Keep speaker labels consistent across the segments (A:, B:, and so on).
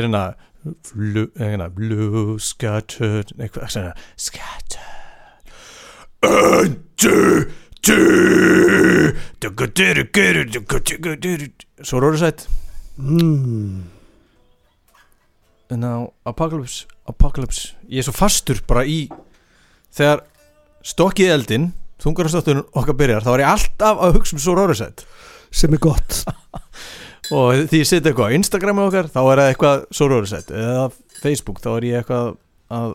A: Þetta er hérna blue, hérna, blue scattered eitthvað svona scattered Undu Svo er orðið sætt
B: mm.
A: en á Apocalypse, Apocalypse ég er svo fastur bara í þegar stokkið eldin þungarastáttunum okkar byrjar þá er ég alltaf að hugsa um svo rórasett
B: sem er gott
A: og því ég setja eitthvað á Instagrami okkar þá er það eitthvað svo rórasett eða Facebook þá er ég eitthvað að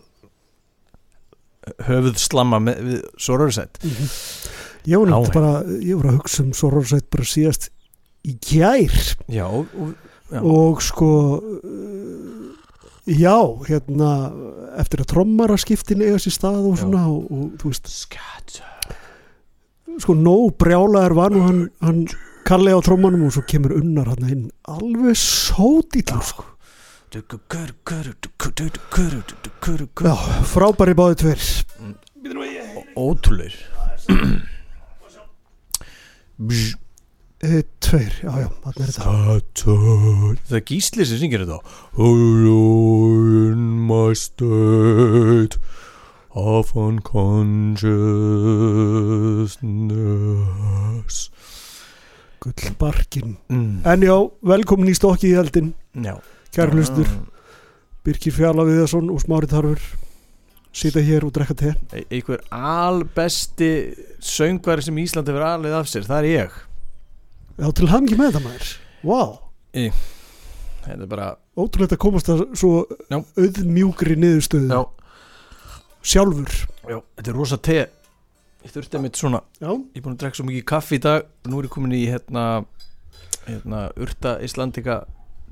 A: höfuð slamma með, við svo rórasett
B: ég var náttúrulega bara ég var að hugsa um Sorrorsætt bara síðast í gær.
A: Já, og, Já.
B: og sko já, hérna eftir að trommara skiptin eiga sér stað og svona og, og þú veist,
A: scatter
B: sko nóg brjálaður var nú hann, hann Kalli á trommanum og svo kemur unnar hann inn. Alveg sódýllur sko. Já, frábæri báði tver
A: ótrúleir
B: e, tveir, já já, hann er þetta.
A: Það er gísli sem syngir þetta. Hello in my state of unconsciousness
B: gullbarkin
A: mm.
B: en já, velkomin í stokki í eldin
A: Já.
B: kæru hlustur, Birkir Fjalla Viðarsson og Smári Tarfur sita hér og drekka te.
A: E- Einhver albesti söngvari sem Ísland hefur alveg af sér Það er ég.
B: Já, til hamngi með þetta maður. Wow.
A: Þetta er bara
B: ótrúlegt að komast að svo auðmjúkri niðurstöðu.
A: Já,
B: sjálfur.
A: Já Þetta er rosa te Ég þurfti að mitt svona
B: já,
A: Ég er búin að drekka svo mikið kaffi í dag Nú er ég komin í hérna hérna urta Íslandika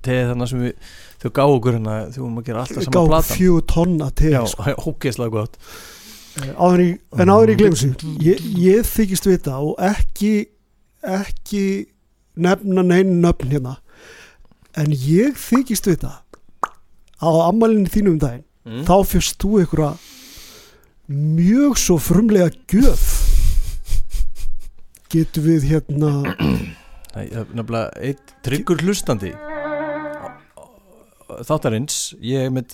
A: teð þarna sem við þau gáðu okkur hérna þau vorum að gera alltaf saman platan
B: fjögur tonna te
A: Já,
B: sko.
A: hókislega gott
B: áður í, en áður í glemsu ég, ég þykist vita og ekki ekki nefna neinn nöfn hérna en ég þykist vita á ammælinu þínum um daginn
A: mm.
B: þá fyrst þú einhverja mjög svo frumlega gjöf. Getur við hérna
A: Það er nefnilega eitt tryggur hlustandi. Þáttarins ég með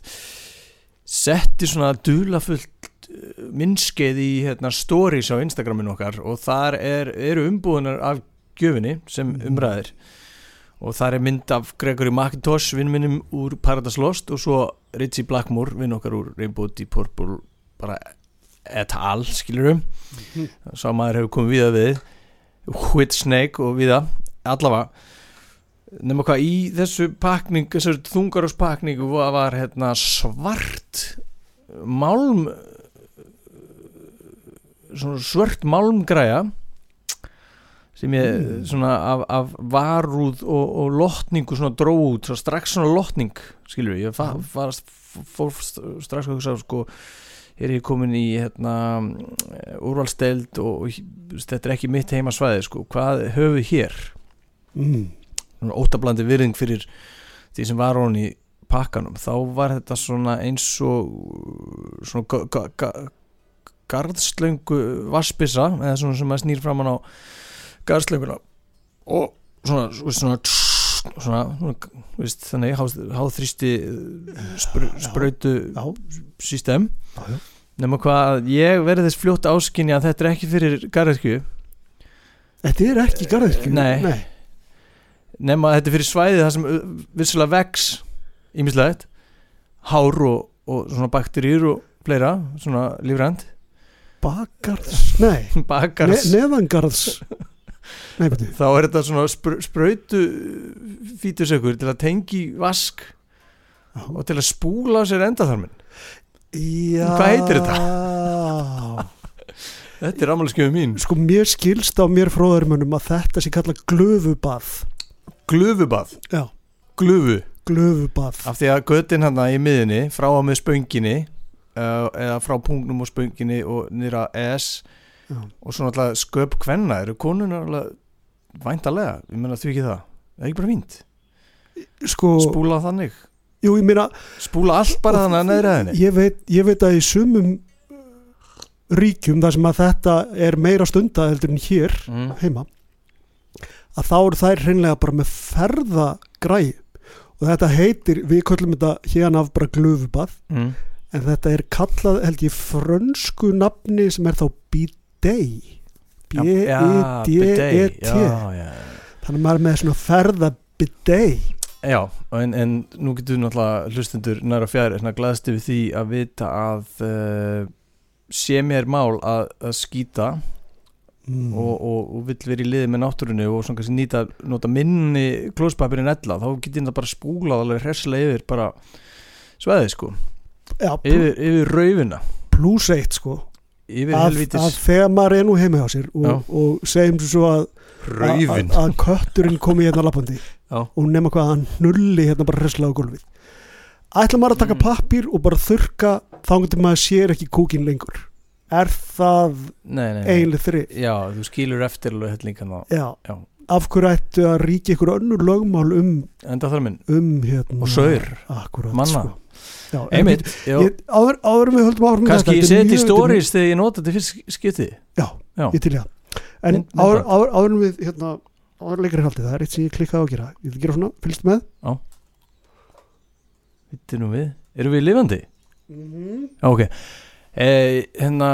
A: setti svona dulafullt eh, myndskeið í hérna, stories á Instagraminu okkar og þar er, eru umbúðunar af gjöfinni sem umræðir. Og þar er mynd af Gregory McIntosh vinn minnum úr Paradise Lost og svo Ritchie Blackmore vinn okkar úr Rainbow Deep Purple bara et al skilurum sá maður hefur komið viða við Whit Snake og viða allavega nema hvað í þessu pakning þessar þungaráspakningu var, hérna svart málm svört málmgræja sem ég
B: Mm.
A: svona af, af varúð og, og lotningu svona dróð út, strax svona lotning skilur ég
B: Já.
A: far, fór st- strax að hugsa sko er ég komin í hérna, úrvalsteld og, og þetta er ekki mitt heimasvæði sko, hvað höfum við hér?
B: Mm,
A: óttablandi virðing fyrir því sem var hún í pakkanum. Þá var þetta svona eins og svona ga ga ga garðslöngu vassbissa eða svona sem að snýr framan á garðslönguna. Og svona svona, svona, svona, svona veist, þannig háð, háðþrýsti spr sprautu
B: já,
A: system. Nema hvað ég verði þess fljótt áskinni að þetta er ekki fyrir garðirkju
B: þetta er ekki garðirkju
A: Nei.
B: Nei.
A: nema þetta er fyrir svæðið það sem uh, vissulega vex ímislegt hár og, og svona bakteríur og fleira, svona lífrænt.
B: Bakarðs, nei. Ne
A: bakars,
B: neðangarðs nei,
A: þá er þetta svona spr sprautu fítusökur til að tengi vask og til að spúla sér endaþarmin
B: Já.
A: Hvað heitir þetta? þetta er ammálskjöfu mín.
B: Sko mér skilst á mér fróðarmönnum að þetta sé kalla glöfubað.
A: Glufubað,
B: Já,
A: glufu?
B: Glöfubað.
A: Af því að göttin hann í miðinni frá og með spönginni uh, eða frá punktnum og spönginni og nýra S
B: Já.
A: og svona alltaf sköp kvenna eru konunar alveg væntalega, ég menna því ekki það það er ekki bara fínt,
B: Sko,
A: spúla þannig
B: jú meina
A: spúla allt bara þannig að neðra henni
B: ég veit, ég veit að í sumum ríkjum þar sem að þetta er meira stunda heldur en hér
A: mm.
B: heima að þá eru þær hreinlega bara með ferðagræði og þetta heitir, við köllum þetta hérna af bara glöfubað
A: Mm.
B: en þetta er kallað held ég frönsku nafni sem er þá bidet
A: Já, bidet,
B: þannig að maður er með svona ferðabidet
A: Já, en, en nú getur náttúrulega hlustendur næra fjær hérna glæðst yfir því að vita að uh, sé mér mál að, að skýta
B: mm.
A: og, og, og vill vera í liði með náttúrunni og svona kannski nýta, nota minni klóspapir en ella, þá getur þetta bara spúlað alveg hressilega yfir bara sveðið sko,
B: já,
A: yfir, yfir raufina.
B: Plus eitt sko að, að þegar maður er nú heima hjá sér og, og segjum svo að, að, að, að kötturinn komi hérna lappandi
A: Já.
B: og nema hvað hann nulli hérna bara hresslega á gólfið ætla maður að taka
A: Mm.
B: pappír og bara þurka þá getur maður sér ekki kúkin lengur er það
A: Nei, nei, nei.
B: eiginlega þrið
A: Já, þú skilur eftir á
B: af hverju ættu að ríkja ykkur önnur lögmál um,
A: enda þar minn
B: um hérna,
A: og saur
B: akkurat,
A: Manna.
B: sko. Já,
A: Einmitt, já,
B: ég, áður, áður við höldum með
A: kannski ég seti stories þegar ég nota þetta fyrst skiptið
B: Já,
A: Já.
B: ég til ég En
A: Mynd-
B: áður, áður, áður við hérna, áður en leikari haldið, það er eitt sem ég klikkaði á að gera. Ég vil gera svona, fylgst með.
A: Vittu nú við, erum við lifandi?
B: mm -hmm.
A: Já, ok. E, Hérna,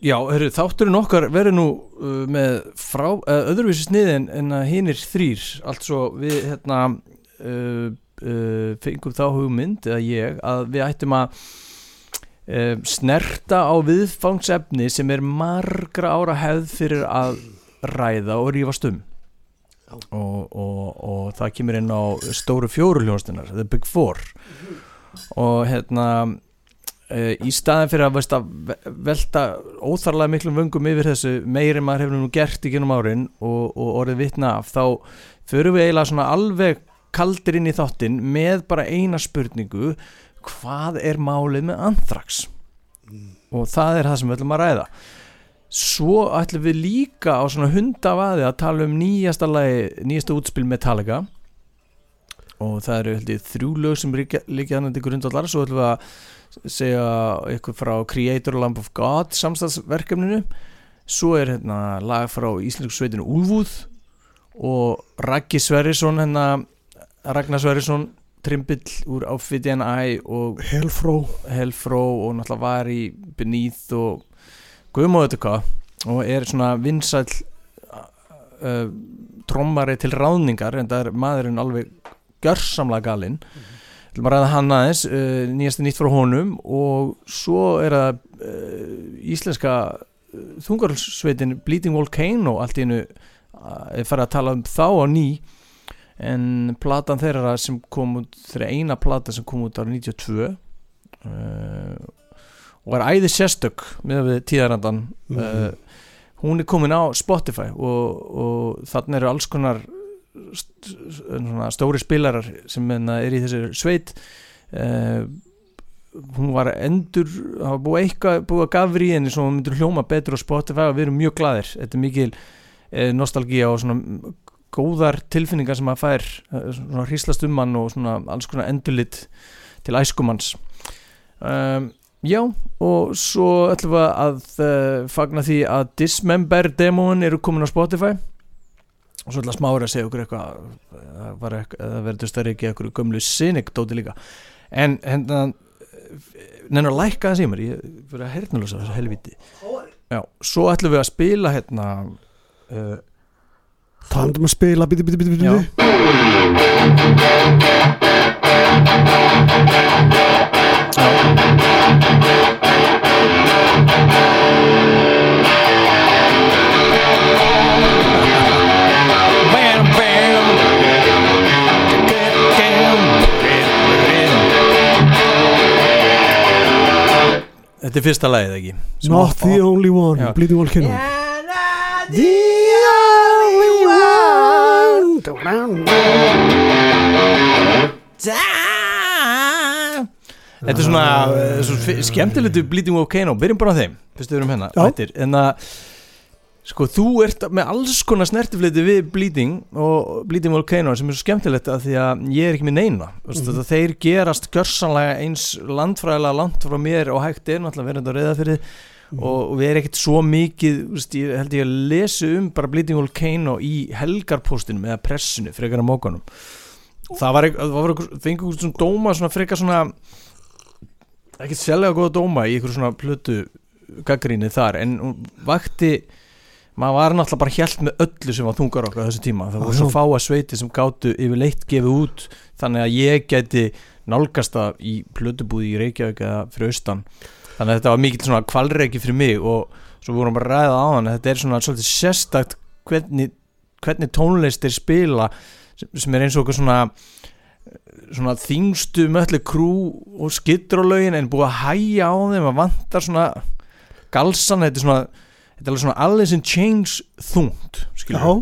A: já, heru, þátturinn okkar verður nú uh, með frá, uh, öðruvísi sniði en, að hinir þrýr altså við hérna uh, uh, fengum þá hugmynd eða ég, að við ættum að uh, snerta á viðfangsefni sem er margra ára hefð fyrir að ræða og rífast um. Og, og, og það kemur inn á stóru fjóru hljónstunar The Big Four. Og hérna uh, í staðin fyrir að, veist, að ve- velta óþarlega miklum vöngum yfir þessu meiri maður hefur nú gert í genum árin og, og orðið vitna af þá förum við eiginlega svona alveg kaldir inn í þáttinn með bara eina spurningu hvað er málið með anthrax? Og það er það sem við ætlum að ræða. Svo ætlum við líka á svona hundavaði að tala um nýjasta lagi, nýjasta útspil Metallica. Og það eru held ég þrjú lög sem líka þannig til grundvallar. Svo ætlum við að segja eitthvað frá Creator Lamp of God samstagsverkefninu svo er hérna lag frá Íslensku sveitinu Úlfúð og Raggi Sverrisson hérna Ragnar Sverrisson trimbill úr Outfit N.I. og
B: Helfró
A: Helfró og náttúrulega var í Beneath og Guðmóðu þetta hvað og er svona vinsæll uh, trommari til ráðningar en það er maðurinn alveg gjörsamlega galinn mm -hmm. maður ræða hann aðeins uh, nýjasta nýtt frá honum og svo er það uh, íslenska uh, þungarsveitin Bleeding Volcano allt í hennu er farið að tala um þá á ný en platan þeirra sem kom út þeirra eina plata sem kom út ára 92 uh, og er æði sérstök með við tíðarandan
B: Mhm.
A: uh, hún er komin á Spotify og, og þannig eru alls konar st stóri spilarar sem menna, er í þessu sveit uh, hún var endur var búið eitthvað búið að gafri í henni hún myndur hljóma betur á Spotify og við erum mjög glaðir þetta er mikil nostalgía og svona góðar tilfinningar sem maður fær uh, svona hríslast um hann og svona alls konar endurlit til æskumanns. Um, Já, og svo ætlum við að uh, fagna því að Dismember demóin eru komin á Spotify. Og svo ætla smári að segja okkur eitthvað það eitthvað, það verður stærri ekki eitthvað gömlu Cynic dóti líka. En hérna nefnir að lækka það símur ég fyrir að hernulösa þessu helviti Já, svo ætlum við að spila hérna uh,
B: Talandum að spila, bíti, bíti, bíti, bíti
A: Þetta er fyrsta lagið ekki?
B: Not the only one. Bleeding Volcano
A: The
B: only one
A: Þetta er svona uh, svo fi- skemmtilegt Bleeding Volcano, byrjum bara á þeim fyrst við erum hérna,
B: Já.
A: mættir en að sko þú ert með alls konar snertifleiti við Bleeding og Bleeding Volcano sem er svo skemmtilegt að því að ég er ekki með neina mm. -hmm. þeir gerast gjörsanlega eins landfræðilega langt frá mér og hægt er náttúrulega verið að reyða fyrir og við erum ekkert svo mikið veist, ég held ég að lesa um bara Bleeding Volcano í helgarpostinu eða pressinu, frekar að mókanum það var eitthvað, fengið eitthvað svona dóma, svona frekar svona ekkert sérlega góða dóma í eitthvað svona plötu gaggrinni þar, en vakti maður var náttúrulega bara hjælt með öllu sem var þungar okkar á þessu tíma, það voru svo fáa sveiti sem gátu yfir leitt gefið út þannig að ég geti nálgast það í plötubúði í Reykjavík eða fyrir austan þannig að þetta var mikill svona kvalreiki fyrir mig og svo vorum bara að ræða á hann þetta er svona svolítið sérstakt hvernig, hvernig tónlist er spila sem, sem er eins og eitthvað svona svona þingstu möllu krú og skittur á lögin en búið að hæja á þeim að vantar svona galsan, þetta er svona þetta er alveg svona Chains þungt skilur
B: já,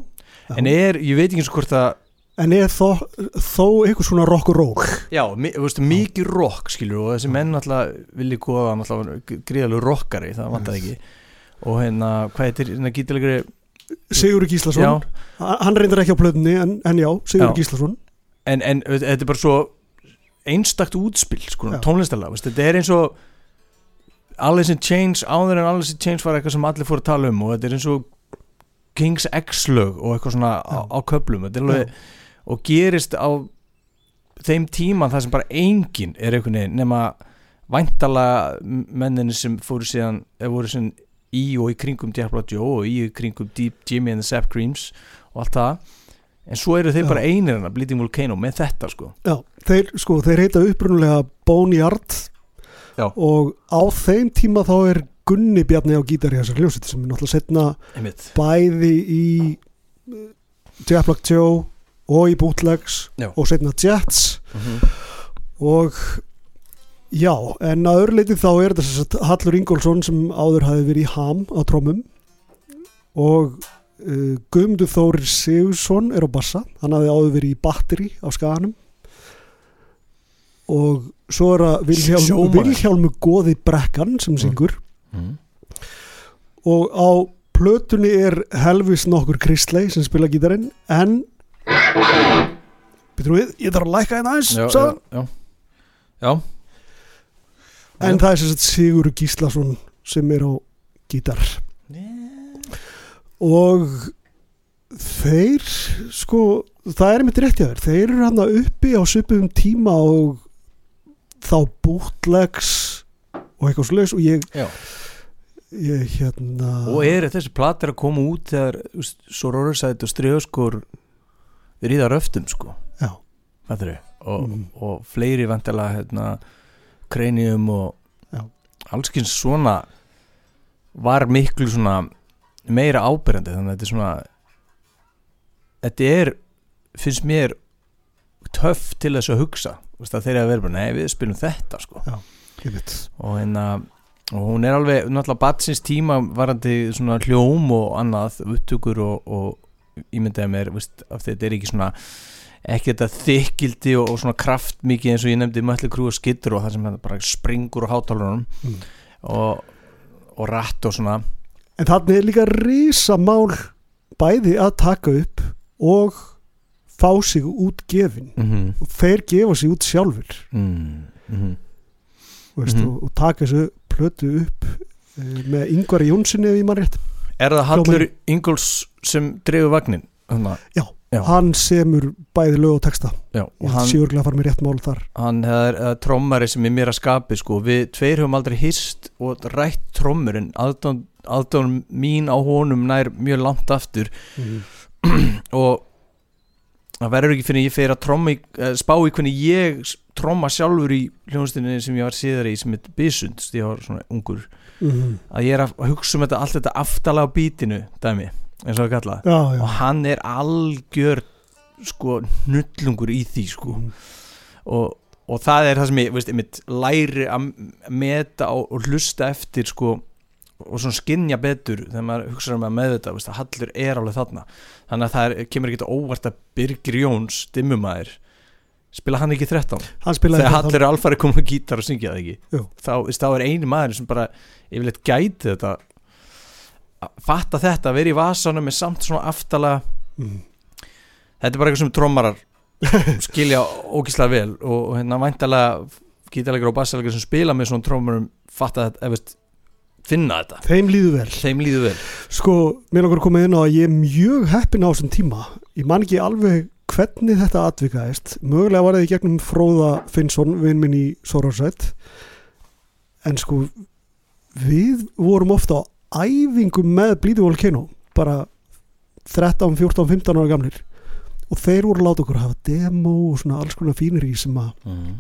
B: já.
A: en er, ég veit ekki eins og hvort að
B: en er þó, þó eitthvað svona rock og roll?
A: Já, mi, veist, mikið rock skilur og þessi menn alltaf vilja góða gríðalegu rockari, það vantar ekki. Og hérna, hvað heitir hérna gítilegri,
B: Sigur Gíslason,
A: já,
B: Ha- hann reyndar ekki á plötunni en, en já, Sigur
A: Já.
B: Gíslason.
A: En, en þetta er bara svo einstakt útspil, sko, tónlistarlega veist, þetta er eins og Alice in Chains, áður en Alice in Chains var eitthvað sem allir fóru að tala um og þetta er eins og Kings X lög og eitthvað svona á, á köflum, þetta er alveg og gerist á þeim tíma það sem bara engin er einhvern veginn nema væntalega menninni sem fóru síðan eða voru síðan í og í kringum Diablo Joe og í og í kringum Deep Jimmy and the Sap Creams og allt það en svo eru þeir
B: Já.
A: bara einir hana Bleeding Volcano með þetta sko
B: Já, þeir, sko, þeir heita upprunulega Boneyard
A: Já.
B: og á þeim tíma þá er Gunni Bjarni á gítar í þessar hljómsveit sem er náttúrulega setna
A: einmitt
B: bæði í Jack Black Joe og í Bootlegs
A: Já.
B: og setna Jets
A: Mhm.
B: og já, en að öðru leiti þá er þetta Hallur Ingólfsson sem áður hafi verið í ham á trómum og uh, Guðmundur Þórir Sigursson er á bassa, hann hafi áður verið í batteri á skaganum og svo er það Vilhjálm. Vilhjálmu Góði Brekkan sem syngur
A: Mhm.
B: og á plötunni er helvis nokkur Kristley sem spila gítarinn en Býtum við, ég þarf að lækka hérna aðeins
A: já, já, já, já.
B: en
A: Já.
B: það er sagt Sigur Gíslason sem er á gítar og þeir sko, það er mitt rétt hjá þér þeir eru hann uppi á svipum tíma og þá bootlegs og eitthvað svoleiðis og ég,
A: Já.
B: ég hérna
A: og eru þessi platir að koma út þegar Sororsætt og Striðskor ríða röftum sko
B: já?
A: Og,
B: Mm.
A: og fleiri vantilega hérna, krenium og
B: Já.
A: allskins svona var miklu svona meira ábyrjandi þannig að þetta er svona þetta er finnst mér töff til þess að hugsa Þú veist, að þeir eru að vera bara, nei við spilum þetta sko.
B: veit
A: og, hérna, og hún er alveg náttúrulega batsins tíma varandi svona hljóm og annað upptökur og, og ímyndaði mér veist, af því þetta er ekki svona ekki þetta þykildi og, og svona kraft mikið eins og ég nefndi möllu krú og skittur og það sem bara springur á hátalunum
B: Mm.
A: og, og rætt og svona
B: en þannig er líka risa mál bæði að taka upp og fá sig út gefin
A: mm -hmm.
B: og þeir gefa sig út sjálfur
A: Mm -hmm.
B: veist,
A: Mhm.
B: og, og taka þessu plötu upp uh, með Ingvar Jónssoni ef ég maður rétt
A: Er það Hallur Ingóls sem dreifur vagnin? Þannig, Já.
B: hann semur bæði lög og texta
A: já,
B: og hann séurglega fara með rétt mál þar
A: hann er trommari sem er mér að skapi sko. við tveir höfum aldrei hist og rætt trommur en aðdán mín á honum nær mjög langt aftur
B: mm.
A: og það verður ekki fyrir ég fer að tromma í, uh, spá í hvernig ég tromma sjálfur í hljónstinni sem ég var síðar í sem er Bysund, því ég var svona ungur
B: Mm.
A: að ég er að hugsa um þetta allt þetta aftalega á bítinu dæmi, eins og það kalla
B: já, já.
A: Og hann er algjör sko nullungur í því sko.
B: Mm.
A: og, og það er það sem ég veist, einmitt, læri að meta og, og hlusta eftir sko og svona skinja betur þegar maður hugsa um að með þetta veist, að Hallur er alveg þarna. Þannig að það er, kemur ekki óvart að Birgir Jóns dimmumæður spila hann ekki 13
B: hann
A: þegar Hallur er alfari komið gítar og syngja það ekki? Þá, þá er eini maður sem bara yfirleitt gæti þetta fatta þetta, vera í vasanum með samt svona aftalega
B: mm.
A: þetta er bara eitthvað sem trommarar skilja ógíslega vel og, hérna væntalega gítarleikar og bassaleikar sem spila með svona trommarum fatta þetta, veist finna þetta
B: þeim líður vel
A: þeim líður vel
B: Sko, mér langar að koma inn á að ég er mjög heppin á þessum tíma. Ég man ekki alveg hvernig þetta atvikaðist. Mögulega var það í gegnum Fróða Finnsson, vinn minn í Sorarsætt. En sko, við vorum ofta æfingum með Bleedy Volcano, bara 13, 14, 15 ára gamlir. Og þeir voru að láta okkur hafa demo og svona alls konar fínir í sem að
A: mm.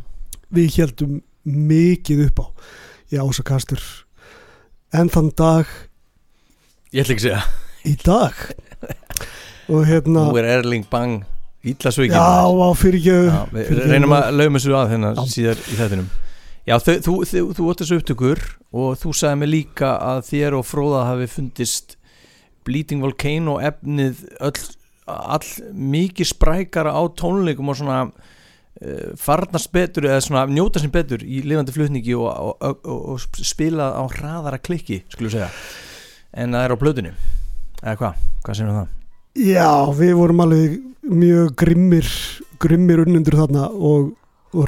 B: við heldum mikið upp á. Í ásakastur. En þann dag
A: ég ætla ekki að segja
B: í dag og hérna
A: nú er Erling Bang ítla svo ekki
B: já, á fyrir ekki
A: Já, við
B: fyrirgefðu.
A: reynum að lauma þessu að hérna
B: Já.
A: síðar í þettinum Já, þau, þú, þú, þú ótt þessu upptökur og þú sagði mig líka að þér og Fróða hafi fundist Bleeding Volcano efnið öll, all mikið sprækara á tónleikum og svona uh, farnast betur eða svona njóta sem betur í lifandi flutningi og, og, og, og, spila á hraðara klikki, skulum segja en það er á plötunni eða hvað, hvað segir það?
B: já, við vorum alveg mjög grimmir grimmir unnundur þarna og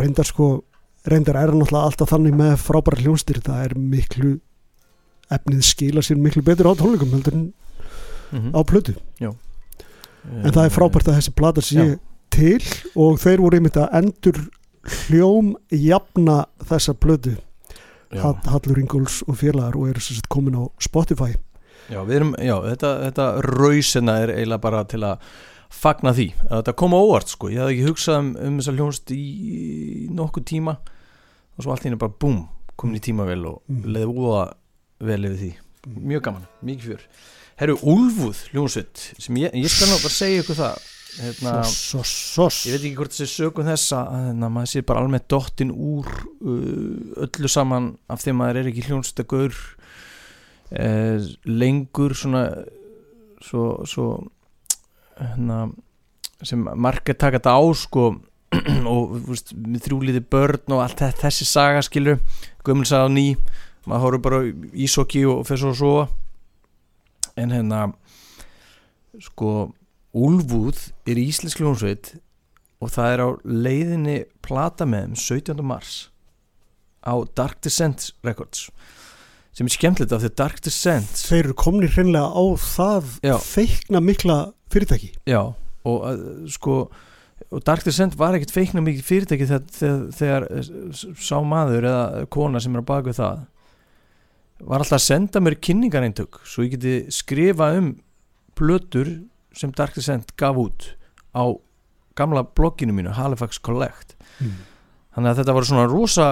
B: reyndar sko reyndar er náttúrulega alltaf þannig með frábæra hljónstir það er miklu efnið skila sér miklu betur á tónleikum heldur en
A: Mm
B: á plötu. En það er frábært að þessi plata sé
A: Já.
B: til og þeir voru einmitt að endur hljóm jafna þessa plötu.
A: Já.
B: Hall- Hallur Ingóls og félagar og eru sem sagt komin á Spotify.
A: Já, við erum, já, þetta, þetta rausina er eiginlega bara til að fagna því, að þetta kom á óvart sko, ég hafði ekki hugsað um, um þessa hljónst í, nokkuð tíma og svo allt henni bara búm, komin í tíma vel og
B: Mm.
A: leði úða vel yfir því. Mjög gaman, mikið fjör. Herru, Úlfúð hljónsveit sem ég, ég skal nú bara segja ykkur það hérna,
B: Sos, sos,
A: ég veit ekki hvort þessi sögum þessa hérna, maður sé bara almennt dottin úr uh, öllu saman af því að maður er ekki hljónstagaur eh, lengur svona svo, svo hérna, sem margir taka þetta á sko og veist, með þrjúliði börn og allt þe- þessi saga skilur gömulsaga á ný maður horfður bara í ísokki og fer svo að sofa en hérna sko Úlfúð er íslensk hljónsveit og það er á leiðinni plata með þeim 17. mars á Dark Descent Records sem er skemmtilegt af því Dark Descent
B: þeir eru komnir hreinlega á það feikna mikla fyrirtæki.
A: Já og að, sko og Dark Descent var ekkert feikna mikið fyrirtæki þegar, þegar, þegar sá maður eða kona sem er á baku það var alltaf að senda mér kynningareintök svo ég geti skrifa um plötur sem Dark Descent gaf út á gamla blogginu mínu Halifax Collect.
B: Mm.
A: þannig að þetta var svona rosa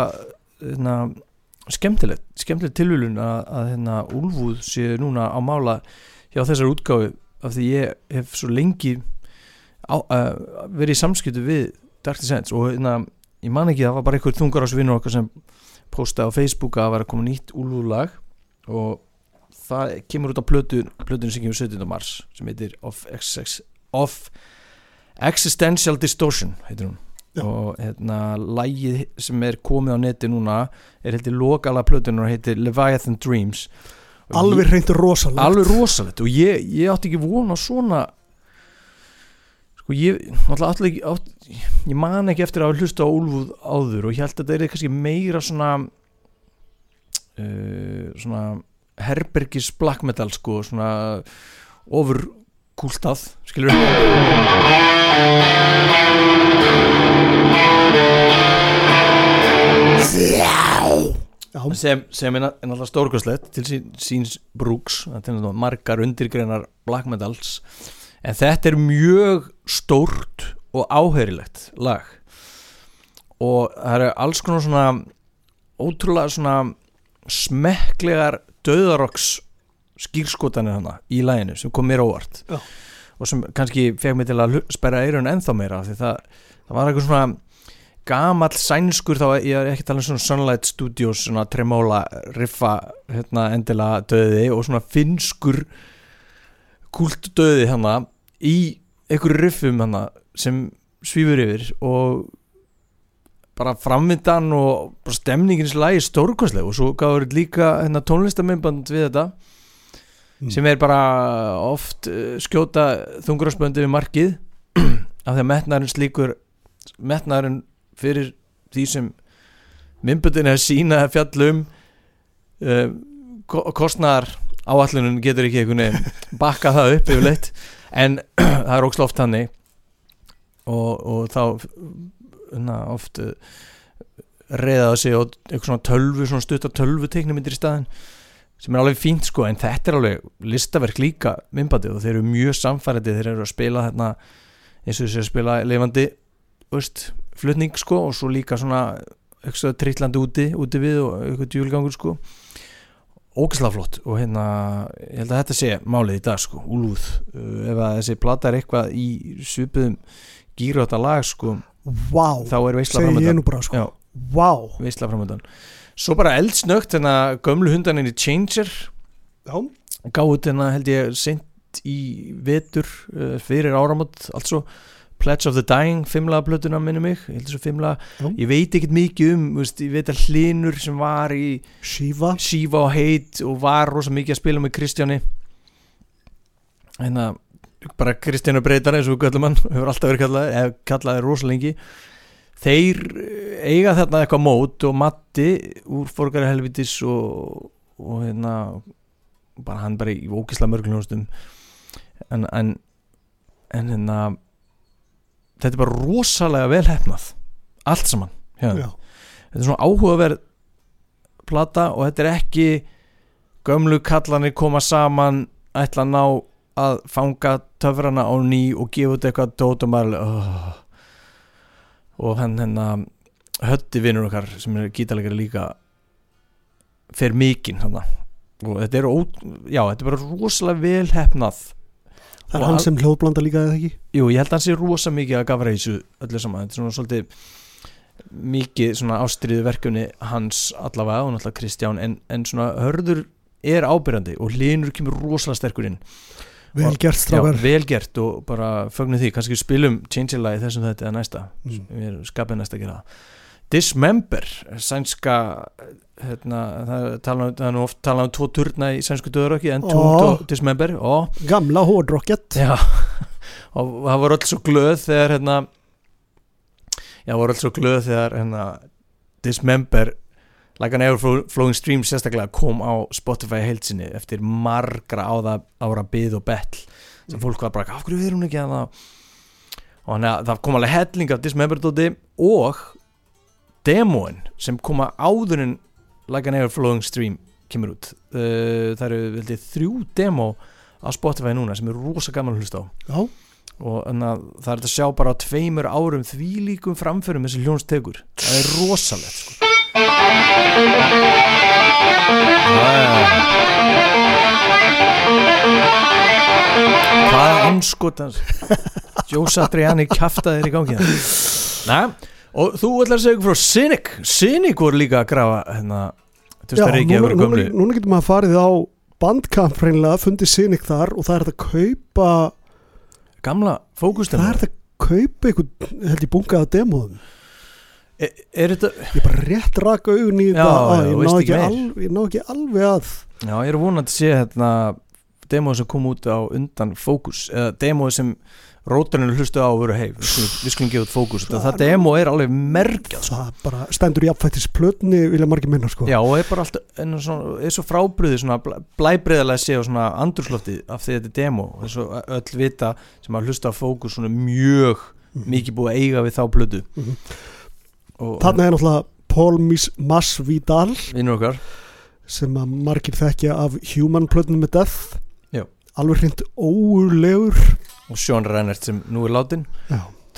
A: hérna, skemmtilegt skemmtilegt tilvílun að, að hérna, Úlfúð sé núna á mála hjá þessar útgáfi af því ég hef svo lengi á, uh, verið í samskiptu við Dark Descent og hérna, ég man ekki það var bara einhver þungar vinnur okkar sem postaði á Facebook að var að koma nýtt Úlfúðlag og það kemur út á plötu plötun sem kemur 17. mars sem heitir Of, XX, of Existential Distortion heitir hún
B: Já.
A: og hérna lægið sem er komið á neti núna er heldur lokala plötunar og heitir Leviathan Dreams
B: alveg hreint rosalegt.
A: Alveg rosalegt. Og ég, ég átti ekki von á svona sko ég náttúrulega ekki átti, ég man ekki eftir að hafa hlusta á Úlfúð áður og ég held að þetta er kannski meira svona uh, svona herbergis black metal sko svona ofur kúltað skilur
B: Já,
A: sem, sem er er náttúrulega stórkostlegt til sín, síns brúks margar undirgreinar black metals. En þetta er mjög stórt og áherilegt lag. Og það eru alls konar svona ótrúlega svona smekklegar döðarokks skýrskotanir hana í laginu sem kom mér óvart.
B: Já.
A: og sem kannski fekk mig til að sperra eirun ennþá meira af því það, það var eitthvað svona gamall sænskur þá ég er ekki að tala um svona Sunlight Studios svona tremóla riffa hérna endilega döði og svona finskur kult döði hana í einhverju riffum hana sem svífur yfir og bara framvindan og bara stemningin í þessu lagi stórkostleg og svo gáður líka hérna, tónlistamindband við þetta
B: Mm.
A: sem er bara oft uh, skjóta þungurásböndi við markið af því að metnaðurinn slíkur metnaðurinn fyrir því sem myndböndin er sína að fjalla um uh, ko kostnar áallunum getur ekki einhvern veginn bakka það upp yfirleitt en það er ókslega oft hannig og, og þá na, oft uh, reyða það sig og eitthvað svona tölvu, svona stutta tölvu teiknumindir í staðin sem er alveg fínt sko en þetta er alveg listaverk líka myndbandið og þeir eru mjög samfærandi þeir eru að spila hérna eins og þessi að spila lifandi veist, flutning sko og svo líka svona trillandi úti, úti við og eitthvað djúlgangur sko. Ógæslega flott og hérna ég held að þetta sé málið í dag sko úlúð, uh, ef að þessi plata er eitthvað í svipuðum gýru þetta lag sko,
B: Vá,
A: þá er veistla
B: segi ég
A: framöndan
B: nú bara sko.
A: Já.
B: Vá,
A: veistla framöndan svo bara eldsnögt hérna gömlu hundaninni Changer.
B: Já,
A: gáði hérna held ég sent í vetur uh, fyrir áramót altså Pledge of the Dying fimmlaga plötuna minni mig ég, held þessu fimmlaga,
B: Já.
A: ég veit ekkert mikið um veist, ég veit að Hlinur sem var í
B: Shiva.
A: Shiva og Heit og var rosa mikið að spila með Kristjáni. Hérna bara Kristjánu Breytar eins og hann hefur alltaf verið kallað, eða kallaði rosa lengi. Þeir eh, eiga þarna eitthvað mót og Matti úr Forgari Helvitis og, og hérna bara hann bara í ókisla mörgljónustum en, en en hérna þetta er bara rosalega vel hefnað allt saman
B: Já,
A: þetta er svona áhugaverð plata og þetta er ekki gömlu kallanir koma saman ætla að ná að fanga töfrana á ný og gefa út eitthvað dót og maður oh. og hann hérna hötti vinnur okkar sem er gítalegari líka fer mikinn og þetta er, ó, já, þetta er bara rosalega vel hefnað
B: það er hann sem hljóðblanda líka eða ekki?
A: Jú, ég held að hann sé rosa mikið að gafra þessu öllu saman, þetta er svona svolítið mikið svona ástriðu verkefni hans allavega og náttúrulega Kristján en, en svona hörður er ábyrjandi og hlinur kemur rosalega sterkur inn.
B: Vel
A: Og-
B: gert
A: Já,
B: strákar
A: vel gert og bara fögnum því, kannski spilum Change-a-lagi þessum þetta eða næsta.
B: Mm.
A: skapið næsta að gera Dismember, sænska hérna, það, er tala, það er nú oft talað um tvo turna í sænsku döðuröki en
B: Ó.
A: tún og Dismember og
B: Gamla hårdrocket.
A: Já, og það var öll svo glöð þegar hérna Já, var öll svo glöð þegar hérna Dismember Like an Ever Flowing Stream sérstaklega kom á Spotify heilsinni eftir margra áða ára byð og betl sem fólk var bara, af hverju er hún ekki að það og þannig að það kom alveg helling af Dismember dóti og demóin sem koma áður en Like an Ever Flowing Stream kemur út. Uh, það eru veldig þrjú demó á Spotify núna sem er rosa gaman að hlusta á.
B: Já,
A: og það er að sjá bara á tveimur árum því líkum framförum þessi hljónstekur það er rosalegt sko. Hvaða anskotans Joe Satriani kjaftaði þér í gangi Næ, og þú ætlar að segja frá Cynic. Cynic voru líka að grafa hérna,
B: Já
A: er að
B: núna, núna, núna getur maður farið á bandkamp reynilega, fundið Cynic þar og það er að kaupa
A: gamla fókustum
B: það er að kaupa einhvern, held ég bungaða demóðum.
A: Er, er þetta
B: ég bara rétt raka augun í þetta að ég, ég ná ekki alveg að
A: Já, ég er vonandi að sé hérna demóð sem kom út á undan fókus eða demóð sem rótarinn hlustu á og veru hei, við skulum, gefa út fókus það, demóð er alveg mergjað sko.
B: það bara stendur í apfættis plötni vilja margir minna sko
A: Já, og er bara alltaf en svona, er svo frábriði svona blæbriðarlega sé og svona andurslofti af því að þetta er demo og þess að öll vita sem að hlusta á fókus svona mjög
B: Mhm.
A: mikið búið að eiga við þá plötu
B: Mhm.
A: og
B: þarna er náttúrulega Paul Masvidal sem að margir þekkja af Human plötnum með Death. Alveg hreint óurlegur
A: og Sean Rennert sem nú er látin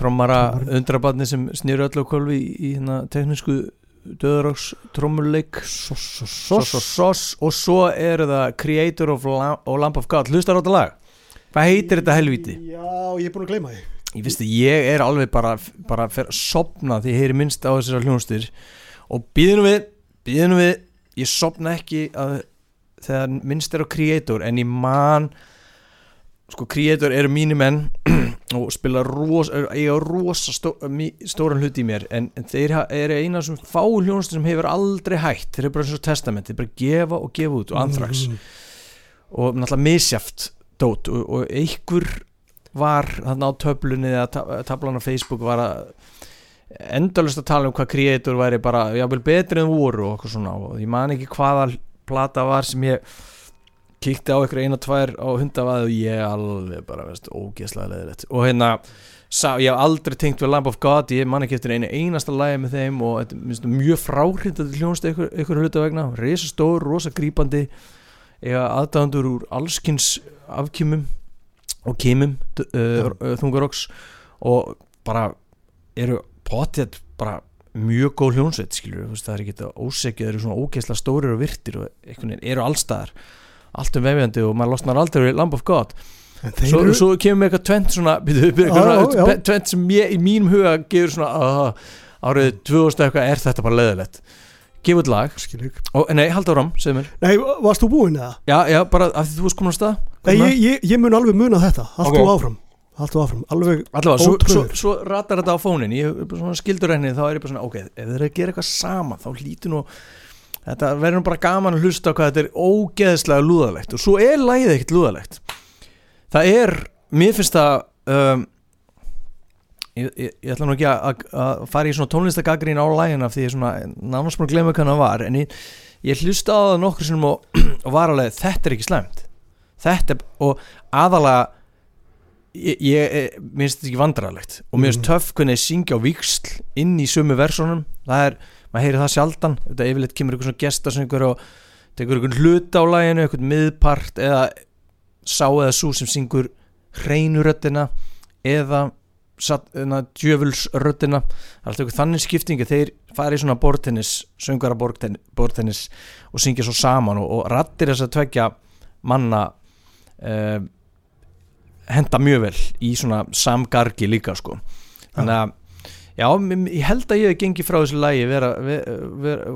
A: trommara undrabarni sem snýru öllu á kolvi í, í hérna teknísku döðaráks trommuleik.
B: Sos, sos,
A: sos,
B: sos.
A: sos, og svo er það Creator of Lam og Lamp of God. Hlustar á þetta lag? Hvað heitir þetta helvíti?
B: Já, ég er búin að gleyma því.
A: Ég finnst að ég er alveg bara bara fyrir að sopna því ég heyri minnst á þessar hljónstyr og býðinu við, býðinu við ég sopna ekki að þegar minnst er á Creator en ég man sko Creator eru mínir menn og spila ros, eiga rosa stó, stóran hluti í mér en, en þeir eru eina sem fá hljónstyr sem hefur aldrei hætt þeir eru bara eins og testament, þeir bara gefa og gefa út og anthrax
B: Mm.
A: og náttúrulega misjaft dót og, og einhver var þarna á töflunni eða ta- taflan á Facebook var að endalust að tala um hvað kreator væri bara jável betri en voru og okkur svona og ég man ekki hvaða plata var sem ég kíkti á ykkur eina tvær á hundavaði og ég alveg bara veist, ógeðslega leðilegt og hérna sá, ég hef aldrei tengt við Lamb of God ég man ekki eftir einu einasta lagi með þeim og þetta minnst mjög fráhrindandi hljónst ykkur, ykkur hluta vegna, resa stór, rosa grípandi eiga aðdæðandur úr allskins afkýmum og kýmum uh, uh, þungaroks og bara eru potið bara mjög góð hljónsveit skilur, veist, það er ekki þetta ósegið þeir eru svona ógeðslega stórir og virtir og einhvern veginn eru allstaðar allt um vefjandi og maður losnar aldrei Lamb of God. Svo,
B: eru-
A: svo kemur með eitthvað tvent svona, byrju, byrju,
B: Já, já,
A: eitthvað svona
B: já.
A: tvent sem ég, í mínum huga gefur svona uh, árið 2000 eitthvað er þetta bara leðilegt gefur lag. Og, nei, halda áram,
B: Nei, varst þú búinn eða?
A: já, já, bara því þú varst komin á stað
B: Nei, ég, ég, ég mun alveg muna þetta. Allt
A: Ok.
B: þú áfram Allt þú áfram Alveg
A: allavega, svo, svo, svo ratar þetta á fónin ég skildur henni, þá er ég bara svona ok, ef þeir eru að gera eitthvað sama, þá hlýtur nú þetta verður nú bara gaman að hlusta hvað þetta er ógeðslega lúðalegt. Og svo er lagið ekkert lúðalegt. Það er, mér finnst það um, ég, ég, ég ætla nú ekki að, að, að fara í svona tónlistagagrín á lagina af því ég er svona nánast að glemma hvað það var en ég, ég hlusta á það nokkur sinnum og, og var alveg, þetta er ekki slæmt. Þetta er, og aðalega ég, ég eh, mér finnst þetta ekki vandrarlegt og mér finnst
B: Mhm.
A: töff hvernig þeir syngja á viksl inn í sömu versónum. Það er, maður heyri það sjaldan. Þetta yfirleitt kemur eitthvað svona gestasöngur og tekur eitthvað hluta á læginu, eitthvað miðpart eða sá eða svo sem syngur hreinuröddina eða satt, na, djöfulsröddina. Það er alltaf eitthvað þannig skiptingi þeir fara í svona bortennis, söngara bortennis og syngja svo saman og, og rattir þess að tvekja manna uh, henda mjög vel í svona samgargi líka sko þannig að já, ég held að ég hef gengið frá þessu lægi vera, vera, vera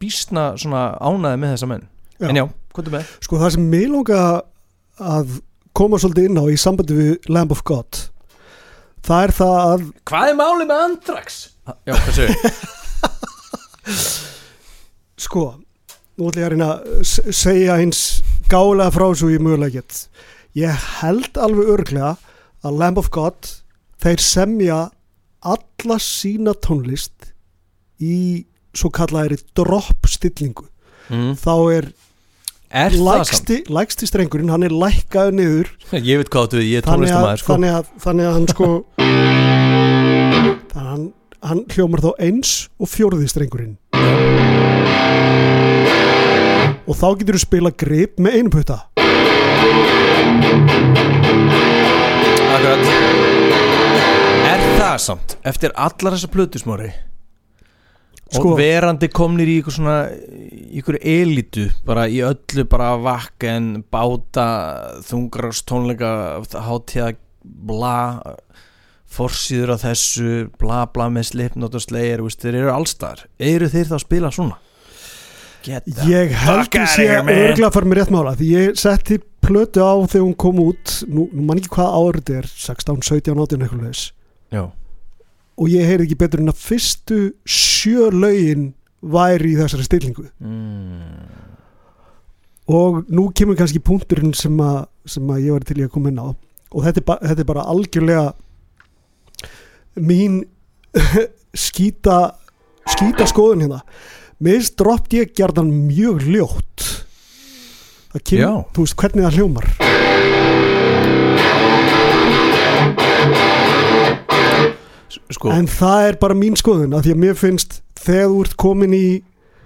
A: býstna svona ánaði með þessa menn
B: Já.
A: en já, hvað er með?
B: Sko það sem mig langa að koma svolítið inn á í sambandi við Lamb of God Það er það að
A: Hvað er málið með Andrax? Já, hvað segir?
B: Sko, nú ætla ég að reyna að segja eins gálega frá svo ég mögulega get Ég held alveg örglega að Lamb of God þeir semja alla sína tónlist í svo kallaðri drop stillingu
A: Mm.
B: þá er lægsti, lægsti strengurinn hann er lækkaður niður.
A: Ég veit hvað þú, ég er tónlistamæður sko.
B: þannig, að, þannig að hann sko þannig að hann, hann hljómar þá eins og fjórði strengurinn. Og þá getur þú spila grip með einum putta
A: Akkurat. Er það samt, eftir allar þessa plötusmóri og
B: Sko-
A: verandi komnir í ykkur svona ykkur elitu, bara í öllu bara vakken, báta þungrast tónleika hátíða, bla forsýður á þessu, bla bla með slipnótt og slegir, þeir eru allstar. Eru þeir þá að spila svona?
B: Ég held
A: fuck
B: að
A: outta
B: sé örglega að fara með rétt mála því ég setti plötu á þegar hún kom út nú, nú man ekki hvað árið þetta er 16, 17, 18 eitthvað leis og ég heyrði ekki betur en að fyrstu sjö lögin væri í þessari stillingu.
A: Mm.
B: og nú kemur kannski punkturinn sem að, sem að ég var til í að koma inn á. Og þetta er, ba þetta er bara algjörlega mín skýta skýta skoðun hérna. Mér finnst dropt ég gerðan mjög ljótt það
A: Já.
B: kemur, þú veist hvernig það hljómar.
A: Sko
B: en það er bara mín skoðun að því að mér finnst þegar þú ert komin í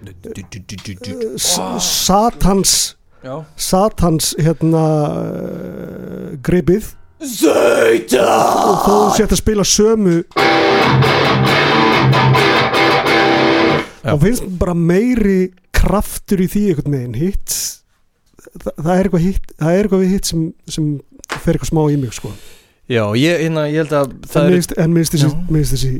B: uh, satans
A: Já.
B: Satans hérna uh, gripið.
A: Zauta
B: og þó þú sért að spila sömu
A: Já.
B: þá finnst bara meiri kraftur í því einhvern veginn. Hitt það, það er eitthvað hitt það er eitthvað við hitt sem, sem fer eitthvað smá í mig sko.
A: Já, ég, hérna, ég held að
B: en
A: það
B: mér
A: er
B: en mér finnst þessi,
A: Já.
B: þessi,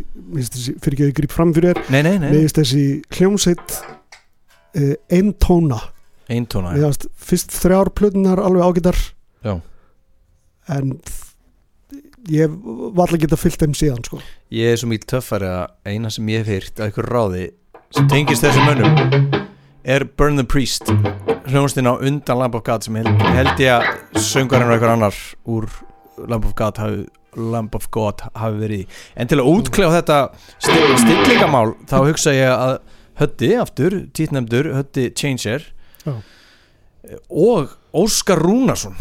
B: þessi fyrir ekki að ég grýp fram fyrir þér.
A: Nei, nei, nei.
B: Finnst þessi hljómsveit uh, einn tóna
A: Eintóna
B: mér finnst fyrst þrjár plötunar alveg ágætar.
A: Já.
B: en ég var alltaf geta fyllt þeim síðan sko.
A: Ég er svo mikil töffari að eina sem ég hef heyrt að ykkur ráði sem tengist þessum mönnum er Burn the Priest hljónstinn á undan Lamb of God sem held, held ég að söngarinn og einhver annar úr Lamb of God hafi, Lamb of God hafi verið í en til að útkljá þetta still, stillingamál þá hugsa ég að Hötti aftur, títnefndur Hötti Changer
B: Já.
A: og Óskar Rúnarsson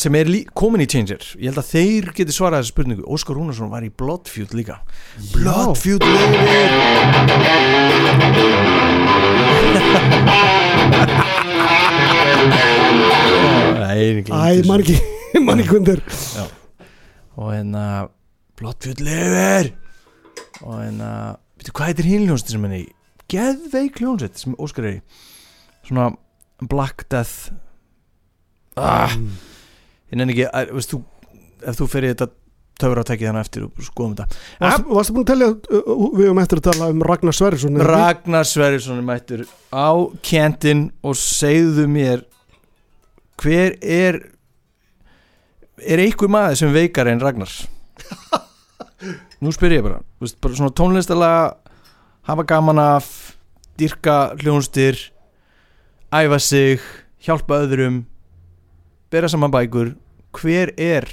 A: sem er komin í Changer. Ég held að þeir geti svarað þessu spurningu. Óskar Rúnarsson var í Bloodfeud líka. Bloodfeud lifir Nei,
B: Æ, man ekki hundir
A: og hérna Bloodfeud lifir! Og hérna veitu hvað heitir hinn hljónsett sem henni geðveik hljónsett sem Óskar er í. Svona Black Death. Ah, ég nenni ekki að, veist þú ef þú fer í þetta töfra að tekja þannig eftir og skoðum þetta.
B: Varstu varstu búin að telja, uh, við höfum eftir að tala um Ragnar Sverrisson?
A: Ragnar Sverrisson er mættur á kentin og segðu mér hver er er einhver maður sem veikar en Ragnar nú spyr ég bara, veist, bara svona tónlistalega hafa gaman af dyrka hljónstir æfa sig, hjálpa öðrum bera saman bækur hver er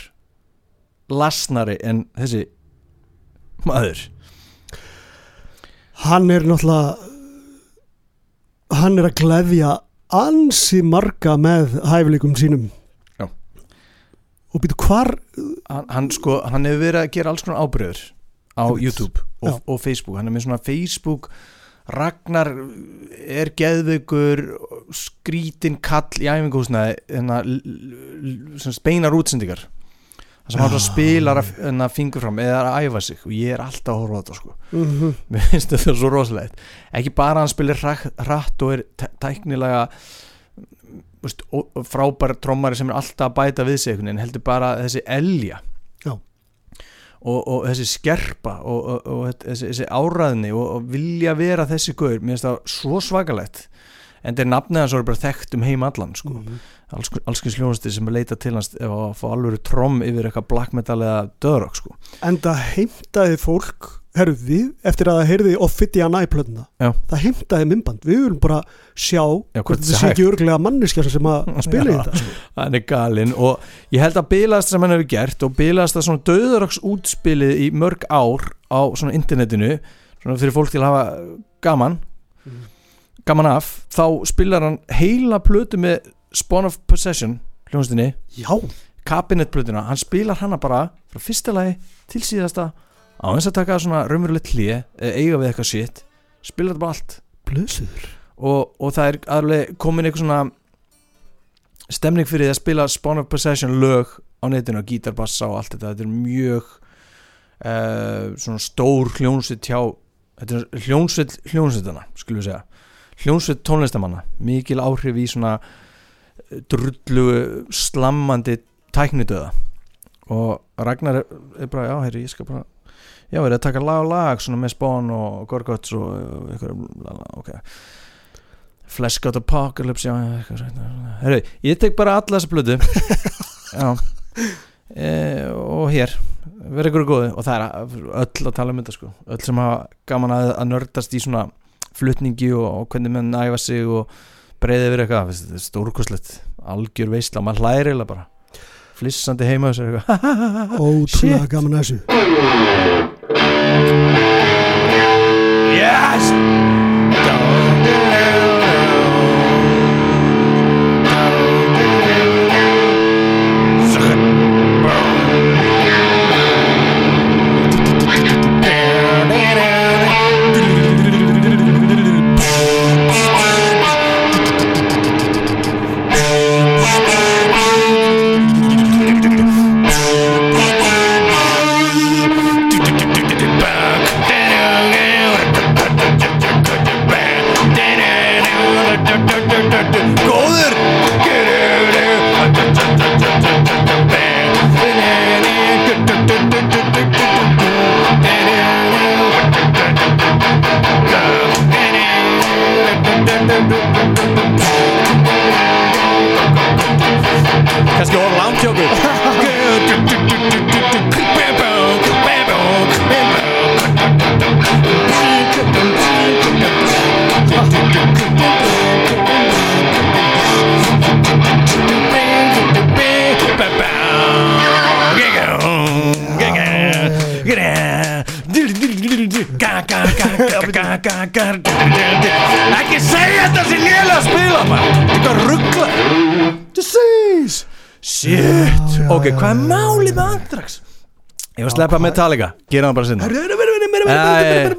A: lasnari en þessi maður
B: Hann er náttúrulega hann er að gleðja ansi marga með hæfileikum sínum
A: Já.
B: og býtu hvar
A: hann, hann sko, hann hefur verið að gera alls konar ábreyður á. YouTube og, og Facebook, hann er með svona Facebook Ragnar er geðveikur skrítin kall í æfinguhúsnaði hérna, speinar útsendingar það sem
B: Já.
A: spilar að hérna, fingur fram eða að æfa sig og ég er alltaf að horfa á þetta sko
B: mm
A: mér finnst þetta svo rosalegt ekki bara hann spilir hratt og er tæ- tæknilega veist, ó- frábær trommari sem er alltaf að bæta við sig veginn, heldur bara þessi elja. Og, og þessi skerpa og, og, og þessi, þessi áræðni og, og vilja vera þessi gaur mér finnst það svo svakalegt en er nafnið hans og er bara þekkt um heim allan sko.
B: Mhm.
A: alls, allskins hljónastir sem er leita til hans að fá alveg tromm yfir eitthvað black metal eða döðrock sko.
B: en það heimtaði fólk herru við, eftir að það heyrði Ophidian æplöðuna,
A: Já.
B: það heimtaði mymband við viljum bara sjá
A: Já, hvort þetta sé
B: ekki örglega manneskja sem að spila í þetta sko.
A: hann er galinn og ég held að bilast sem hann hefur gert og bilast að svona döðaraks útspilið í mörg ár á svona internetinu svona fyrir fólk til að hafa gaman
B: Mhm.
A: gaman af, þá spilar hann heila plötu með Spawn of Possession hljónstinni, kabinetplötuna hann spilar hana bara frá fyrsta lagi til síðasta á eins að taka svona raunverulegt hlið eiga við eitthvað shit spilar þetta bara allt.
B: Blöðsöður
A: og, og það er alveg komin eitthvað svona stemning fyrir því að spila Spawn of Possession lög á netinu, gítarbassa og allt þetta. Þetta er mjög uh, svona stór hljónsitt hjá þetta er hljónsitt hljónsittana skulum við segja, hljónsitt tónlistamanna. Mikil áhrif í svona eh, drullu slammandi tæknidöða og Ragnar er, bara, já, heyri, ég skal bara já, er að taka lag og lag svona með Spawn og Gorguts og eitthvað, ok. Flesh Got Apocalypse já, eitthvað svona. Herru, ég tek bara alla þessa blödu já. E, og hér verið ykkur góði og það er öll að tala um þetta sko. Öll sem hafa gaman að, að nördast í svona flutningi og, og hvernig menn æfa sig og breiði yfir eitthvað. Þetta er stórkoslegt, algjör veistla maður hlæri eða bara. Flissandi heima þessu eitthvað.
B: Ótrúlega gaman að þessu
A: Yes! Góður Ekki segja þetta sem lélega að spila maður. Þetta er ruggla Disease Shit. Ok, hvað er málið með Andrax? Ég var að sleppa Metallica. Gera það bara sinna.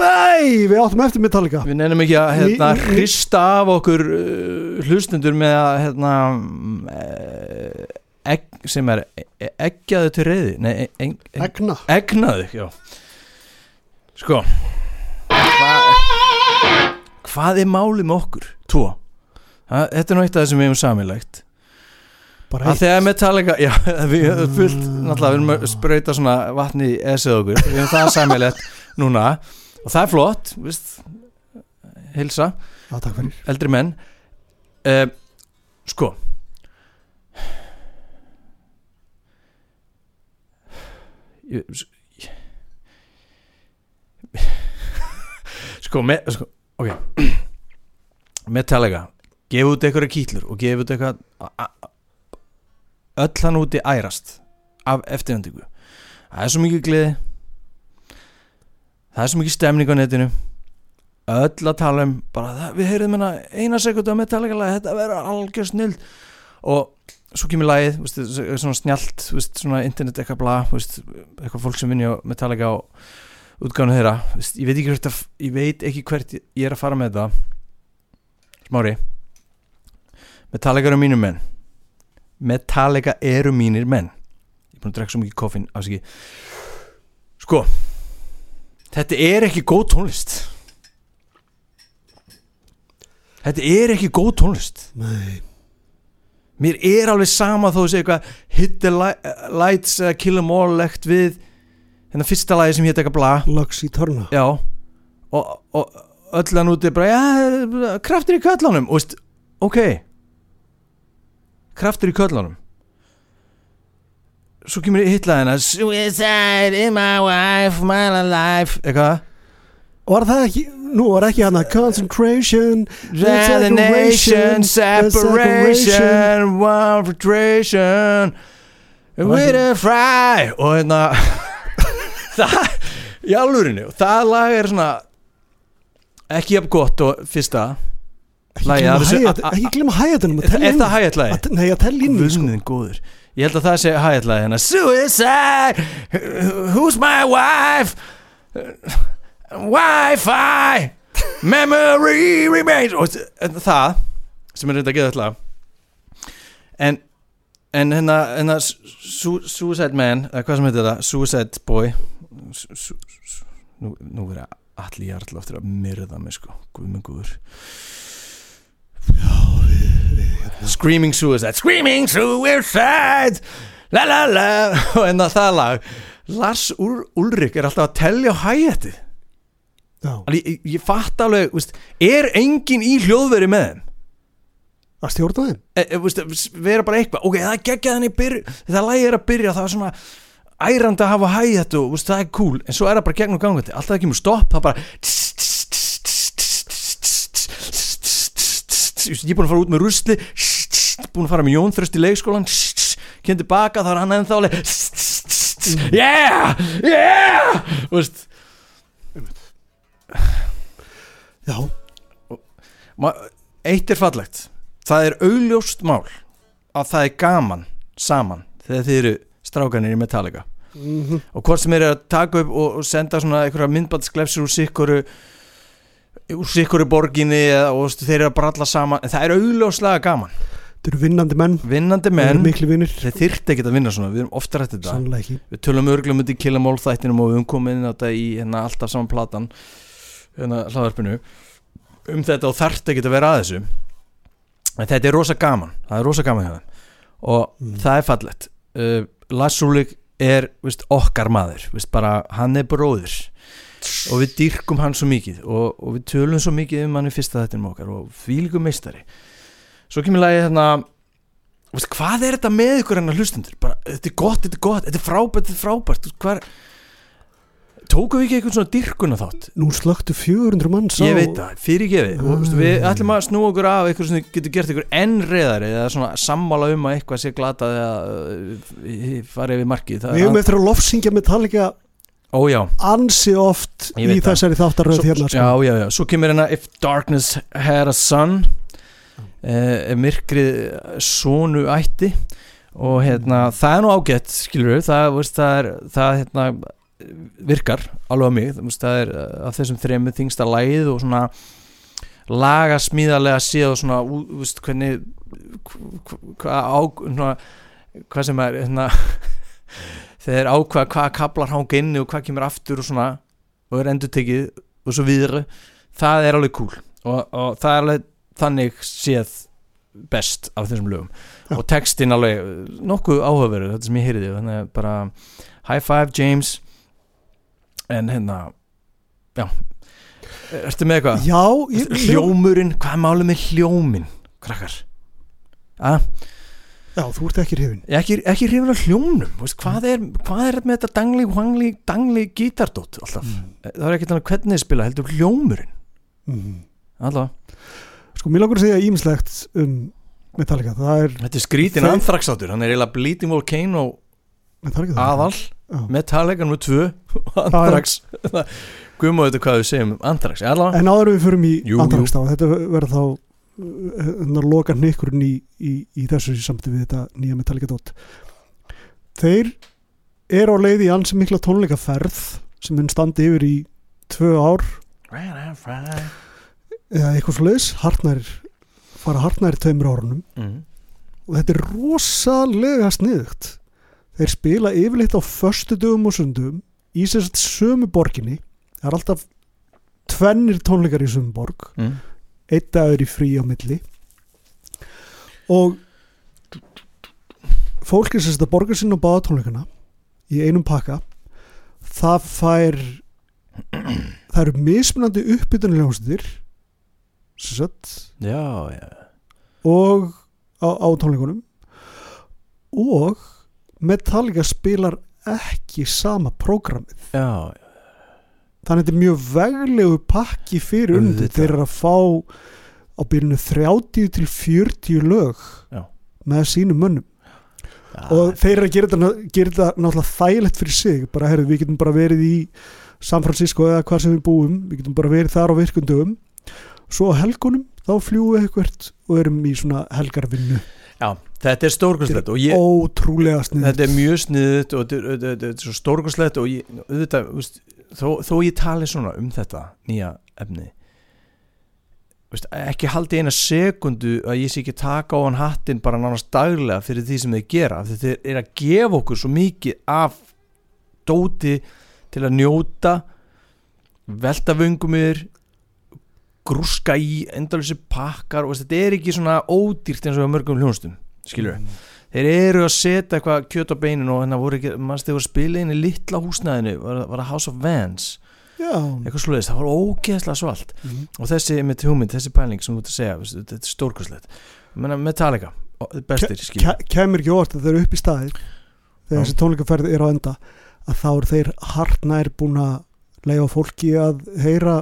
B: Æ, Við áttum eftir Metallica.
A: Við nefnum ekki að hérna, hrista af okkur uh, hlustendur með að hérna, uh, egg, sem er e- eggjaðu til reyði Nei, e- e- e-
B: Egna.
A: egnaðu, já. Sko Hvað er málið með okkur? Tvo. Ha, Þetta er nú eitt af það sem við hefum samilegt
B: Bara eitt.
A: þegar Metallica já, við höfum fullt, náttúrulega við erum að sprauta svona vatni í esið okkur. Við höfum það samilegt núna. Og það er flott, veist. Hilsa,
B: Já, takk fyrir.
A: Eldri menn. Uh, sko. Sko, me, sko ok. Metallica gefa út eitthvað kýtlur og gefa út eitthvað öll hann úti ærast af eftirvendingu það er svo mikið gleði. Það er svo mikið stemning á netinu. Öll að tala um bara það, við heyrðum hérna eina sekundu að Metallica lagi þetta verður algjör snild og svo kemur lagið veist, svona snjált, veist, svona internet eitthvað veist, eitthvað fólk sem vinni á Metallica og útgánu þeirra. Ég veit hvert ég veit ekki hvert ég er að fara með þetta smári. Metallica eru mínir menn. Metallica eru mínir menn. Ég er búin að drekka svo mikið koffin afsaki sko þetta er ekki góð tónlist. Þetta er ekki góð tónlist.
B: Nei,
A: mér er alveg sama þó að segja eitthvað hit the li lights kill them all legt við þennan fyrsta lagi sem hétt eitthvað bla.
B: Lux í törna
A: já. Og, og öll hann úti bara já, kraftur í köllunum. Og veist, ok. Kraftur í köllunum. Svo kemur hitlaðina suicide in my wife my life. Eitthvað.
B: Var það ekki, nú var ekki hann að concentration
A: Resignation,
B: separation.
A: one filtration With a fry. Og hérna Það Í alvörinu það lag er svona Ekki jafn gott og fyrsta
B: Ekki glemma hægætunum
A: Er það hægætt lagi?
B: Nei, að tella inn í sko.
A: Góður. Ég held að það sé hægætt lagi hérna. Suicide! Who's my wife? Wi-Fi! Memory remains! Og það sem er reynda að geða þetta en en hérna, hérna su Suicide Man, eða hvað sem heitir það Suicide Boy nú, nú verður allir hjartla eftir að myrða mig sko. Guðminn góður. Screaming Suicide Screaming Suicide! La la la. Og en það lag. Lars Ul Ulrik er alltaf að tellja á hægætti ég, ég, ég fatt alveg veist, er engin í hljóðveri með þeim?
B: Að stjórna þeim?
A: E, e, veist, vera bara eitthvað. Ok, það í byrju þegar lagi er að byrja það er svona ærandi að hafa hægættu og veist, það er cool en svo er það bara gegnum gangandi alltaf það kemur stopp það bara ég er búin að fara út með rusli búin að fara með Jón Þröst í leikskólan kemur tilbaka þá er hann ennþá alveg yeah, yeah Þú veist,
B: Já,
A: eitt er fallegt það er augljóst mál að það er gaman saman þegar þið eru strákanir í Metallica.
B: Mhm.
A: Og hvort sem er að taka upp og, og senda svona einhverja myndbandsglefsur úr sikkoru úr sikkoru borginni og þeir eru að bralla saman. En það er augljóslega gaman.
B: Þetta eru vinnandi menn.
A: Vinnandi menn. þeir þyrfti ekkert að vinna svona. Við erum ofta rætt þetta.
B: Sannlega ekki.
A: Við tölum örglum út í Killamól þættinum og við höfum komið inn á þetta í hérna, alltaf saman platan hérna hlaðarpinu um þetta og þarft ekki að vera að þessu. En þetta er rosa gaman. Það er rosa gaman þeim. Og
B: Mm.
A: það er fallegt. Uh, Lars Úlik er veist, okkar maður veist, bara, hann er bróðir. Og við dýrkum hann svo mikið og, og við tölum svo mikið um hann í fyrsta þættinum okkar og fílíkum meistari. Svo kemur lagið hérna veist, hvað er þetta með ykkur hennar hlustendur? Bara, þetta er gott, þetta er gott, þetta er frábært þetta er frábært, hvað er tókum við ekki eitthvað svona dýrkuna þátt
B: Nú slöktu 400 mann sá
A: ég veit það, fyrirgefið. Og veist, við
B: Ah.
A: ætlum að snúa okkur af eitthvað sem getur gert ykkur enn reyðari eða svona sammála um að eitthvað sé glatað eða uh, farið við markið.
B: Við hefum eftir að lofsingja Metallica
A: Ó já,
B: ansi oft í
A: það.
B: þessari þáttaröð hérna sko.
A: já, já, já, svo kemur hérna If Darkness Had a Son uh, myrkrið sonu ætti. Og hérna, það er nú ágætt skilur við, það, veist, það er það hérna, virkar alveg á mig, það, er uh, af þessum þremu þingsta lagið og svona laga smíðarlega séð og svona, ú- þú veist, hvernig hvað á svona, hvað sem er hérna, þeir ákvað hvað kaplar hanga inni og hvað kemur aftur og svona og er endur tekið og svo viðra það er alveg cool. Og, og það er alveg þannig séð best af þessum lögum.
B: Já.
A: og textin alveg nokkuð áhugaverður þetta sem ég að bara high five James en hérna já. Ertu með eitthvað?
B: já, ég,
A: hljómurinn, hvað er málið með hljómin krakkar? Að
B: já, þú ert ekki hrifin
A: ekki, ekki hrifin af hljómnum. Veist, hvað, er, hvað er með þetta dangli, hangli, dangli gítardótt alltaf? Það er ekki þannig hvernig þið spila heldur hljómurinn.
B: Mm.
A: alltaf,
B: sko, mér langar að segja ímislegt um Metallica, það er
A: þetta er skrítin anþraksáttur, hann er eiginlega Bleeding Volcano
B: það
A: aðal. Metallica nr. 2 anþraks guðmá þetta hvað við segjum um alltaf,
B: en áður við förum í Andrax þá, þetta verður þá hérna loka hnykkurinn í, í, í þessu samtíð við þetta nýja Metallica dot. Þeir eru á leið í ansi mikla tónleikaferð sem mun standi yfir í tvö ár. Eða eitthvað svoleiðis, hartnær fara hartnær tveimur árunum.
A: Mm.
B: og þetta er rosalega sniðugt þeir spila yfirleitt á föstu dögum og sundum í sérst sömu borginni. Það er alltaf tvennir tónleikar í sömu borg.
A: Mm.
B: einn dagur í frí á milli. Og fólk er sérst að borga sinna á báða tónleikana í einum pakka. Það fær það eru mismunandi uppbytunarljónstir sérst og á, á tónleikunum. Og Metallica spilar ekki sama prógramið.
A: Já,
B: þannig að þetta er mjög veglegu pakki fyrir undir
A: Auðvitað.
B: þeir eru að fá á byrjunu 30 til 40 lög
A: Já.
B: með sínum mönnum.
A: Já,
B: og þeir eru að gera þetta, gera þetta náttúrulega þægilegt fyrir sig. Bara herrðu, við getum bara verið í San Francisco eða hvað sem við búum. Við getum bara verið þar á virkundum svo á helgunum þá fljúum við eitthvað og erum í svona helgarvinnu.
A: Já, þetta er stórkostlegt og ég,
B: ótrúlega snið
A: þetta er mjög sniðut og þetta er- þetta er- þetta er svo stórkostlegt og ég, auðvitað, veist, þó, þó ég tali svona um þetta nýja efni veist, ekki haldi eina sekundu að ég sé ekki taka á hann hattinn bara nánast daglega fyrir því sem þeir gera þeir eru að gefa okkur svo mikið af dóti til að njóta velta vöngum yfir grúska í endalösi pakkar og þetta er ekki svona ódýrt eins og mörgum hljónstum skilur við þeir eru að setja eitthvað kjöt á beinin og hérna voru ekki, mannst þeir voru að spila inn í litla húsnæðinu, var, var það House of Vans?
B: Já,
A: eitthvað slúðist, það var ógeðslega svalt.
B: Mhm.
A: og þessi með hugmynd, þessi pæling sem þú ert að segja, þetta er stórkostlegt. Menna, Metallica, bestir
B: Ke kemur ekki orð að þeir eru upp í staði þegar þessi tónleikaferð er á enda að þá eru þeir hartnær búin að leiða fólki að heyra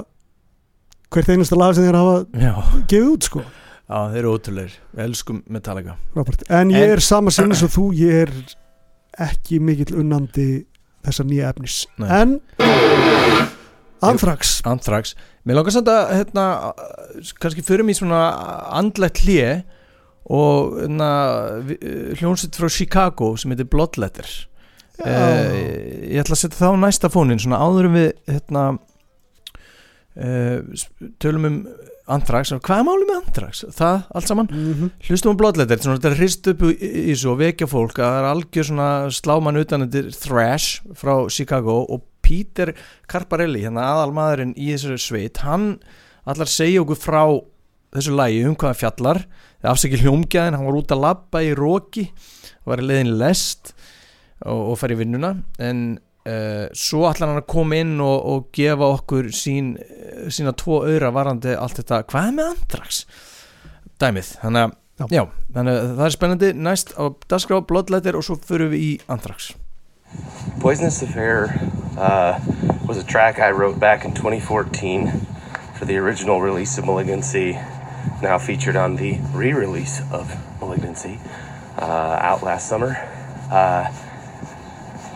B: hvert einasta lag sem þeir hafa gefið út sko
A: já, þeir eru ótrúleir við elskum Metallica.
B: Robert. en ég
A: En-
B: er sama sinni svo þú ég er ekki mikill unnandi þessa nýja efnis.
A: Nei.
B: en Anthrax.
A: Anthrax, mér langar samt að hérna, kannski förum í svona andlegt hlje og hérna, hljónsitt frá Chicago sem heitir Bloodletter. Uh, ég ætla að setja það á næsta fónin svona áður en við hérna, uh, tölum um Anthrax, hvað er málið með Anthrax? Það, allt saman?
B: Mhm.
A: Hlustum um Bloodletter, svona þetta er hrist upp í, í svo vekja fólk að það er algjör svona sláman utan þetta Thrash frá Chicago og Peter Carparelli, hérna aðal maðurinn í þessu sveit, hann allar segja okkur frá þessu lægi um hvað hann fjallar, afsækja hljómgæðin hann var út að labba í róki var í leiðin í lest og, og fara í vinnuna en svo ætlar hann að koma inn og, og gefa okkur sín, sína tvo öðra varandi allt þetta, hvað er með Anthrax? dæmið, þannig að
B: Já.
A: já, þannig að það er spennandi næst á Dasgrá, Bloodletter og svo förum við í Anthrax
C: Poisonous Affair uh, was a track I wrote back in 2014 for the original release of Malignancy, now featured on the re release of Malignancy uh, out last summer. Uh,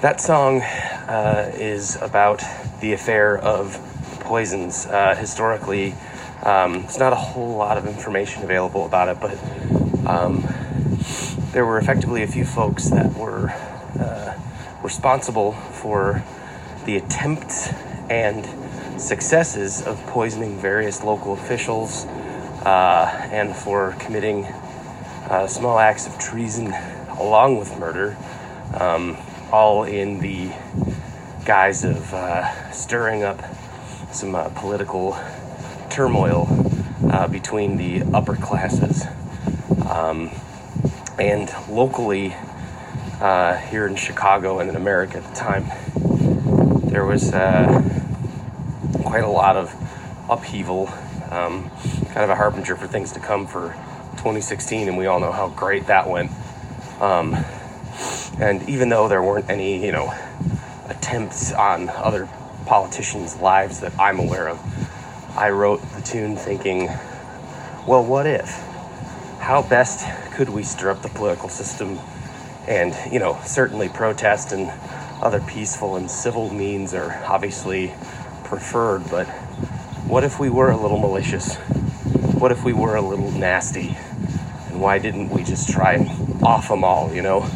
C: that song uh, is about the affair of poisons. Uh, historically, um, there's not a whole lot of information available about it, but um, there were effectively a few folks that were uh, responsible for the attempts and successes of poisoning various local officials uh, and for committing uh, small acts of treason along with murder, um, all in the guise of uh, stirring up some uh, political turmoil uh, between the upper classes. Um, and locally, uh, here in Chicago and in America at the time, there was uh, quite a lot of upheaval, um, kind of a harbinger for things to come for 2016, and we all know how great that went. Um, and even though there weren't any, you know, attempts on other politicians' lives that I'm aware of, I wrote the tune thinking, well, what if? How best could we stir up the political system? And, you know, certainly protest and other peaceful and civil means are obviously preferred, but what if we were a little malicious? What if we were a little nasty? And why didn't we just try and off them all, you know?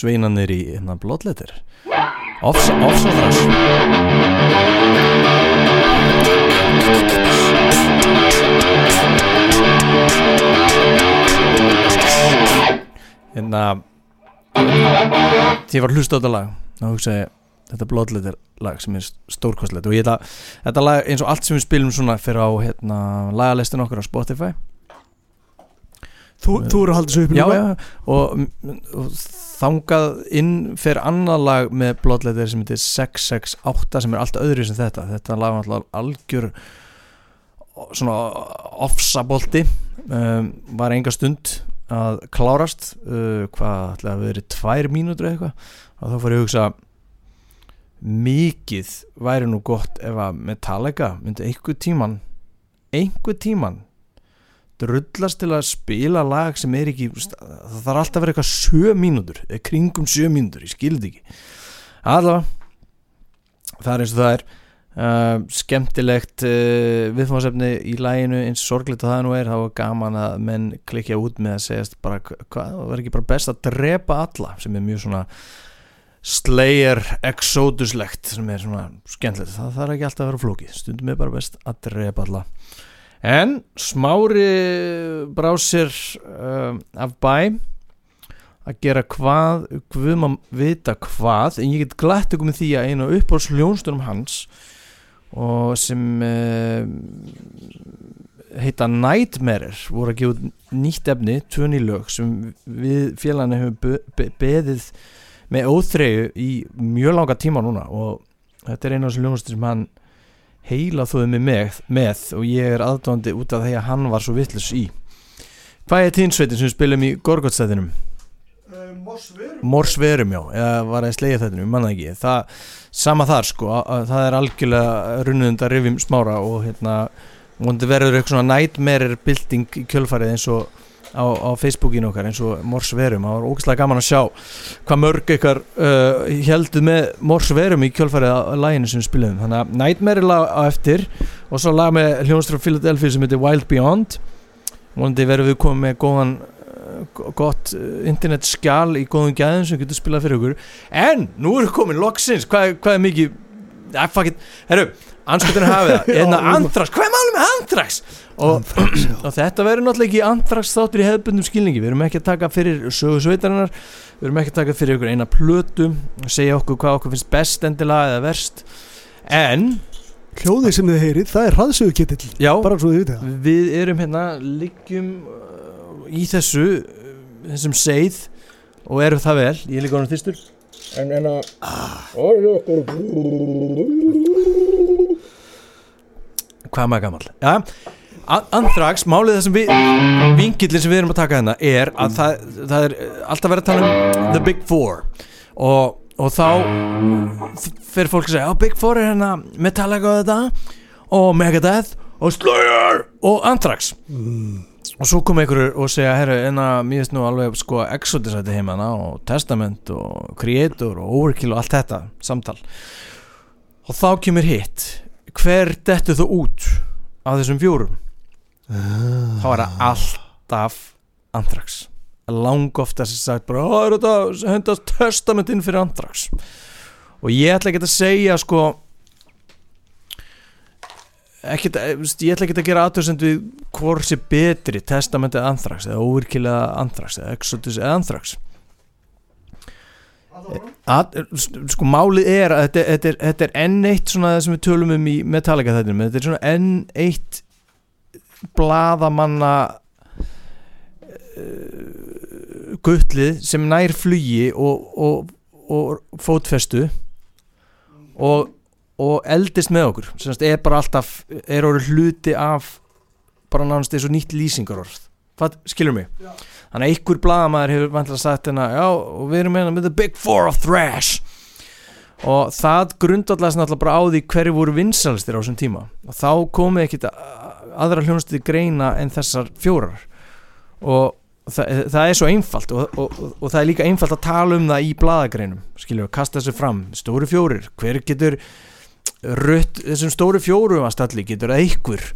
A: Sveinanir í hérna blóðleitir Offs, offsóðras Hérna Því ég var að hlusta á þetta lag þá hugsaði þetta blóðleitir lag sem er stórkostlegt. Og ég ætla þetta lag eins og allt sem við spilum svona fyrir á hérna, lagalistin okkur á Spotify
B: Þú, þú eru að halda þessu upp
A: já, já, og, og þangað inn fyrir annað lag með blóðleitir sem heitir 668 sem er allt öðru sem þetta. Þetta lag var alltaf algjör svona ofsabolti. Um, var enga stund að klárast uh, hvað ætlaði að verið tvær mínútur eða eitthvað? Og þá fór ég að hugsa mikið væri nú gott ef að Metallica myndi einhver tíman einhver tíman drullast til að spila lag sem er ekki það þarf alltaf að vera eitthvað sjö mínútur eða kringum sjö mínútur, ég skildi ekki. Allavega það er eins og það er uh, skemmtilegt uh, viðfáðsefni í læginu eins sorgleitt að það nú er þá er gaman að menn klikja út með að segjast bara hva- hvað, það var ekki bara best að drepa alla sem er mjög svona Slayer exoduslegt sem er svona skemmtilegt. Það þarf ekki alltaf að vera flókið. Stundum er bara best að drepa alla en smári brá sér uh, af bæ að gera hvað við maður vita hvað en ég get glætt ykkur með því að einu upp á sljónstunum hans og sem uh, heita Nightmare voru að gefa nýtt efni, tvö nýlög sem við félaginu hefur be be beðið með óþreyju í mjög langa tíma núna og þetta er einu af þessu ljónastur sem hann heila þóði mig með, með og ég er aðdóndi út af því að hann var svo vittlus í. Hvað er tínsveitin sem spilum í Gorgotstæðinum? Morsverum já, eða var það slegið þetta manna ekki, það, sama þar sko. Að, að það er algjörlega runnund að rifjum smára og hérna vondi verður eitthvað svona nightmare building í kjölfarið eins og á, á Facebookinu okkar eins og Mors Verum, það var ógæslega gaman að sjá hvað mörg ykkar uh, heldur með Mors Verum í kjölfarið á læginu sem við spilum, þannig að Nightmare er lag á eftir og svo lag með hljónstrar Philadelphia sem heitir Wild Beyond. Vonandi verðum við komið með góðan uh, gott uh, internet skjal í góðum gæðum sem getur spilað fyrir okkur. En nú er komin loksins. Hvað, hvað er mikið ah, fuck it, herru, anskotin hafið. Það
B: við-
A: Anthrax, hvað er málum með Anthrax og, og þetta verður náttúrulega ekki Anthrax þáttur í hefðbundum skilningi. Við erum ekki að taka fyrir sögu sveitarinnar. Við erum ekki að taka fyrir ykkur eina plötu segja okkur hvað okkur finnst best endilega eða verst. En
B: hljóðið sem þið heyrið, það er hraðsögukitill
A: já,
B: það.
A: Við erum hérna liggjum uh, í þessu uh, þessum seið og erum það vel, ég er líka honum þýstur en en að hvað maður gammal ja, A- Anthrax, málið þessum við vingillin sem við erum að taka hérna er að það, það er alltaf verið að tala um The Big Four. Og, og þá fyrir fólk að segja, Big Four er hérna Metallica og þetta og Megadeth og Slayer og Anthrax og svo kom einhverjur og segja herru, en að mér finnst nú alveg sko þetta heimana og Testament og Creator og Overkill og allt þetta samtal. Og þá kemur hitt. Hver dettu þú út af þessum fjórum? Þá er það alltaf Anthrax. Lang ofta sem sagt bara "Ó, er þetta hendast Testament inn fyrir Anthrax? Og ég ætla ekki að segja sko ekkert, eh, ég ætla ekki að gera aðtöðsend við hvort sé betri Testament eða Anthrax eða Overkill eða Anthrax eða Exodus eða Anthrax. Að, sko málið er að þetta, þetta, er, þetta er enn eitt svona það sem við tölum um í Metallica þettinum þetta er svona enn eitt blaðamanna uh, guttlið sem nær flugi og, og, og fótfestu. Og, og eldist með okkur. Sem sagt, er bara alltaf er orðið hluti af bara nánast eins og nýtt lýsingarorð. Skilur mig? Þannig að einhver blaðamaður hefur vantilega sagt hérna já og við erum hérna með the big four of thrash. Og það grundallast náttúrulega bara á því hverju voru vinsalistir á þessum tíma. Og þá komið ekkit aðra hljónstið greina en þessar fjórar. Og það, það er svo einfalt og, og, og, og það er líka einfalt að tala um það í blaðagreinum skiljum við, kasta þessu fram. Stóru fjórir, hver getur rutt þessum stóru fjórum að stalli getur það einhver.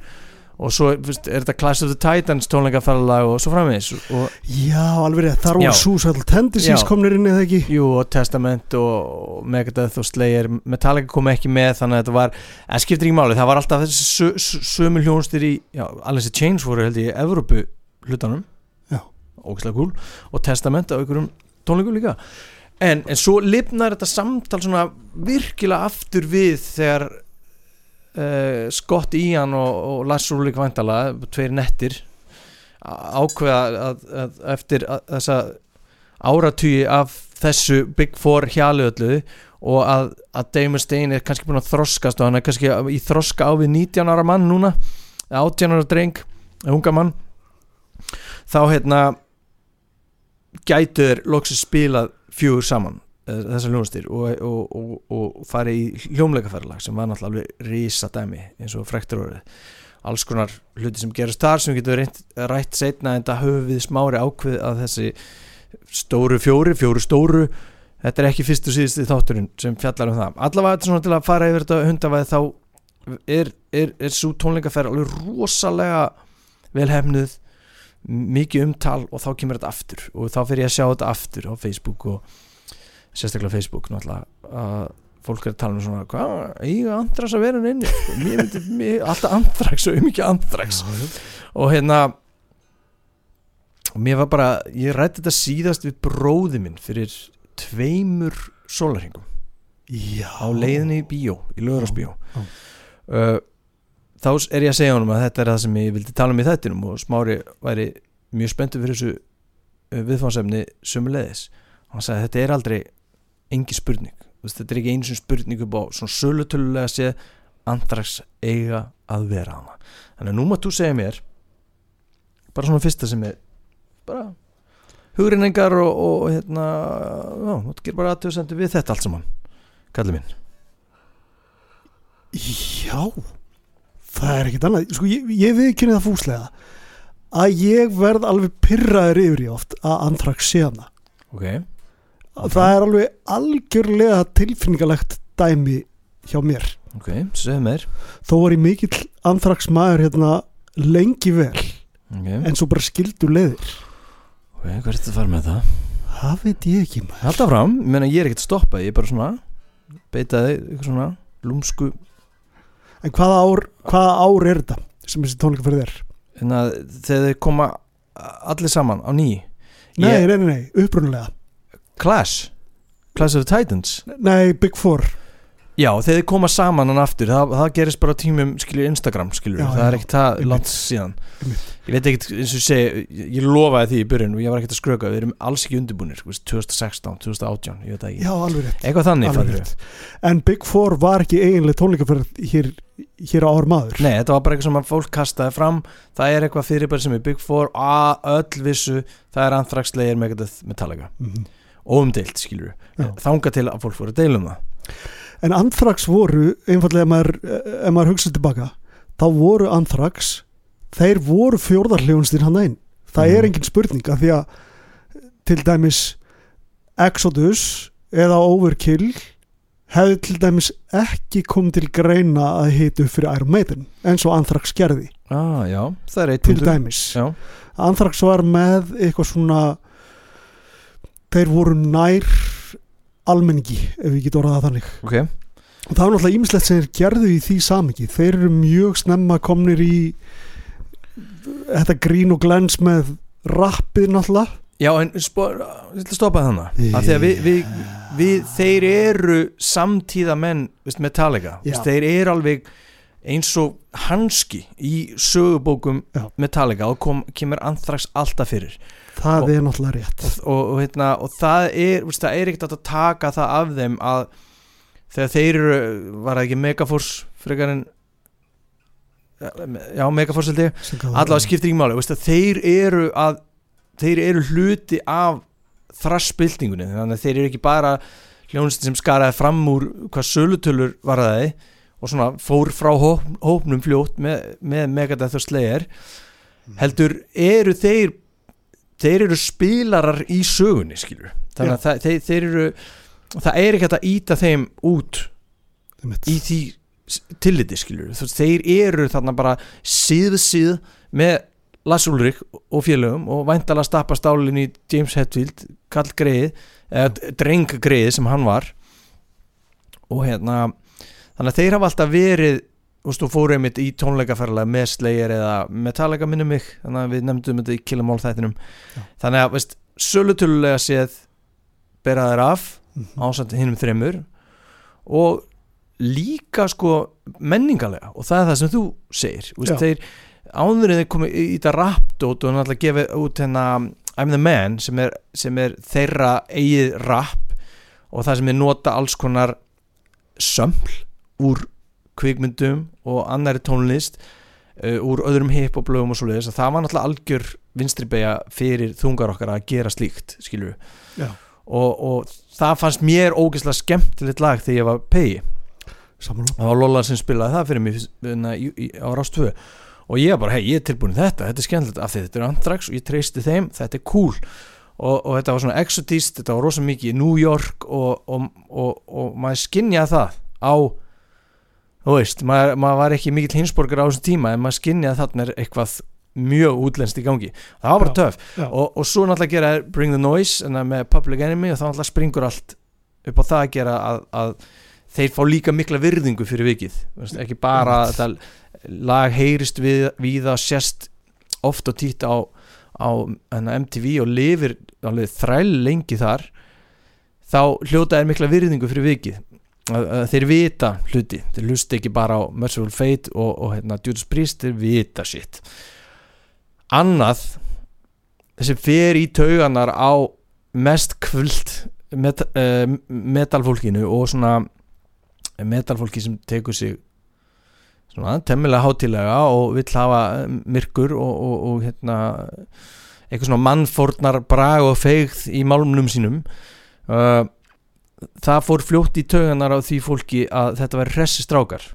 A: Og svo fyrst, er þetta Clash of the Titans tónleikaferðalag og svo og,
B: Já, alveg þar voru Suicidal Tendencies komnir inn eða ekki?
A: Jú, og Testament og Megadeth og Slayer Metallica kom ekki með þannig að þetta var en skiptir ekki máli, það var alltaf þessi sö, sö, sömu hljónstir í, já, alveg þessi Chains voru held í Evrópu hlutanum.
B: Já.
A: ógæslega cool. Og Testament á einhverjum tónleikum líka en, en svo lifnar þetta samtal svona virkilega aftur við þegar uh, Scott Ian og, og Lars Ulrik Vandala, tveir nettir ákveða að, að, eftir að, þessa áratugi af þessu Big Four hjaluöllu og að, að Damon Stein er kannski búin að þroskast og hann er kannski í þroska á við 19 ára mann núna 18 ára dreng, unga mann þá hérna gætu þeir loksins spilað fjögur saman eh, þessar hljónastir og, og, og, og fari í hljómleikaferðalag sem var náttúrulega alveg risa dæmi eins og frektur orðið. Alls konar hluti sem gerast þar sem við getum reynt, rætt setna en það höfum við smári ákveð að þessi stóru fjóri, fjóru stóru þetta er ekki fyrst og síðust í þátturinn sem fjallar um það. Allavega til að fara yfir þetta hundavæði þá er, er, er svo tónleikaferð alveg rosalega velhefnuð mikið umtal og þá kemur þetta aftur. Og þá fyrir ég að sjá þetta aftur á Facebook og sérstaklega Facebook náttúrulega að fólk er að tala um svona hvað, eiga andrax að vera inn inni mér myndi, mér, alltaf andrax og um ekki andrax og hérna og mér var bara, ég rætti þetta síðast við bróði minn fyrir tveimur sólarhingum
B: Já.
A: Á leiðinni í bíó, í lögurásbíó
B: Já.
A: Þá er ég að segja honum að þetta er það sem ég vildi tala um í þættinum og Smári væri mjög spenntur fyrir þessu uh, viðfánsefni sumulegðis hann sagði að þetta er aldrei engi spurning. Þetta er ekki einu sem spurning upp á svona sölutölulega séð andrax eiga að vera hana. Þannig að nú maður þú segja mér bara svona fyrsta sem er bara hugrinningar og, og hérna já, þú gerir bara aðtöðsendur við þetta allt saman kallið minn.
B: Já Það er ekkert annað. Sko, ég, ég viðkynni það fúslega að ég verð alveg pyrraður yfir í oft að Anthrax sé hana
A: ok,
B: það er alveg algjörlega tilfinningalegt dæmi hjá mér.
A: Ok, segðu mér.
B: Þó var ég mikill Anthrax maður hérna lengi vel
A: ok,
B: en svo bara skildu leiðir.
A: Ok, hvað er þetta að fara með það?
B: það veit ég ekki maður.
A: Halda fram, ég ég er ekkert að stoppa. Ég er bara svona, beitaði eitthvað svona, lúmsku
B: en hvaða ár, hvaða ár er þetta sem þessi tónleika fyrir þér?
A: að þegar þau koma allir saman á ný.
B: Nei,
A: Ég-
B: nei, nei, nei, upprunulega
A: Clash, Clash of the Titans.
B: Nei, Big Four
A: Já, þegar þið koma saman hann aftur það, það gerist bara tímum, skilur, Instagram skilur,
B: Já,
A: það
B: já.
A: er ekkert það langt síðan.
B: Einmitt.
A: ég veit ekkert, eins og ég segi ég, lofaði því í byrjun og ég var ekkert að skröka við erum alls ekki veist, 2016 2018, ég veit ekki,
B: Já, alveg rétt.
A: Eitthvað þannig
B: rétt. En Big Four var ekki eiginlega tónleikaferð hér, hér á ár maður?
A: Nei, þetta var bara eitthvað sem fólk kastaði fram. Það er eitthvað fyrirbæri sem er Big Four að öll vissu, það er Anthrax Slayer, Megadeth, Metallica.
B: Mhm.
A: óumdeilt, skilur
B: Já.
A: þanga til að fólk voru að deila um það
B: En Anthrax voru, einfallega ef maður, ef maður hugsa tilbaka þá voru Anthrax þeir voru fjórðarlegunstir hann einn það
A: Mhm.
B: er engin spurning af því að til dæmis Exodus eða Overkill hefði til dæmis ekki komið til greina að hita upp fyrir Iron Maiden eins og Anthrax gerði.
A: Ah, Já, er
B: til dæmis.
A: Já,
B: Anthrax var með eitthvað svona þeir voru nær almenningi ef við getum orðað það þannig.
A: Ok,
B: og það var náttúrulega ímislegt sem þeir gerðu í því samingi þeir eru mjög snemma komnir í þetta grín og glens með rappið náttúrulega.
A: Já, en spo, ég ætla að þannig því að við, við, við þeir eru samtíða menn veist, Metallica,
B: Já.
A: veist, þeir eru alveg eins og hanski í sögubókum
B: Já.
A: Metallica og kom, kemur Anthrax alltaf fyrir.
B: Það
A: Og-
B: er náttúrulega rétt.
A: og, og, og, og það er veist, það er ekkert að taka það af þeim að þegar þeir eru var það ekki Megaforce frekar en já Megaforce held ég. Allavega skiptir ekki máli veist, að þeir eru að þeir eru hluti af þrassbyltingunni þannig að þeir eru ekki bara hljónustin sem skaraði fram úr hvað sölutölur var það og svona fór frá hóp, hópnum fljótt með, með Megadeth og Slayer. Heldur eru þeir þeir eru spilarar í sögunni skilur þannig að það, þeir, þeir eru það er ekki að íta þeim út í því tilliti skilur þeir eru þarna bara síð síð með Lars Ulrik og félögum og væntalega stappa stálinn í James Hetfield kall greið, eða dreng greið sem hann var. Og hérna þannig að þeir hafa alltaf verið og fóru einmitt í tónleikaferðlega með Slayer eða Metallica minnum mig þannig að við nefndum þetta í Killamall þættinum. Þannig að veist, sölutölulega séð bera þær af
B: Mhm.
A: ásand hinnum þremur og líka sko menningalega og það er það sem þú segir veist, þeir áður en þeir komið í þetta rapdót og náttúrulega gefið út hérna I'm the man sem er, sem er þeirra eigið rap og það sem er nota alls konar sömpl úr kvikmyndum og annari tónlist uh, úr öðrum hip-hop-lögum og svoleiðis að það var náttúrulega algjör vinstribegja fyrir þungar okkar að gera slíkt skilur
B: Já.
A: og, og það fannst mér ógeðslega skemmtilegt lag þegar ég var pegi það var Lolla sem spilaði það fyrir mig hérna, á Rást 2 og ég bara, hei, ég er tilbúin þetta þetta er skemmtilegt af því þetta er Anthrax og ég treysti þeim þetta er cool. Og, og þetta var svona exotist, þetta var rosa mikið í New York og, og, og, og maður skinjaði það á þú veist, maður, maður var ekki mikill hinsborgar á þessum tíma en maður skinjaði þarna er eitthvað mjög útlenskt í gangi. Það var bara
B: já.
A: og, og svo náttúrulega gera Bring the Noise með Public Enemy og þá náttúrulega springur allt upp á það að gera að, að þeir fá líka mikla virðingu fyrir vikið. Veist, ekki bara að þetta lag heyrist við, við að sérst oft og títt á, á hana, MTV og lifir þræl lengi þar þá hljóta er mikla virðingu fyrir vikið. að, að þeir vita hluti. Þeir hlusta ekki bara á Merciful Fate og, og hérna, Judas Priest, þeir vita shit. Annað þessi fer í tauganar á mest kvöld met, uh, metalfólkinu og svona metalfólki sem tekur sig svona temmilega hátilega og vill hafa eh, myrkur og, og, og hérna eitthvað svona mannfórnar brag og feigð í málumnum sínum. Uh, það fór fljótt í tauganar á því fólki að þetta var ressi strákar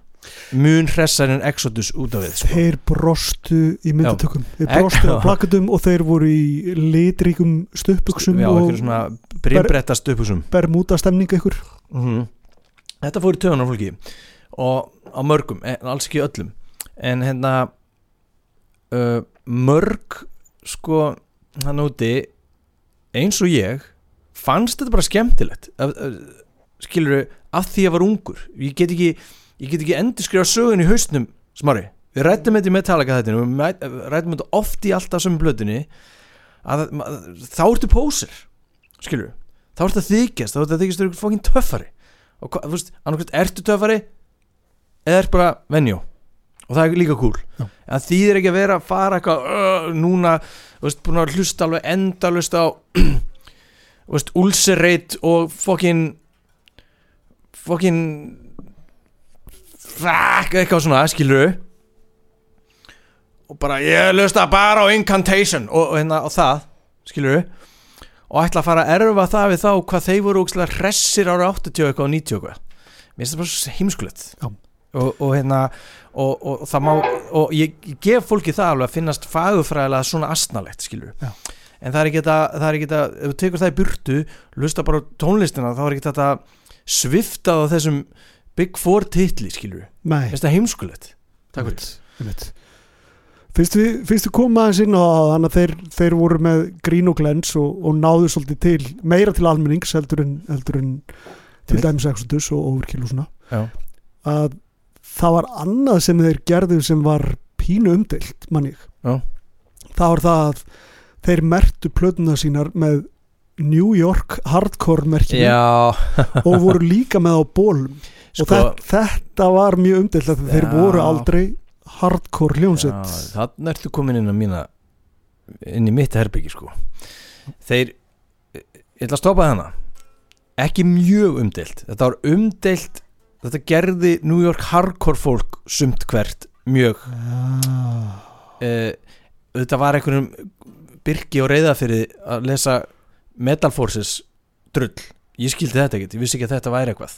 A: mun hressar en Exodus út af við sko.
B: þeir brostu í myndatökum þeir
A: Ek-
B: brostu á
A: Já.
B: plakatum og þeir voru í litríkum stuppuksum
A: Já,
B: og
A: brimbrettast uppusum
B: bermúta stemning ykkur
A: mm Þetta fór í töðunar fólki og á mörgum, en alls ekki öllum. En hérna uh, mörg sko hann úti eins og ég fannst þetta bara skemmtilegt. Uh, uh, skilur af því að ég var ungur. Ég get ekki, ég get ekki endur skrifa sögun í haustnum smári, við rættum þetta í Metallica þetta við rættum þetta oft í alltaf sömu blöðunni að, að þá ertu pósir skilur, þá ertu að þykjast þá ertu að þykjast þau fókin töffari. Og þú veist, annarkvæmt ertu töffari eða er bara venjó. Og það er líka cool.
B: Já.
A: að þýðir ekki að vera að fara eitthvað uh, núna, þú veist, búin að hlusta alveg endalust á þú veist, ulcerate og fokkin fokkin fuck, eitthvað svona, skilur og bara ég hlusta bara á incantation og, og, hérna, og það, skilur og ætla að fara að erfa það við þá hvað þeir voru ógslag hressir ára 80 eitthvað og 90 eitthvað. Mér finnst það bara heimskulegt. Og, og hérna og, og, og það má, og ég, ég gef fólki það alveg að finnast fagufræðilega svona astnalegt skilur
B: Já.
A: En það er ekki þetta, það er ekki þetta ef þú tekur það í burtu, lusta bara tónlistina þá er ekki þetta sviftað á þessum Big Four titli skilur,
B: Nei,
A: mér finnst það heimskulegt? Takk fyrir.
B: Fyrst við, við koma aðeins inn á þannig að þeir, þeir voru með grín og glens og, og náðu svolítið til meira til almennings heldur en, heldur en til dæmis Exodus og Overkill og svona.
A: Já.
B: að það var annað sem þeir gerðu sem var pínu umdeilt mann ég.
A: Já.
B: það var það að þeir mertu plötuna sínar með New York hardcore merkinu
A: Já,
B: og voru líka með á bólum og
A: sko
B: þetta, þetta var mjög umdeilt að þeir voru aldrei hardcore hljónsett
A: þannig ertu komin inn á mína inn í mitt herbyggi sko. Þeir ég ætla að stoppa þarna. Ekki mjög umdeilt. Þetta var umdeilt þetta gerði New York hardcore fólk sumt hvert mjög. Uh, þetta var einhvernum Birki og Reyðafyrði að lesa Metal Forces drull. Ég skildi þetta ekkert, ég vissi ekki að þetta væri eitthvað.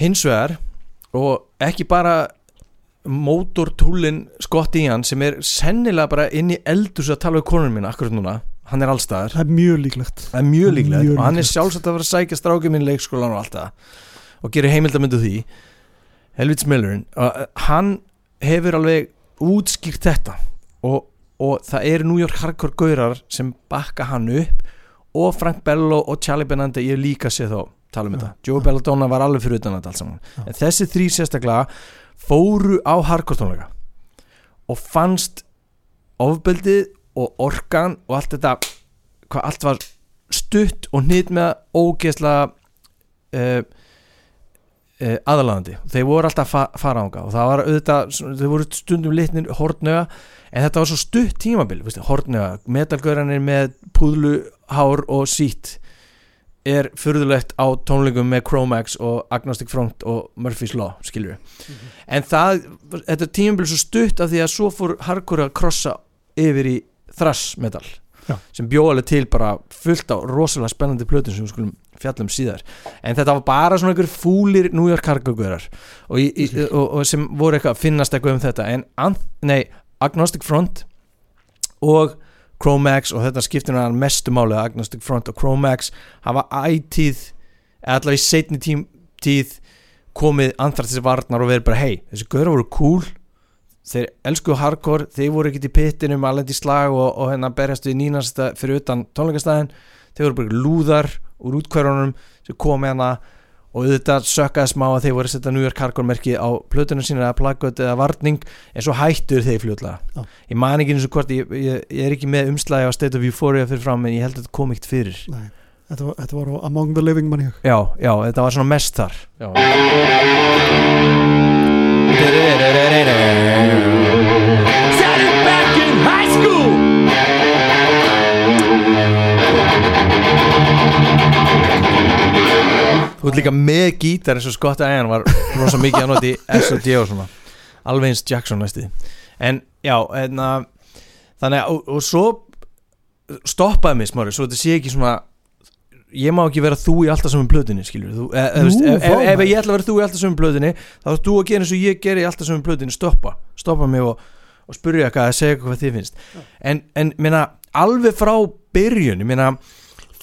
A: Hins vegar og ekki bara mótortúlin Scott Ian sem er sennilega bara inn í eldus að tala við konunum mína akkurat núna, hann er allstaðar.
B: Það er mjög líklegt.
A: Er mjög líklegt
B: Mjög
A: og hann er
B: líklegt.
A: sjálfsagt að vera að sækja strákið minn í leikskólan og allt það og gerir heimildamöndu því. Helvits Millerinn og hann hefur alveg útskýrt þetta og, og það eru New York hardcore gaurar sem bakka hann upp og Frank Bello og Charlie Benante ég líka séð þá tala um
B: Já,
A: þetta Joe
B: já.
A: Belladonna var alveg fyrir utan þetta allt saman
B: Já.
A: en þessi þrý sérstaklega fóru á hardcore tónleika og fannst ofbeldið og orkan og allt þetta hvað allt var stutt og hnýtt með ógeðslega uh, uh, aðalagandi þeir voru alltaf að fa fara ánga og það var auðvitað, þeir voru stundum litnir hortnöga en þetta var svo stutt tímabil hortnöga, metalgöranir með púðluhár og sít er furðulegt á tónleikum með Chromax og Agnostic Front og Murphy's Law, skilur en það, þetta tímabil svo stutt af því að svo fór hardcore að krossa yfir í thrash metal
B: Já.
A: sem bjóð alveg til bara fullt á rosalega spennandi plötum sem við skulum fjallum síðar. En þetta var bara svona einhver fúlir New York hardcore og, og, og sem voru eitthvað að finnast eitthvað um þetta. En nei, Agnostic Front og Chromax og þetta skiptir hann mestu máli að Agnostic Front og Chromax hafa eða allavega í setni tím, tíð komið anþrættis varnar og verið bara hei, þessi gauðra voru cool þeir elskuðu hardcore, þeir voru ekkert í pittinum alveg í slag og, og hérna berjast við nýnasta fyrir utan tónleikastæðin þeir voru bara lúðar úr útkværunum sem kom hérna og auðvitað sökkaði smá að þeir voru að setja New York hardcore merki á plötunum sína eða plaggot eða varning en svo hættur þeir fljótlega.
B: Já.
A: ég man ekki eins og hvort ég, ég, ég er ekki með umslæði á State of Euphoria fyrir fram en ég held að þetta kom ekkert fyrir.
B: Nei, þetta, var, þetta var Among the Living mann ég.
A: Já, já, þetta var svona mest þar. Já. Þú ert líka með gítar eins og Scott Ian var rosa mikið að nota í S.O.D. og svona. Alveg eins Jackson næstu en já, enna þannig að, og, og svo stoppaði mig smári, svo þetta sé ekki svona ég má ekki vera þú í alltaf saman plötunni skilur þú, e, e, veist, ef, ef, ef ég ætla að vera þú í alltaf saman plötunni þá er þú að gera eins og ég geri í alltaf saman plötunni stoppa, stoppa mig og, og spurja hvað að segja hvað þið finnst. En, en minna, alveg frá byrjun, minna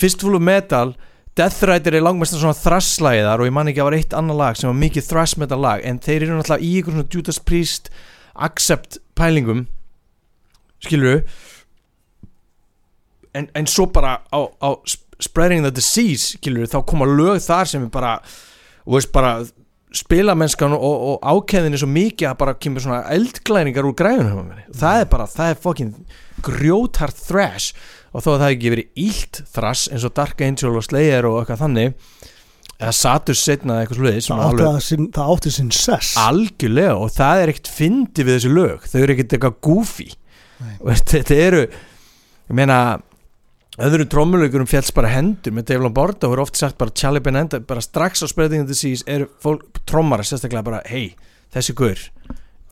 A: Fistful of Metal Death Rider er langmest svona þrasslæðar og ég man ekki að var eitt annar lag sem var mikið thrash metal lag en þeir eru náttúrulega í einhvern svona Judas Priest accept pælingum skilur en, en svo bara á, á sp- Spreading the Disease skilur þá koma lög þar sem er bara veist bara spilamennskan og, og ákæðin er svo mikið að bara kemur svona eldglæningar úr græðunum það er bara, það er fokkin grjótart thrash og þó að það hafi ekki verið ílt thrash eins og Dark Angel og Slayer og eitthvað þannig eða Satus setna eða eitthvað sluðið
B: það það átti sinn sess.
A: Algjörlega og það er ekkert fyndi við þessi lög, þau eru ekkert eitthvað goofy. Þetta eru ég meina öðrum trómuleikurum fjalls bara hendur með Dave Lombardo og er oft sagt bara Charlie Benenda bara strax á Spreading the Disease er fólk, trómara sérstaklega bara hei, þessi guður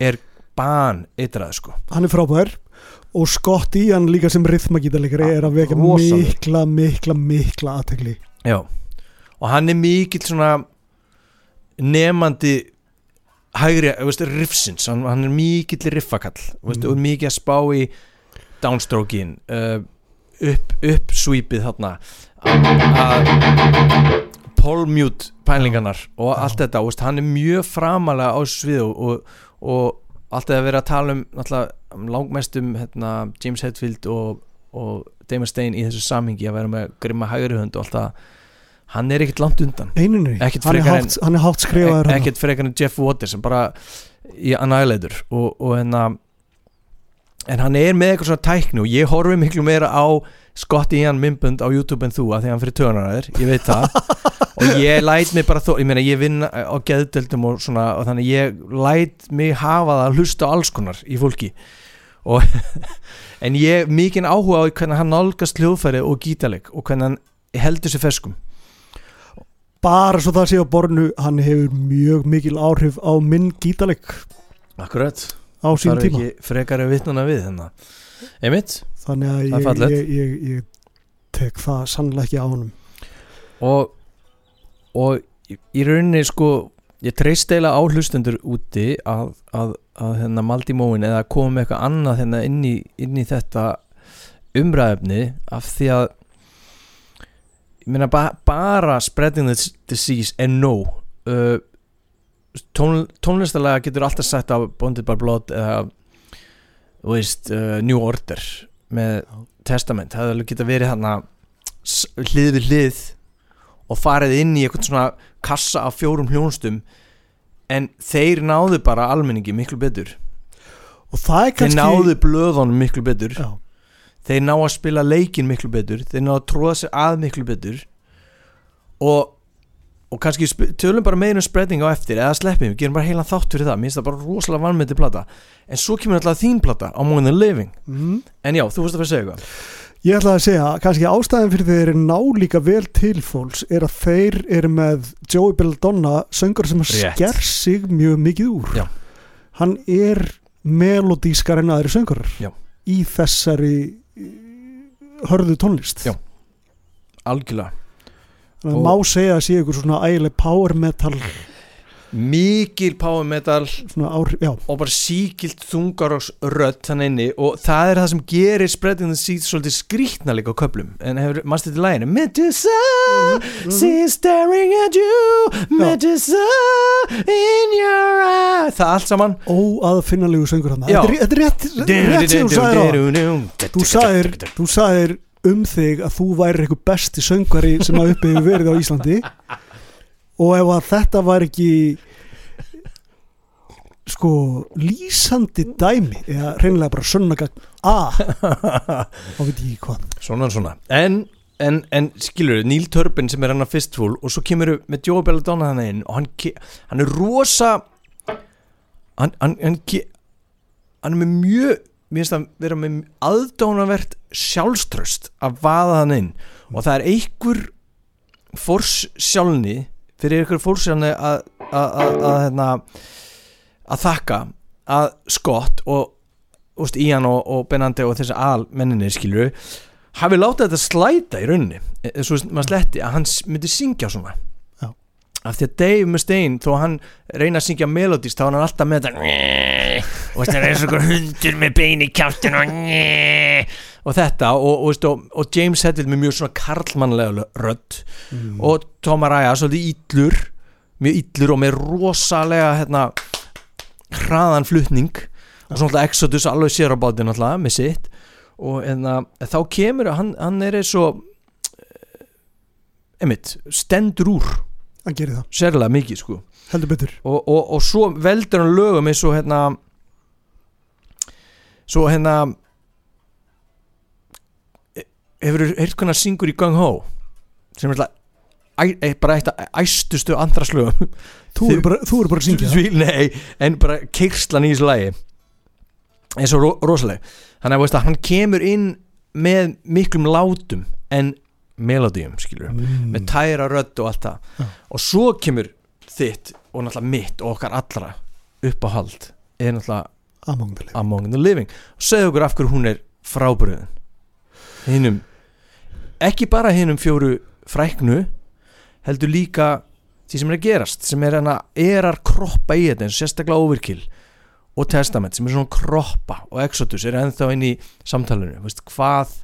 A: er ban eitrað sko.
B: Hann er frábær og Scott Ian líka sem rithmagítalegri er að veka
A: Rosaleg.
B: mikla, mikla, mikla aðtegli
A: Já, og hann er mikill svona nefandi hægri, veist, riffsins. Hann, hann er mikill riffakall. Veist,
B: Mm.
A: og mikið að spá í downstrokein uh, upp, upp sweepið þarna. Að polmute pælingarnar og allt þetta, veist, hann er mjög framalega á svið og, og, og alltaf að vera að tala um um langmestum hérna, James Hetfield og, og Damon Stein í þessu samhengi að vera með grimma hægri hönd og alltaf hann er ekkert langt undan. Ekkert
B: hann, er hátt- hann er hátt skrifaður
A: ekkert frekar en Jeff Waters sem bara í og hérna en hann er með eitthvað svona tækni og ég horfi miklu meira á Scott Ian mymbund á YouTube en þú að því að hann fyrir tönaræðir, ég veit það. Og ég læt mig bara þó, ég meina ég vinn á geðdeldum og svona og þannig ég læt mig hafa það að hlusta á alls konar í fólki. Og en ég hef mikinn áhuga á hvernig hann nálgast hljóðfæri og gítaleg og hvernig hann heldur sér feskum
B: bara svo það sé á bornu hann hefur mjög mikil áhrif á minn gítaleg
A: Akkurat.
B: Á sín tíma.
A: ekki frekar að vitnuna við hérna einmitt.
B: Þannig að ég, ég, ég, ég tek það sannlega ekki á honum.
A: Og, og í- rauninni sko ég treyst eila á hlustendur úti að, að, að hérna maldi móin eða með eitthvað annað hérna inn í, inn í þetta umræðefni af því að meina ba bara spreading the disease er no uh, tón, tónlistalega getur alltaf sett á Bonded by Blood eða þú veist, uh, New Order með Testament, það hefði geta verið þarna s- hlið við hlið og farið inn í eitthvað svona kassa af fjórum hljónstum en þeir náðu bara almenningi miklu betur.
B: Og það er
A: þeir
B: kannski
A: náðu blöðunum miklu betur.
B: Já,
A: þeir ná að spila leikin miklu betur þeir ná að tróða sig að miklu betur og og kannski tölum bara meira um spreading á eftir eða sleppum, við gerum bara heilan þátt fyrir það mér finnst það bara rosalega vannmyndi plata en svo kemur alltaf þín plata á Than Living
B: mm.
A: en já, þú fórst að fara að segja eitthvað
B: Ég ætla að segja, kannski ástæðin fyrir þeir eru ná líka vel til fólks er að þeir eru með Joey Belladonna söngur sem sker sig mjög mikið úr
A: Já.
B: hann er melodískar en aðri söngur
A: Já.
B: í þessari eh, hörðu tónlist
A: Já. algjörlega
B: Þannig að má segja að sé ykkur svona ægileg power metal.
A: Mikil power metal.
B: Ár,
A: og bara síkilt þungar og rödd þannig inni. Og það er það sem gerir spreading the seeds svolítið skrýtna líka á köplum en hefur, þetta í læginu Medusa, she's staring at you. Medusa in your eye það allt saman.
B: Óaðfinnalegu söngur hann þetta er, rétt, sem þú sagðir, þú sagðir um þig að þú væri eitthvað besti söngvari sem að uppi hefur verið á Íslandi. Og ef að þetta var ekki sko lýsandi dæmi eða reynilega bara sönnagagn A þá veit ég ekki hvað.
A: Svona svona. En, en, en skilur Neil Turbin sem er hann að fistful og svo kemur við með Joe Belladonna þannig inn og hann, hann er rosa hann, hann, hann, hann er með mjög mér finnst að vera með aðdónavert sjálfströst að vaða hann inn og það er einhver fórsjálni fyrir einhver fórsjálni að hérna, að þakka að Scott og úst, Ian og, og Benandi og þessi almenninni skilur hafi látið þetta slæta í rauninni eða svo maður sletti að hann s- myndi syngja svona. Af því að Dave Mustaine þó að hann reyna að syngja melodist þá er hann alltaf með þetta og það er eins og hundur með bein í kjáttin og, og þetta og, og, og, James Hetfield með mjög svona karlmannlega rödd og Tom Araya svolítið illur mjög illur og með rosalega hérna hraðan flutning og svona Exodus alveg sér á bátinn alltaf með sitt og enna, þá kemur hann, hann er eins og einmitt, stendur úr
B: hann gerir það,
A: sérlega mikið sko.
B: Heldur betur.
A: Og, og, og svo veldur hann lögum eins og hérna svo hérna hefur heyrt hvernig hann syngur í Gung Ho sem er æ, bara eitt af æstustu andraslögum.
B: Þú eru bara, þú eru bara að syngja það.
A: Nei, en bara keirslan í þessu lagi eins og ro rosaleg. Þannig að hann kemur inn með miklum látum en melodíum skilur
B: Mm.
A: með tæra rödd og allt það
B: Já.
A: og svo kemur þitt og náttúrulega mitt og okkar allra uppáhald er náttúrulega
B: Among the Living
A: Among the Living og segðu okkur af hverju hún er frábriðin hinnum ekki bara hinnum fjóru fræknu heldur líka því sem er að gerast sem er hana erar kroppa í þetta sérstaklega Overkill og Testament sem er svona kroppa og Exodus er ennþá inn í samtalenu hvað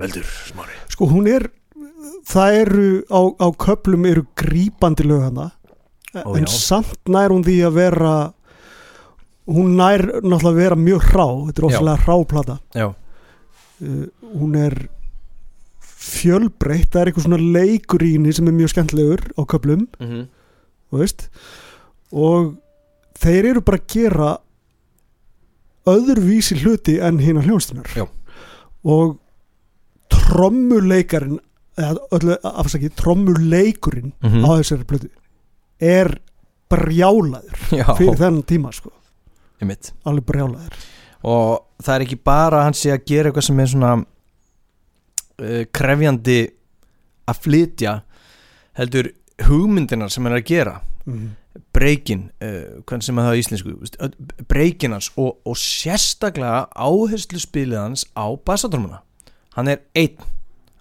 A: veldur smári
B: sko hún er það eru á, á köplum eru grípandi lög hana
A: Ó,
B: en
A: já.
B: samt nær hún því að vera hún nær náttúrulega að vera mjög hrá þetta er ofsalega hráplata uh, hún er fjölbreytt það er eitthvað svona leikur í henni sem er mjög skemmtilegur á köplum
A: mm -hmm.
B: veist og þeir eru bara að gera öðruvísi hluti en hina hljónstunar
A: Já.
B: og trommuleikarin afsakið trommuleikurinn
A: Mhm.
B: á þessari plötu er brjálaður
A: já,
B: fyrir þennan tíma sko, alveg brjálaður.
A: Og það er ekki bara að hann sé að gera eitthvað sem er svona uh, krefjandi að flytja heldur hugmyndinar sem hann er að gera.
B: Mm.
A: breykin, uh, hvernig sem er það á íslensku veist, öll- breykin hans og, og sérstaklega áherslu spilið hans á bassadrömmuna hann er einn,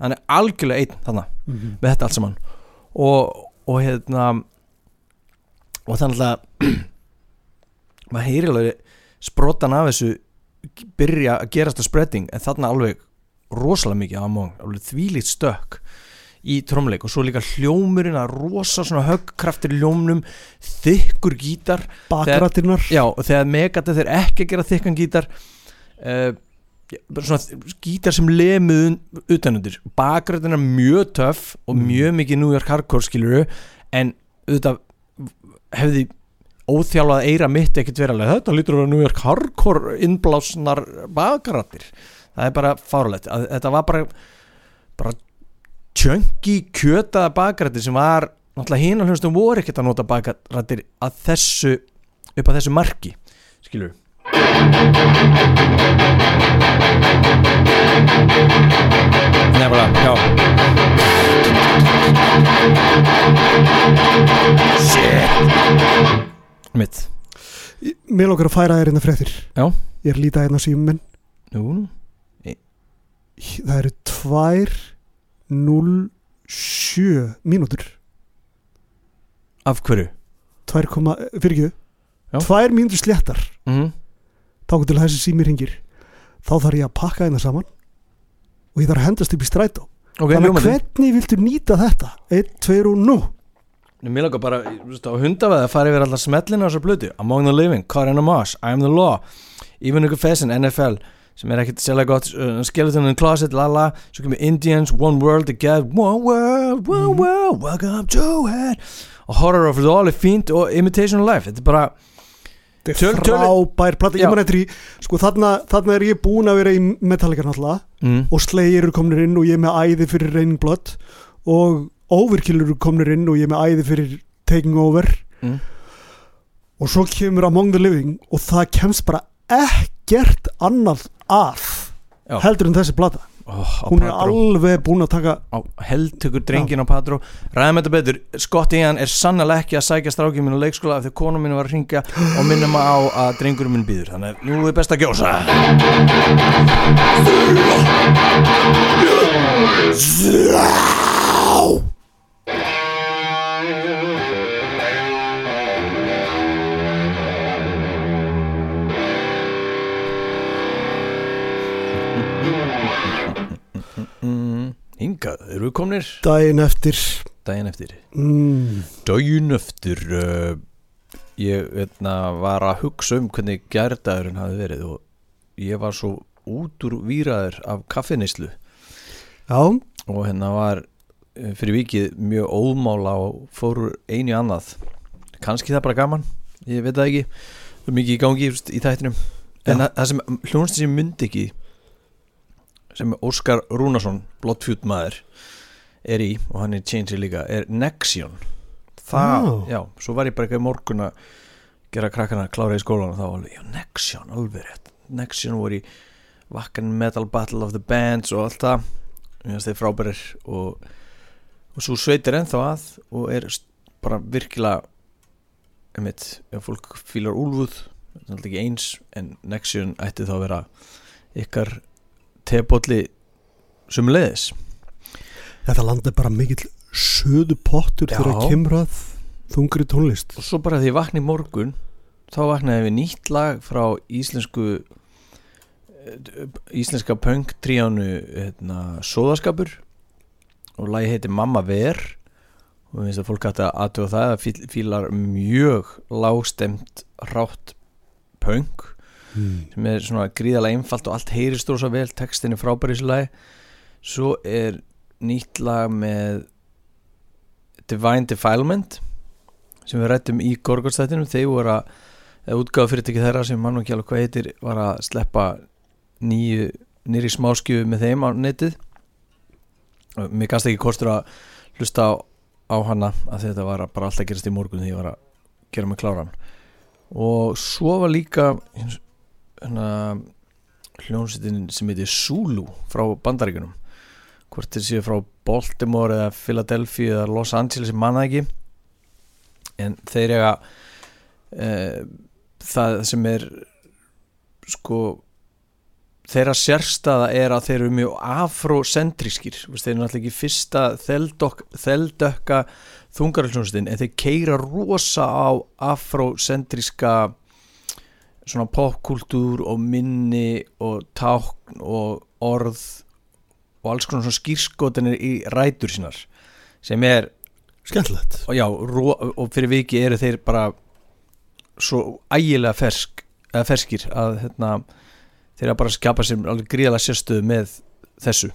A: hann er algjörlega einn þannig
B: Mm.
A: með þetta allt saman. Og, og hérna og þannig að maður heyri alveg sprotan af þessu byrja að gerast að spreading en þarna alveg rosalega mikið af Among, alveg þvílíkt stökk í trómleik og svo líka hljómurinn að rosa svona höggkraftir hljómnum þykkur gítar.
B: Bakrættirnar
A: já og þegar Megadeth er ekki að gera þykkan gítar uh, gítar sem lemuð utanundir bakrættin er mjög töff og
B: Mm.
A: mjög mikið New York hardcore skiluru en auðvitað hefði óþjálfað eira mitt ekkert verið alveg. Þetta lítur að vera New York hardcore innblásnar bakrættir það er bara fárulegt að þetta var bara bara tjöngi kjötaða bakrættir sem var náttúrulega hina hljóðstum voru ekkert að nota bakrættir að þessu upp að þessu marki skilur Nefnilega, já. Shit. Mitt.
B: Mér lókar að færa þér hérna fréttir.
A: Já.
B: ég er að líta hérna minn.
A: Nú,
B: það eru 2.07 mínútur.
A: Af hverju?
B: 2, fyrir ekki 2 mínútur sléttar.
A: Mm
B: þá til þessi sími ringir þá þarf ég að pakka hérna saman og ég þarf að hendast upp í strætó.
A: Ok,
B: þannig að hvernig viltu nýta þetta? 1, 2 og nú.
A: Mér langar bara, á hundaveð að fara yfir alltaf smellina á þessar blötu Among the Living, Karin Moss, I am the Law Even Uka Fessin, NFL sem er ekkert sérlega gott uh, Skeleton in the Closet, lala Svo kemur Indians, One World Again One World, One World, Welcome to it og Horror of it All fínt og Imitation of Life. Þetta er bara, Töl-
B: er frábær plata
A: Já.
B: ég man eftir í, sko þarna, þarna er ég búin að vera í Metallica náttúrulega
A: mm,
B: og Slayer eru komnir inn og ég er með æði fyrir Raining Blood og Overkill eru komnir inn og ég er með æði fyrir Taking Over
A: mm.
B: og svo kemur Among the Living og það kemst bara ekkert annað að
A: Já.
B: heldur en þessi plata
A: oh,
B: hún er
A: Padró.
B: alveg búin að taka
A: á heldtökur drengin á Padró ræðum þetta betur, Scott Ian er sannlega ekki að sækja strákið minn á leikskóla af því konu minn var að ringja og minna maður á að drengurinn minn býður. Þannig að nú er best að gjósa.
D: Yeah.
A: mm, Hingað, eru við komnir?
B: Daginn eftir.
A: Daginn eftir.
B: Mm,
A: Daginn eftir uh, Ég veitna, var að hugsa um hvernig gærdagurinn hafi verið og ég var svo út úr výraður af kaffinislu
B: já,
A: og hérna var eh, fyrir vikið mjög ómála og fór einu annað. Kannski það er bara gaman, ég veit það ekki. Mikið í gangi í þættinum. En það, sem hljónst sem myndi ekki sem Óskar Rúnarsson blottfjút maður er í og hann er change líka er Nexion. Það, já, svo var ég bara eitthvað í morgun að gera krakkana klára í skólan og þá var alveg, já, Nexion, alveg rétt. Nexion voru í Wacken Metal Battle of the Bands og allt það. Mér finnst þeir frábærir og, og svo sveitir ennþá að og er bara virkilega einmitt, ef fólk fílar úlfuð það er alltaf ekki eins en Nexion ætti þá að vera ykkar tebólli sumuleiðis
B: þetta land er bara mikill söðu pottur þegar að þungri tónlist.
A: Og svo bara því í morgun þá vaknaði við nýtt lag frá íslensku eh, íslenska punk tríánu hérna, Sóðaskapur og lagi heiti Mamma Ver. Og við finnst að fólk hætti að aðtöða það að fíl, fílar mjög lágstemt rátt punk
B: mm.
A: sem er svona gríðalega einfalt og allt heyrist rosa vel textin er frábæri í þessu lagi. Svo er nýtt lag með Divine Defilement sem við rættum í Gorgóðstættinum þeir voru að, eða útgáfa fyrirtæki þeirra sem mann og ekki alveg hvað heitir var að sleppa nýju nýri smáskjöfu með þeim á netið. Og mér gasta ekki kostur að hlusta á, á hana að þetta var bara alltaf gerast í morgun þegar ég var að gera mig kláran. Og svo var líka hérna hljónsettin sem heitir Zulu frá bandaríkunum hvort þeir séu frá Baltimore eða Philadelphia eða Los Angeles ég manna ekki. En þeir eiga e, það sem er sko þeirra sérstaða er að þeir eru mjög afrocentrískir. Þeir eru náttúrulega ekki fyrsta þeldökka þungarhljónstin en þeir keira rosa á afrocentríska svona popkultúr og minni og tákn og orð og alls konar svona skýrskotinir í rætur sínar sem er
B: skemmtilegt.
A: og já, ro, og fyrir viki eru þeir bara svo ægilega fersk ferskir að hérna, þeir eru bara að skapa sér alveg gríðalega sérstöðu með þessu.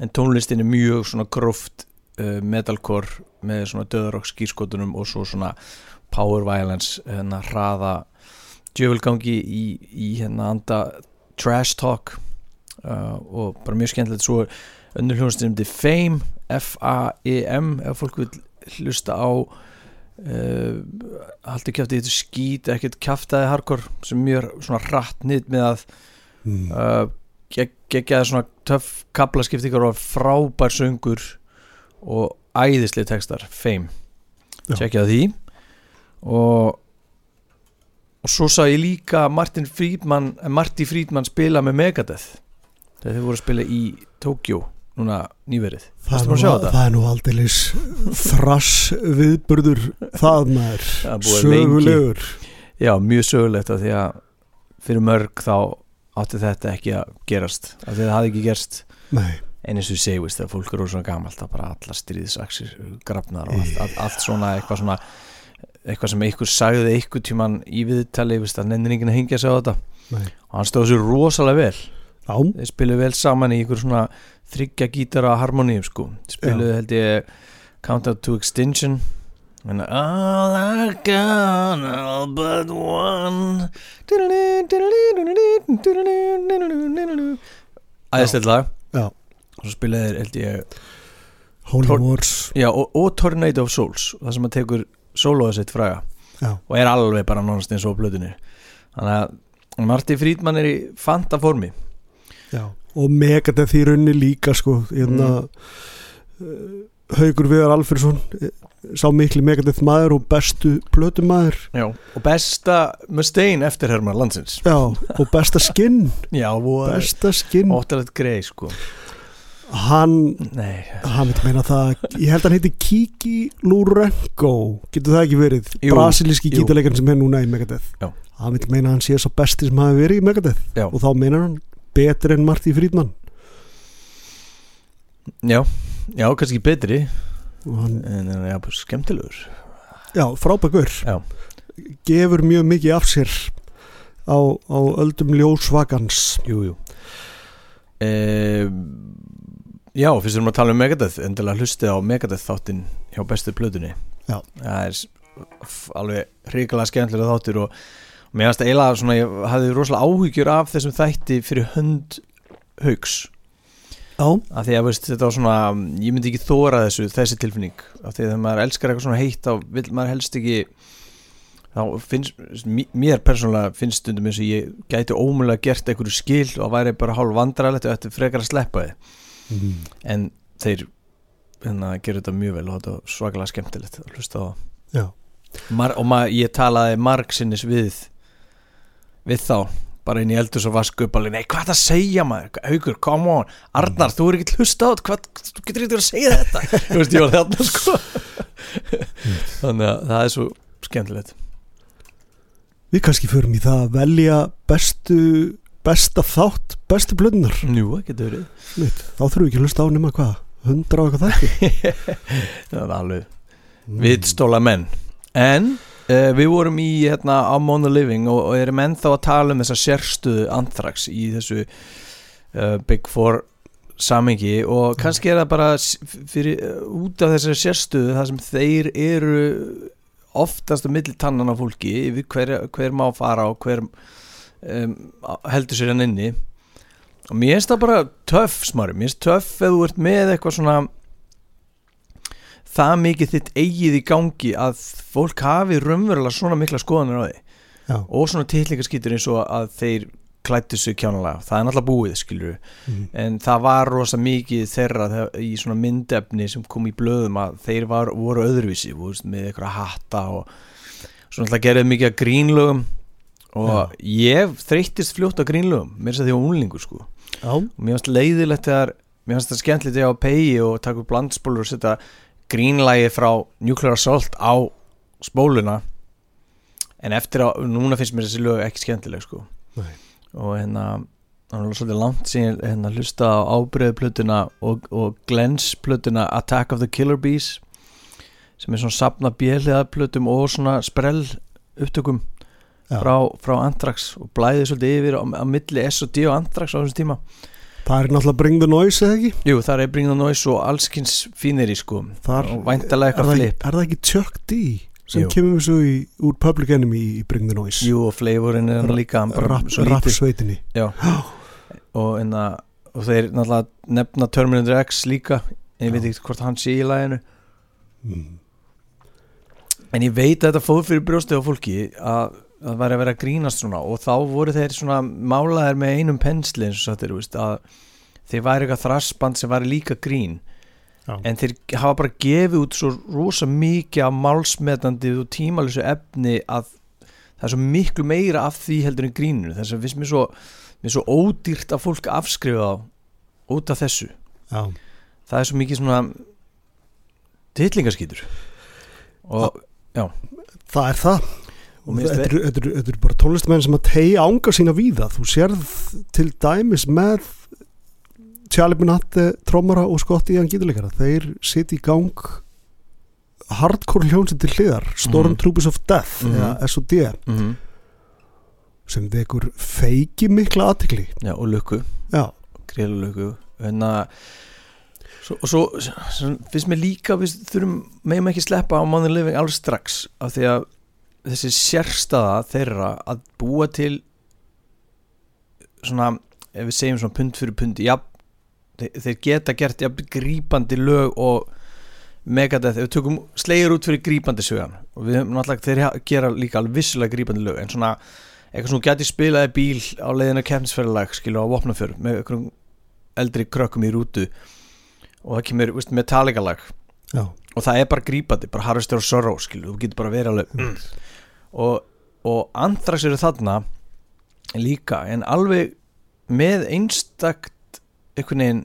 A: En tónlistin er mjög svona gróft uh, metalcore með svona döðarokk skýrskotunum og svo svona power violence hérna hraða djöfulgangi í, í hérna anda trash talk uh, og bara mjög skemmtilegt svo önnur hljónastin um The Fame F-A-E-M ef fólk vil hlusta á uh, haldur kjátti þetta skít ekkert kjaftaði hardcore sem mjög svona hratt nýtt með að
B: mm.
A: uh, geg, geggjaði svona töff kaplaskiptingar og frábær söngur og æðislega textar Fame,
B: Já.
A: tjekkja því og og svo sá ég líka Martin Friedman eh, Marty Friedman spila með Megadeth. Þegar þau voru að spila í Tokyo núna nýverið.
B: Það,
A: að
B: nú,
A: þetta?
B: það er nú aldeilis þrass viðburður það maður.
A: Það
B: sögulegur.
A: Já, mjög sögulegt af því að fyrir mörg þá átti þetta ekki að gerast. Af því að það hafði ekki gerst.
B: Nei,
A: en eins og ég segi, veist, að fólk eru svona gamalt það bara allar stríðsaksir grafnar og allt, allt, allt svona eitthvað svona eitthvað sem einhver sagði einhver tíman í viðtali, veist, að nennir enginn að hengja sig á þetta.
B: Nei.
A: Og hann stóð sér rosalega vel.
B: Já,
A: þeir spiluðu vel saman í einhver svona þryggja gítara harmoníum sko. Spiluðu held ég Countdown to Extinction. And all are gone all but one. Æðislegt lag. Og svo spiluðu þeir held ég
B: Holy Wars.
A: Og Tornado of Souls það sem að tekur sólóða sitt fræga
B: Já,
A: og er alveg bara nánast eins og á blöðunni þannig að Marti Frídman er í fanta formi.
B: Já Og Megadeth í raunni líka sko hérna mm. Haugur Viðar Alfredsson eh, sá mikli Megadeth maður og bestu plötu maður
A: Já. og besta Mustaine eftir Herman Landsins.
B: Já, og besta skinn.
A: Já, og
B: besta skinn.
A: óttalegt grei sko
B: hann,
A: Nei,
B: hann veit meina það ég held að hann heiti Kiki Lourenco getur það ekki verið?
A: Jú,
B: brasilíski gítarleikarn sem er núna í Megadeth.
A: Já.
B: hann veit meina hann sé svo besti sem hafi verið í Megadeth.
A: Já.
B: og þá meinar hann betur en Marty Friedman.
A: Já, já, kannski betri.
B: Hann,
A: En en, já, bara skemmtilegur.
B: Já, frábækur gefur mjög mikið af sér á, á öldum ljósvagans.
A: Jú, jú. E, Já, fyrst erum að tala um Megadeth Endilega hlustið á Megadeth þáttinn hjá bestu plötunni.
B: Já.
A: Það er alveg hrikalega skemmtilega þáttur og, og mér finnst eiginlega svona ég hafði rosalega áhyggjur af þessum þætti fyrir hönd haugs af því að veist, þetta var svona ég myndi ekki þóra þessu, þessi tilfinning. Af því að þegar maður elskar eitthvað svona heitt þá vil maður helst ekki þá finnst, mé- mér persónulega finnst stundum eins og ég gæti ómulega gert einhverju skil og væri bara hálf vandrarlegt og eftir frekar að sleppa þið
B: mm.
A: en þeir hérna, gera þetta mjög vel og þetta var svakalega skemmtilegt að hlusta á. Mar og ég talaði margsinnis við við þá bara inn í eldus og vasku upp alveg, nei hvað er það að segja maður, haugur, come on. Arnar, þú er ekki hlusta á þetta. Hvað, þú getur ekki að segja þetta. Þú veist, ég var þarna sko. Þannig að það er svo skemmtilegt.
B: Við kannski förum í það að velja bestu besta þátt, bestu blöðnar
A: Njú, það getur verið.
B: Þá þurfum við ekki að hlusta á nema hvað hundra og eitthvað þætti?
A: Það er alveg viðstóla menn. En uh, við vorum í hérna, Among the Living og, og erum ennþá að tala um þessa sérstuðu anthrax í þessu uh, Big Four samengi og kannski er það bara fyrir, uh, út af þessari sérstuðu það sem þeir eru oftast að milli tannan á fólki við hver, hver má fara og hver um, heldur sér hann inni. Og mér finnst það bara töff smári, mér finnst töff ef þú ert með eitthvað svona það mikið þitt eigið í gangi að fólk hafi raunverulega svona mikla skoðanir á því.
B: Já.
A: og svona tillingaskýtur eins og að þeir klættu sig kjánalega, það er náttúrulega búið skilur
B: Mm.
A: en það var rosa mikið þeirra þegar- í svona myndefni sem kom í blöðum að þeir var, voru öðruvísi voru með eitthvað hatta og svona alltaf gerðið mikið grínlögum og ég þreyttist fljótt að grínlögum mér finnst það því að unlingu sko.
B: Já,
A: og mér finnst leiðilegt þegar mér finnst það skemmtilegt þegar ég á pegi og taka upp blandspólur og setja grínlægi frá Nuclear Assault á spóluna. En eftir að, núna finnst mér þessi lög ekki skemmtileg sko.
B: Nei.
A: og hérna það var svolítið langt síðan hérna hlusta á ábreiðplötuna og, og Glens plötuna Attack of the Killer Bees sem er svona sapna bjöliðaplötum og svona sprell upptökum.
B: Já.
A: Frá, frá Anthrax og blæði svolítið yfir á, á milli S&D og Anthrax á þessum tíma.
B: Það er náttúrulega Bring the Noise eða ekki?
A: Jú, það er Bring the Noise og allskins fínir í sko.
B: Þar
A: og væntalega eitthvað flip.
B: er það ekki Chuck D sem
A: Jú.
B: kemur svo í, úr Public Enemy í Bring the Noise?
A: Jú, og flavorinn er hann líka hann bara
B: rap,
A: svo
B: rap
A: lítið
B: sveitinni
A: og, enna, og þeir náttúrulega nefna Terminator X líka. En ég veit
B: Já.
A: ekki hvort hann sé í læginu
B: mm.
A: en ég veit að þetta fóð fyrir brjóstið á fólki að það væri að vera að grínast svona og þá voru þeir svona málaðir með einum pensli eins og sattir, veist, að þeir væri eitthvað þrassband sem væri líka grín.
B: Já.
A: en þeir hafa bara gefið út svo rosa mikið af málsmetandi og tímalösu efni að það er svo miklu meira af því heldur en gríninu. Þess að finnst mér svo, mér svo ódýrt að fólk afskrifa þá út af þessu.
B: Já.
A: það er svo mikið svona tillingaskýtur og
B: það er það.
A: mér finnst
B: þetta eru- bara tónlistamenn sem að tegja ánga sína víða. Þú sérð til dæmis með Benante trómara og Scotti Ian gítuleikara þeir sitt í gang hardcore hljónsinn til hliðar. Stormtroopers of Death
A: Mhm.
B: eða S.O.D.
A: mm -hmm.
B: sem vekur feiki mikla aðtikli
A: Já, og en að svo, og svo, svo finnst mér líka við þurfum, meðum ekki sleppa á Money Living alveg strax af því að þessi sérstaða þeirra að búa til svona ef við segjum svona pund fyrir pund já, þeir, þeir geta gert ja, grípandi lög og Megadeth, ef við tökum slegir út fyrir grípandi sögan og við höfum náttúrulega þeir gera líka alveg vissulega grípandi lög en svona eitthvað sem þú gæti spilaði bíl á leiðinu keppnisferðalag skilu á vopnafjörð með einhverjum eldri krökkum í rútu og það kemur veist, Metallica lag
B: já,
A: og það er bara grípandi, bara Harvester of Sorrow skilu, þú getur bara verið alveg mm. Og, og Anthrax eru þarna líka en alveg með einstakt einhvern veginn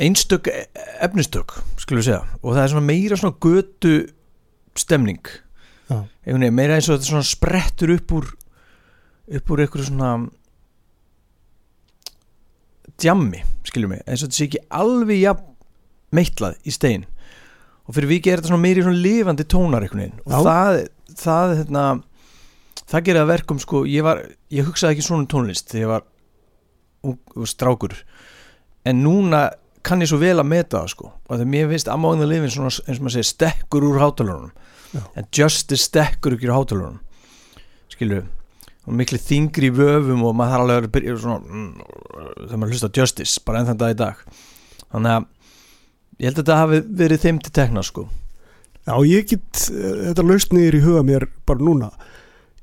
A: einstök e- efnistök skulum við segja. Og það er svona meira svona götu stemning.
B: Já.
A: einhvern veginn meira eins og þetta svona sprettur upp úr upp úr einhverju svona djammi skiljum mig, eins og þetta sé ekki alveg jafn meitlað í stein. Og fyrir vikið er þetta svona meiri svona lifandi tónar einhvern veginn. Og
B: Já.
A: það, það hérna það gerir að verkum sko ég, var, ég hugsaði ekki svona um tónlist þegar ég var ung, strákur. En núna kann ég svo vel að meta það sko og þegar mér finnst Among the Living svona eins og maður segir stekkur úr hátalunum. En Justice stekkur ekki úr hátalunum skilju og miklu þingri vöfum og maður þarf alveg að byrja svona mm, þegar maður hlusta Justice bara enn þann dag í dag. Þannig að ég held að þetta hafi verið þeim til tekna sko
B: Já, ég get, eh, þetta laust niður í huga mér bara núna.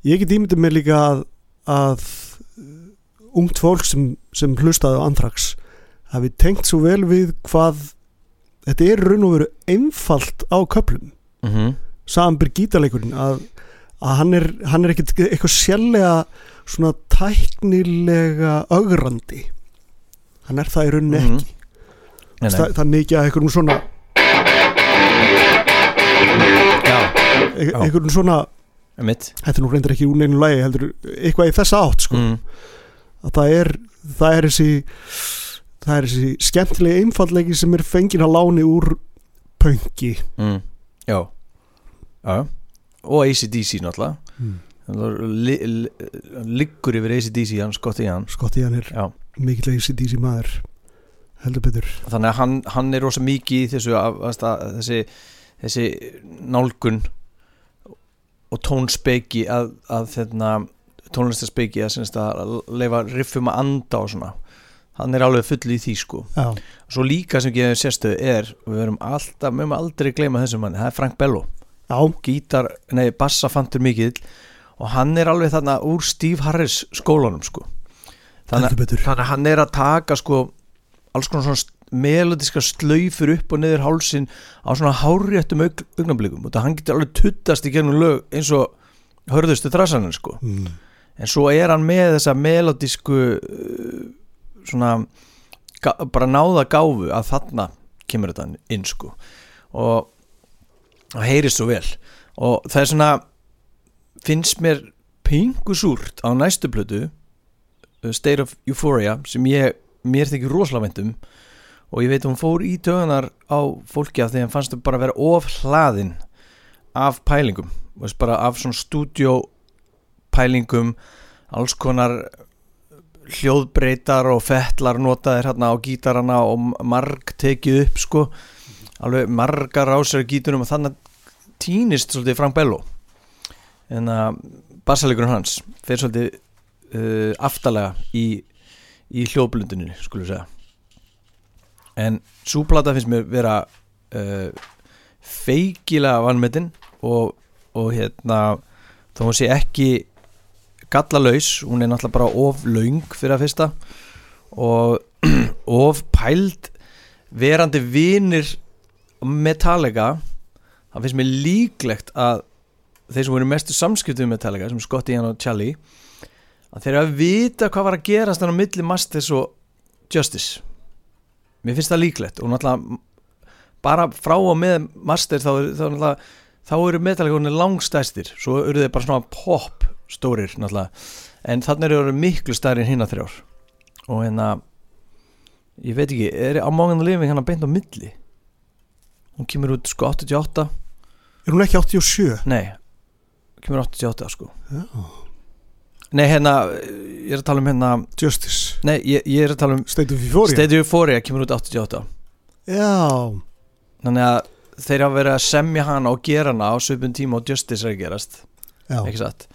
B: Ég get ímyndið mér líka að, að uh, ungt fólk sem, sem hlustaði á Anthrax hafi tengt svo vel við hvað þetta er raun og veru einfalt á köplum
A: mm -hmm.
B: samanbyr gítarleikurinn að, að hann er, hann er ekkit eitthvað sérlega svona tæknilega ögrandi. Hann er það í rauninni
A: Mhm.
B: ekki. Það, það er mikið að einhverjum svona
A: Já,
B: e- einhverjum svona
A: mitt
B: þetta er nú reyndir ekki úr neinu lagi heldur eitthvað í þessa átt sko.
A: Mm.
B: að það er, það er þessi það er þessi skemmtilegi einfallegi sem er fengin að láni úr pöngi
A: Mm. Já. Já. Og ACDC náttúrulega.
B: Mm.
A: Li, li, liggur yfir ACDC hann skotti í hann
B: Skotti hann er mikill ACDC maður heldur betur.
A: Þannig að hann, hann er rosa mikið í þessu að, að, þessi, þessi nálgun og tónspeki að, að þérna, tónlistarspeki að, að leifa riffum að anda og svona. Hann er alveg full í því sko.
B: Já,
A: svo líka sem gefur sérstöðu er og við verum alltaf, verum aldrei gleyma þessum manni, það er Frank Bello.
B: Já,
A: gítar, nei, bassafantur mikill og hann er alveg þarna úr Steve Harris skólanum sko. Þannig að hann er að taka sko alls konar svona melodiska slaufur upp og niður hálsin á svona háréttum aug, augnablikum og það hann getur alveg tuttast í gegnum lög eins og hörðustu þrassanir sko.
B: Mm.
A: en svo er hann með þessa melodísku uh, svona bara náða gáfu að þarna kemur þetta inn sko. Og það heyrist svo vel. Og það er svona finnst mér pingu súrt á næstu plötu uh, State of Euphoria sem ég, mér þykir rosalega vænt um og ég veit að hún fór í tögunar á fólki af því að hann fannst þau bara vera of hlaðin af pælingum. Veist, bara af svona stúdjó pælingum alls konar hljóðbreytar og fettlar notaðir hérna á gítarana og marg tekið upp sko. Alveg margar rásar í gítunum og þannig týnist svolítið Frank Bello. En að bassalegur hans fer svolítið uh, aftalega í, í hljóðblundunni skulum segja en súplata finnst mér vera uh, feikilega vanmetin og, og hérna þó hún sé ekki gallalaus, hún er náttúrulega bara of laung fyrir að fyrsta og of pæld verandi vinir Metallica það finnst mér líklegt að þeir sem voru mestu samskiptum með Metallica sem Scott Ian og Charlie að þeir eru að vita hvað var að gerast þannig á milli Masters og Justice mér finnst það líklegt og náttúrulega bara frá og með Masters þá, þá, þá eru Metallica langstæstir svo eru þeir bara svona pop stórir náttúrulega. En þannig eru þeir miklu stærri en hinna þrjár. Og hérna ég veit ekki, er Among the Living hann að beint á milli? Hún kemur út sko 88
B: Er hún ekki 87?
A: nei, kemur 88 sko.
B: Já.
A: Nei hérna, ég er að tala um hérna
B: Justice.
A: Nei, ég, ég er að tala um
B: State of Euphoria.
A: State of Euphoria kemur út 88
B: Já,
A: þannig að þeir hafa verið að semja hana og gera hana á svipun tíma og Justice er að gerast.
B: Já,
A: ekki satt?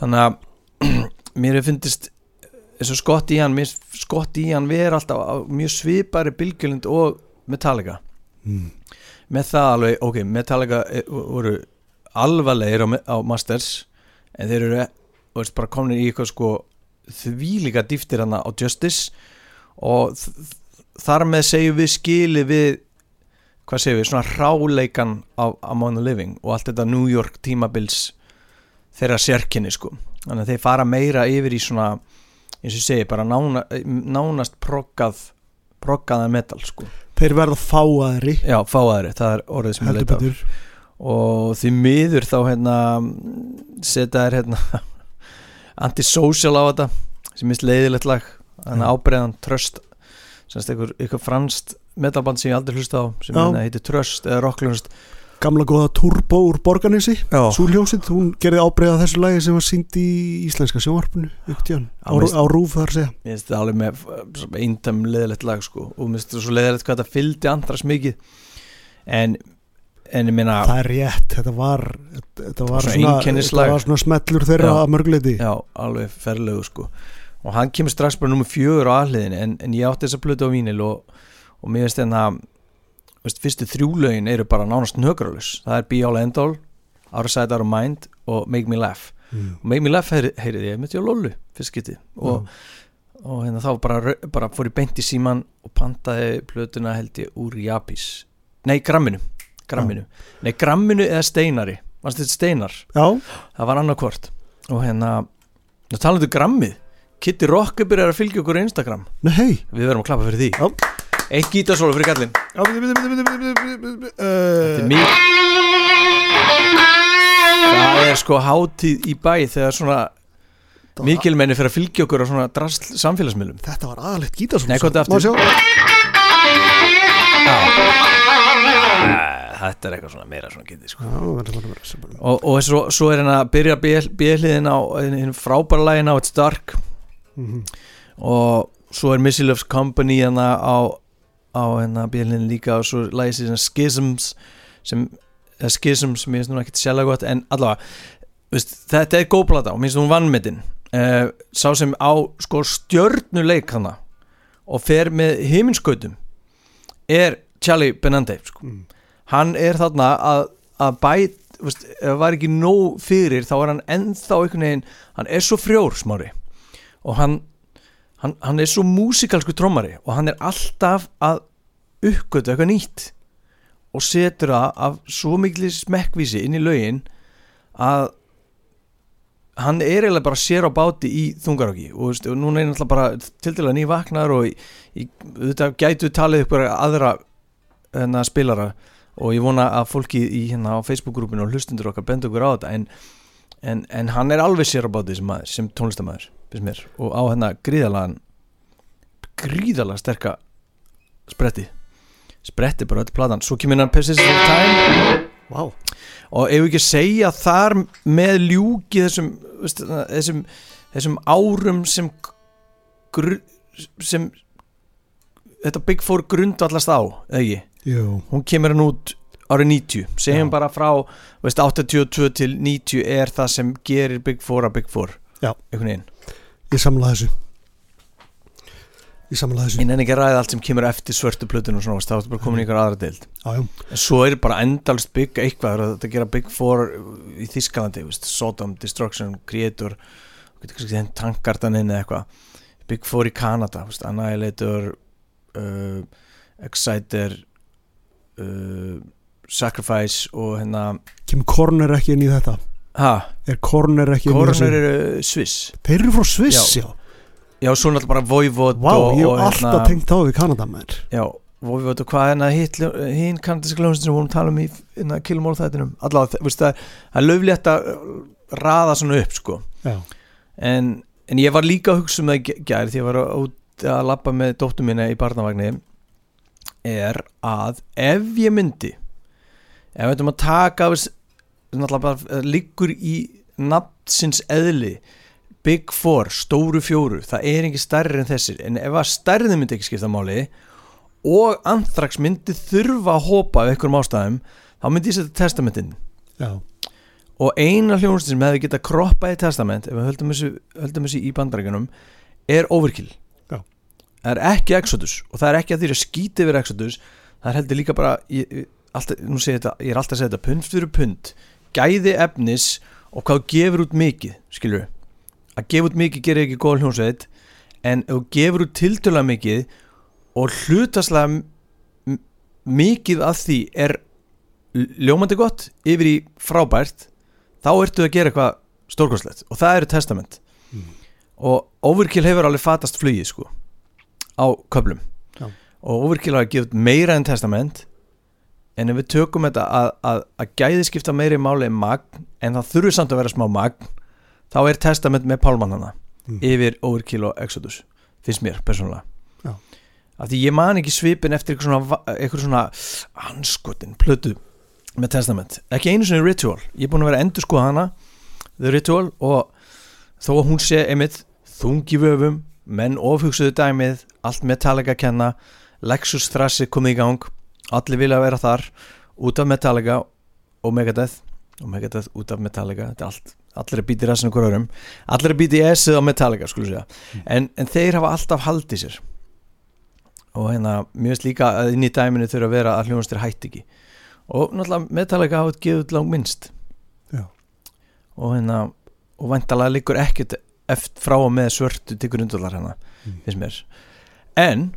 A: Þannig að mér er fyndist eins og skott í hann mér skott í hann vera alltaf á mjög svipari bylgjulund og Metallica.
B: Mm.
A: með það alveg, ok, Metallica eh, voru alvarlegir á, á Masters en þeir eru þú veist, bara komin í eitthvað sko þvílíka dýftir hana á Justice. Og þar með segjum við skili við hvað segjum við, svona ráleikan á Among the Living og allt þetta New York tímabils þeirra sérkenni sko. Þannig að þeir fara meira yfir í svona eins og ég segi, bara nána, nánast proggað proggaðan metal sko.
B: Þeir verða fáaðri.
A: Já, fáaðri, það er orðið sem ég leita og því miður þá hérna setja þær hérna antisocial á þetta sem mist leiðilegt lag. Þannig
B: Já.
A: ábreiðan tröst semst einhver, einhver franst metalband sem ég aldrei hlusta á sem hérna heitir Tröst eða Rocklunst
B: gamla góða Turbo úr Borganesi
A: Já,
B: Súljósitt, hún gerði ábreiða þessu lagi sem var sínd í íslenska sjónvarpinu upptíðan, á, á rúf þar að segja.
A: Ég finnst það alveg með eindam leiðilegt lag sko og mér finnst það svo leiðilegt hvað þetta fylgdi andras mikið. En, en ég meina
B: það er rétt, þetta var þetta var
A: Svona
B: svona, þetta svona smellur þeirra
A: Já.
B: að mörgleiti
A: Já, alveg ferlegu sko. Og hann kemur strax bara nummer fjögur á aðliðin en, en ég átti þessa plötu á vínil og, og mér hérna veist, fyrstu þrjúlaugin eru bara nánast nögralus það er Be All End All, Our Side Our Mind og Make Me Laugh.
B: Mm.
A: og Make Me Laugh heyri- heyrið ég því á Lollu fyrst getið og, og hérna þá bara, bara fór ég beint í síman og pantaði plötuna held ég úr Japis nei, gramminu, gramminu. nei, gramminu eða steinari varst þetta steinar
B: Já,
A: það var annarkvort og hérna, og talandu grammið Kitty Rock er að fylgja okkur á Instagram
B: nei
A: við verðum að klappa fyrir því
B: Já.
A: eitt gítasólu fyrir kallinn þetta er
B: uh,
A: mjög það er sko hátíð í bæ þegar svona mikilmenni fyrir að fylgja okkur á svona drasl samfélagsmiðlum
B: Þetta var aðalegt gítarsson
A: Nei, komdu aftur. Þetta er eitthvað svona meira svona getið sko.
B: Já,
A: og, og svo, svo er hérna að byrja bjöliðin á frábæra lægin á It's Dark
B: Mhm.
A: og svo er Missy Loves Company hérna á, á hérna bjöliðin líka og svo lægis í svona Schisms sem, eða Schisms sem ég finnst núna ekkert sjálf gott en allavega veist, þetta er góð plata og minnst hún vannmetinn uh, sá sem á sko stjörnuleik hana og fer með heiminskautum er Charlie Benante sko.
B: Mm.
A: Hann er þarna að, að bæt veist, ef það var ekki nóg fyrir þá er hann ennþá einhvern veginn hann er svo frjór smári. Og hann, hann, hann er svo músikalsku trommari og hann er alltaf að uppgötu eitthvað nýtt og setur það af svo mikli smekkvísi inn í lögin að hann er eiginlega bara sér á báti í þungarokki og, og núna er hann alltaf bara til dæla nývaknar og í, í, þetta gætu talið ykkur aðra hérna, spilara og ég vona að fólki í hérna á Facebook-grúpinu og hlustundur okkar benda okkur á þetta en, en, en hann er alveg sér á báti sem, sem tónlistamæður og á hérna gríðalagan gríðalega sterka spretti. Spretti bara öll platan. Svo kemur hann Persistence of Time.
B: Vá,
A: og ef við ekki segja þar með ljúki þessum þessum, þessum árum sem sem þetta Big Four grundvallast á eða ekki,
B: jú.
A: Hún kemur hann út árið 90, segjum
B: Já.
A: bara frá veist, 82 til 90 er það sem gerir Big Four að Big Four.
B: Já.
A: einhvern veginn,
B: Ég samla þessu. Ég samla þessu.
A: Ég nenni ekki að ræða allt sem kemur eftir svörtu plötun og svona, þá ertu bara komin í ykkur aðra deild. En svo er bara endalst bygg eitthvað að gera Big Four í Þískalandi veist, Sodom, Destruction, Creator getur kannski henn tankartan inn eða eitthvað. Big Four í Kanada veist, Annihilator uh, Exciter uh, Sacrifice og hérna
B: kemur Korner ekki inn í þetta.
A: Ha,
B: Er Korner ekki inn í
A: Corner
B: þessu?
A: eru Sviss.
B: Þeir eru frá Sviss,
A: Já.
B: já.
A: Já, svo náttúrulega bara Voivod
B: Vá,
A: og,
B: ég hef alltaf tengt þá við Kanada með
A: Já, Voivod og hvað hérna hinn kanadiska hljómsveitin sem við vorum að tala um í hérna, Killmore þættinum allavega, það- er löflétt að raða svona upp sko. En, en ég var líka að hugsa um það í gær því ég var út að labba með dóttur minna í barnavagni er að ef ég myndi ef við ætlum að taka bara liggur í nafnsins eðli Big Four, stóru fjóru það er ekki stærri en þessir en ef að stærði myndi ekki skipta máli og Anthrax myndi þurfa að hopa af einhverjum ástæðum þá myndi ég setja testamentin
B: já,
A: og eina hljónustin sem hefði getað kroppað í testament ef við höldum þessu, í bandarækjunum er overkill. Það er ekki Exodus og það er ekki að því að skýti yfir Exodus það er heldur líka bara ég, alltaf, þetta, ég er alltaf að segja þetta pund fyrir pund gæði efnis og hvað gefur út mikið skilur að gefa út mikið gerir ekki góð hljónsveit en ef þú gefur út tiltölulega mikið og hlutaslega mikið af því er ljómandi gott yfir í frábært þá ertu að gera eitthvað stórkostlegt og það eru testament.
B: Mm.
A: og Overkill hefur alveg fatast flugið sko á köflum
B: Já.
A: og gefa út meira en testament en ef við tökum þetta að, að, að gæði skipta meiri máli en magn en það þurfi samt að vera smá magn þá er testament með pálmannana
B: Mm.
A: yfir Overkill og Exodus finnst mér persónulega
B: Já.
A: af því ég man ekki svipin eftir eitthvað svona, svona anskotin plötu með testament ekki einu sinni Ritual, ég er búin að vera endur skoða hana The Ritual og þó að hún sé einmitt þungi vöfum, menn ofhugsuðu dæmið, allt Metallica kenna Lexus Thrassi komið í gang allir vilja vera þar út af Metallica og Megadeth og Megadeth út af Metallica þetta er allt, allir býta í rassinu hver öðrum allir að býta í S-ið á Metallica segja. En, en þeir hafa alltaf haldið sér. Og hérna mér finnst líka að inn í dæminu þurfa að vera að hljónastir hætti ekki. Og náttúrulega Metallica hafa gefið lang minnst
B: Já.
A: og hérna og væntalega liggur ekkert frá og með svörtu tyggur undurlar hérna
B: Mm.
A: En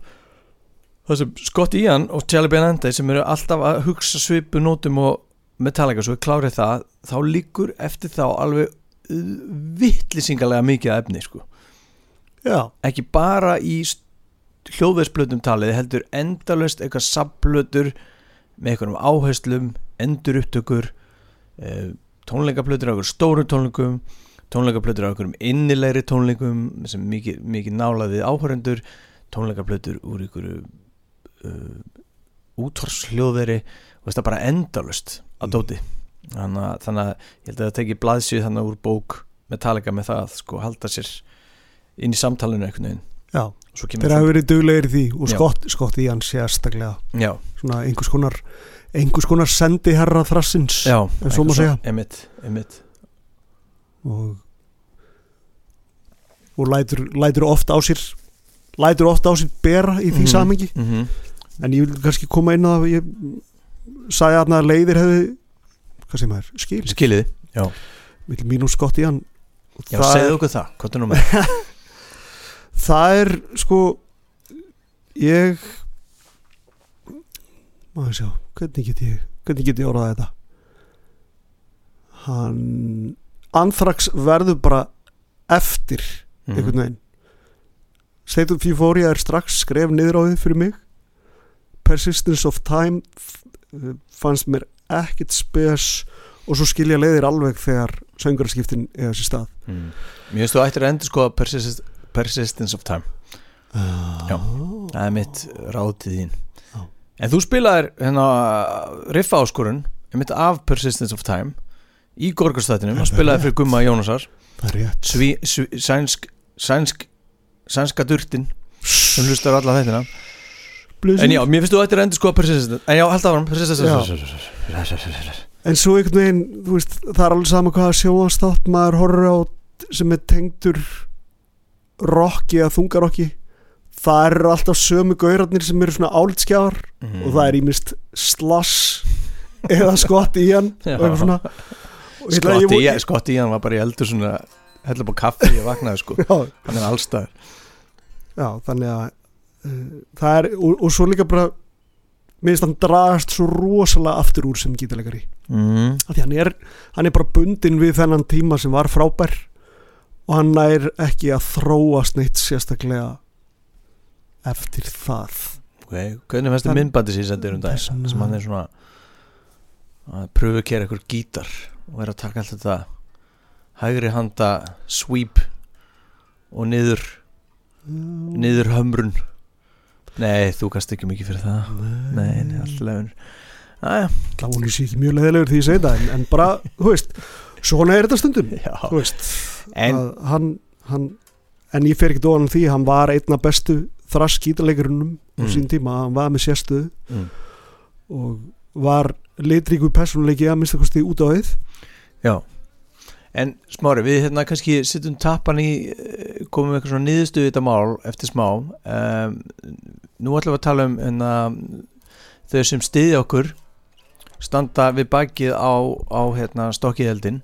A: það sem Scott Ian og Charlie Benante sem eru alltaf að hugsa svipu nótum og Metallica svo klárið það þá liggur eftir þá alveg vittlýsingalega mikið efni sko.
B: Já,
A: ekki bara í hljóðveðsplötum talið heldur endalust eitthvað sabblötur með einhverjum áherslum endur upptökur e, tónleikaplötur á einhverjum stóru tónleikum tónleikaplötur á einhverjum innilegri tónleikum sem mikið, mikið nálaði áhörendur tónleikaplötur úr einhverju uh, útvarsljóðveri og þetta bara endalust að dóti. Þannig að, þannig að ég held að það teki blaðsið þannig úr bók Metallica með það að sko halda sér inn í samtalinu einhvern veginn.
B: Já, þeir hafa verið duglegir í því og skott, skott í hann sérstaklega.
A: Já,
B: svona einhvers konar einhvers konar sendi herra þrassins
A: já,
B: ef svo
A: eitthvað
B: segja.
A: emitt, emitt
B: og og lætur, lætur oft á sér lætur oft á sér bera í því
A: Mhm.
B: samengi
A: mm -hmm.
B: en ég vil kannski koma inn á það ég sagði að að leiðir hefði hvað sem er, skil
A: skiliði, já,
B: mínum skott í hann
A: já segðu okkur það hvað er nú með
B: það er sko ég maður sjá hvernig get ég, hvernig get ég orðað þetta hann Anthrax verður bara eftir
A: Mhm.
B: einhvern veginn State of Euphoria er strax skref niður á þið fyrir mig. Persistence of Time f- fannst mér ekkit spes og svo skilja leiðir alveg þegar söngarskiptin eða sér stað.
A: Mm. mér finnst þú ættir að endur sko persist, Persistence of Time. Já. það er mitt ráð til þín.
B: Já.
A: en þú spilaðir hérna riffa áskorun mitt af Persistence of Time í Gorgastættinum og spilaði fyrir Gumma Jónasar.
B: Það er rétt.
A: Sví, sví, sænsk, sænsk sænska durtin sem hlustar alla þettina en já, mér finnst þú að endur sko Persistence en já, held Persistence
B: en svo einhvern veginn veist, það er alveg sama hvaða sjóanstátt maður horfir á sem er tengdur rocki eða þungarocki það eru alltaf sömu gaurarnir sem eru svona álitskjáðar
A: Mhm.
B: og það er ímist slash eða skott í hann
A: Skotti í hann var bara í eldur svona hella på kaffi ég vaknaði sko. Hann er allstæður
B: já, þannig að uh, það er, og, og svo líka bara minnst hann dragast svo rosalega aftur úr sem gítalegari
A: mm.
B: því hann er, hann er bara bundin við þennan tíma sem var frábær og hann er ekki að þróast neitt sérstaklega eftir það.
A: Okay. hvernig fannst þið myndbandi um
B: Þess-
A: sem hann er svona að pröfu að gera eitthvað gítar og er að taka allt þetta hægri handa sweep. Og niður niður hömrun. Nei, þú gast ekki mikið fyrir það. Nei, nei, alltaf
B: það voru ekki mjög leðilegur því ég segi það en, en bara, þú veist, svona er þetta stundum veist.
A: En,
B: að hann, hann en ég fer ekki dóðan því, hann var einna bestu þrass gítaleikurunum á
A: Mm.
B: sín tíma, hann var með sérstöðu
A: mm,
B: og var litríkur persónuleiki að minnsta kosti út á auð
A: já en smári, við hérna kannski sittum tappan í eh, komum við eitthvað svona niðurstöðu í þetta mál eftir smá. Um, nú ætlum við að tala um hérna, þau sem stiði okkur standa við bakið á, á hérna, stokkiðeldin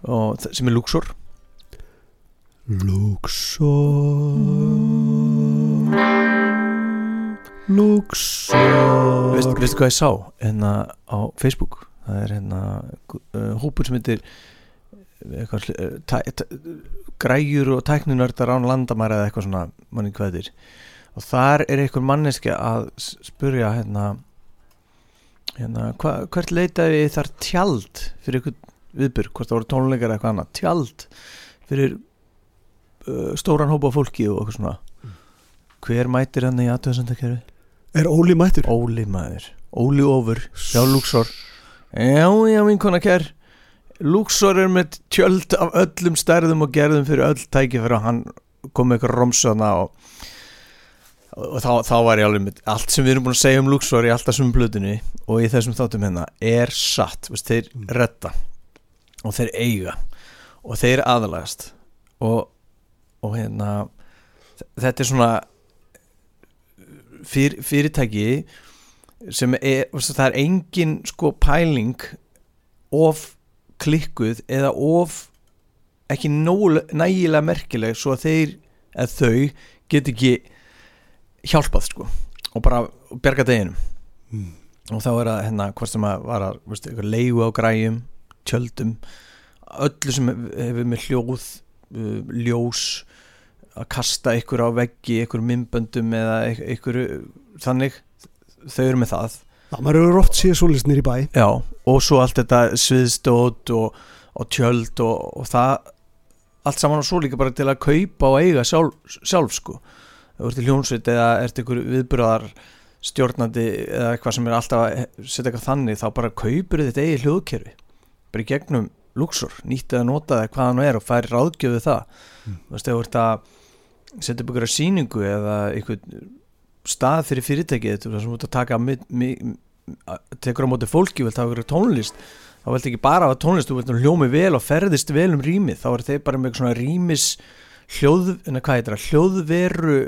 A: sem er Luxor.
B: Luxor. Luxor.
A: Veist, veistu hvað ég sá hérna á Facebook? Það er hérna uh, hópur sem heitir græjur og tæknunördar án landamæra eða eitthvað svona manni hvað þetta er. Og þar er einhver manneski að spurja hérna, hérna hva, hvert leitaði þar tjald fyrir einhvern viðbyrg, hvort það voru tónleikar eða eitthvað annað, tjald fyrir uh, stóran hópa fólki og eitthvað svona. Hver mætir hann í aðtöðsendakerfi?
B: Er Óli mættur?
A: Óli maður, Óli ofur já Luxor já já vinkona kær Luxor er með tjöld af öllum stærðum og gerðum fyrir öll tækifæri og hann kom með eitthvað romsana og, og þá, þá var ég alveg með allt sem við erum búin að segja um Luxor í alltaf sem blöðunni og í þessum þáttum hérna er satt, veist, þeir redda og þeir eiga og þeir aðalagast og, og hérna þetta er svona fyr, fyrirtæki sem er, veist, það er engin sko pæling of klikkuð eða of ekki nógu, nægilega merkileg svo að þeir eða þau get ekki hjálpað sko og bara berga deginum
B: Mm.
A: og þá er það hérna hvort sem að var að veist, eitthvað leigu á græjum tjöldum öllu sem hefur með hljóð uh, ljós að kasta ykkur á veggi ykkur mymböndum eða ykkur, ykkur þannig þau eru með það
B: Já, maður eru oft síðan svolítið í bæ.
A: Já, og svo allt þetta sviðstótt og, og tjöld og, og það allt saman og svo líka bara til að kaupa og eiga sjálf, sjálf sko. Þú ert í hljónsveit eða ert ykkur viðburðar stjórnandi eða eitthvað sem er alltaf að setja eitthvað þannig þá bara kaupir þitt eigi hljóðkerfi. Bara í gegnum luxor, nýtt eða nota það hvað hann er og færi ráðgjöfu það.
B: Mm.
A: þú veist, ef þú ert að setja upp ykkur síningu eða ykkur stað fyrir fyrirtækið þú veist, sem þú ert að taka mi, mi, tekur á móti fólki, vilt hafa ykkur tónlist þá vilt ekki bara hafa tónlist, þú vilt nú hljómi vel og ferðist vel um rýmið, þá er þeir bara með svona rýmis hljóð, en hvað heitir það, hljóðveru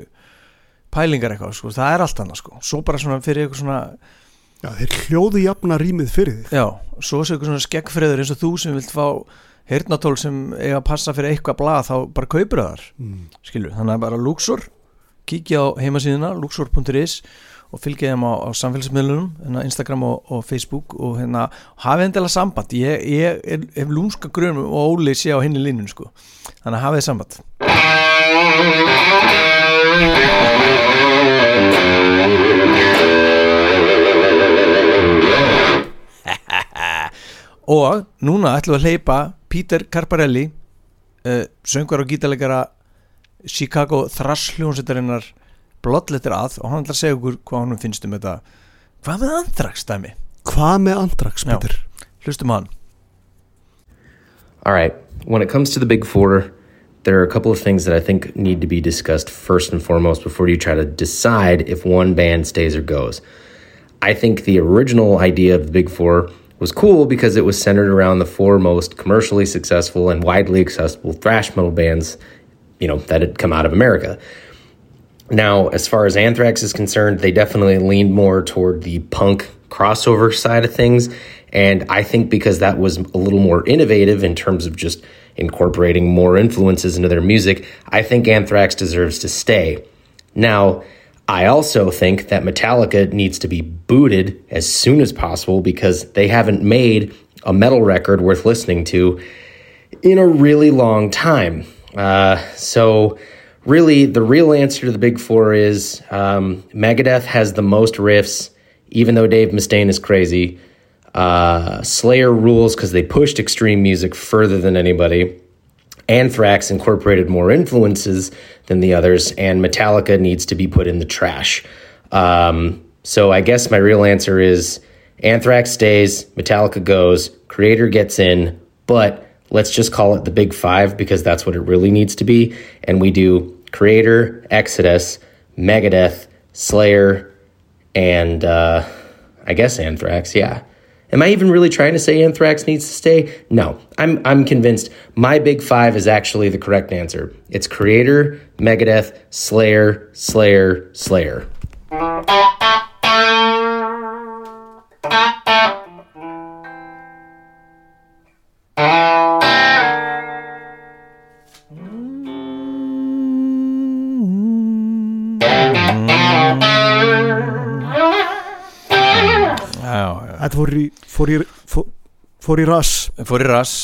A: pælingar eitthvað, sko, það er allt annað sko, svo bara svona fyrir eitthvað svona
B: Já, þeir hljóðu jafna rýmið fyrir þig.
A: Já, svo sé eitthvað svona skeggfreður eins og þú sem vilt fá heyrnatól sem eiga að passa fyrir eitthvað blað þá bara kaupir það þar
B: mm.
A: skilur, þannig að bara Luxor kíkja á heimasíðuna, luxor.is og fylgja þeim á, á samfélagsmiðlunum hérna Instagram og, og Facebook og hérna hafið endilega samband. Ég, ég hef lúmska grunum og Óli sé á hinni línun sko, þannig að hafið samband. Og núna ætlum við að hleypa Peter Carparelli uh, söngar og gítalegara Chicago Thrash hljónsetarinnar Bloodletter að og hann ætlar að segja okkur hvað hann finnst um þetta hvað með andrax dæmi
B: Hvað með Andrax,
A: Já. Hlustum hann
C: All right. When it comes to the big four, there are a couple of things that I think need to be discussed first and foremost before you try to decide if one band stays or goes. I think the original idea of the big four was cool because it was centered around the four most commercially successful and widely accessible thrash metal bands, you know, that had come out of America. Now, as far as Anthrax is concerned, they definitely leaned more toward the punk crossover side of things. And I think because that was a little more innovative in terms of just incorporating more influences into their music, I think Anthrax deserves to stay. Now, I also think that Metallica needs to be booted as soon as possible because they haven't made a metal record worth listening to in a really long time. Uh, so, really, the real answer to the big four is um, Megadeth has the most riffs, even though Dave Mustaine is crazy. Uh, Slayer rules because they pushed extreme music further than anybody. Anthrax incorporated more influences than the others, and Metallica needs to be put in the trash. Um, so I guess my real answer is Anthrax stays, Metallica goes, Creator gets in, but let's just call it the Big Five because that's what it really needs to be. And we do Creator, Exodus, Megadeth, Slayer, and uh, I guess Anthrax. Yeah. Am I even really trying to say Anthrax needs to stay? No, I'm I'm convinced my big five is actually the correct answer. It's Creator, Megadeth, Slayer, Slayer, Slayer.
B: Fór í, fór fór, í rass.
A: Fór í rass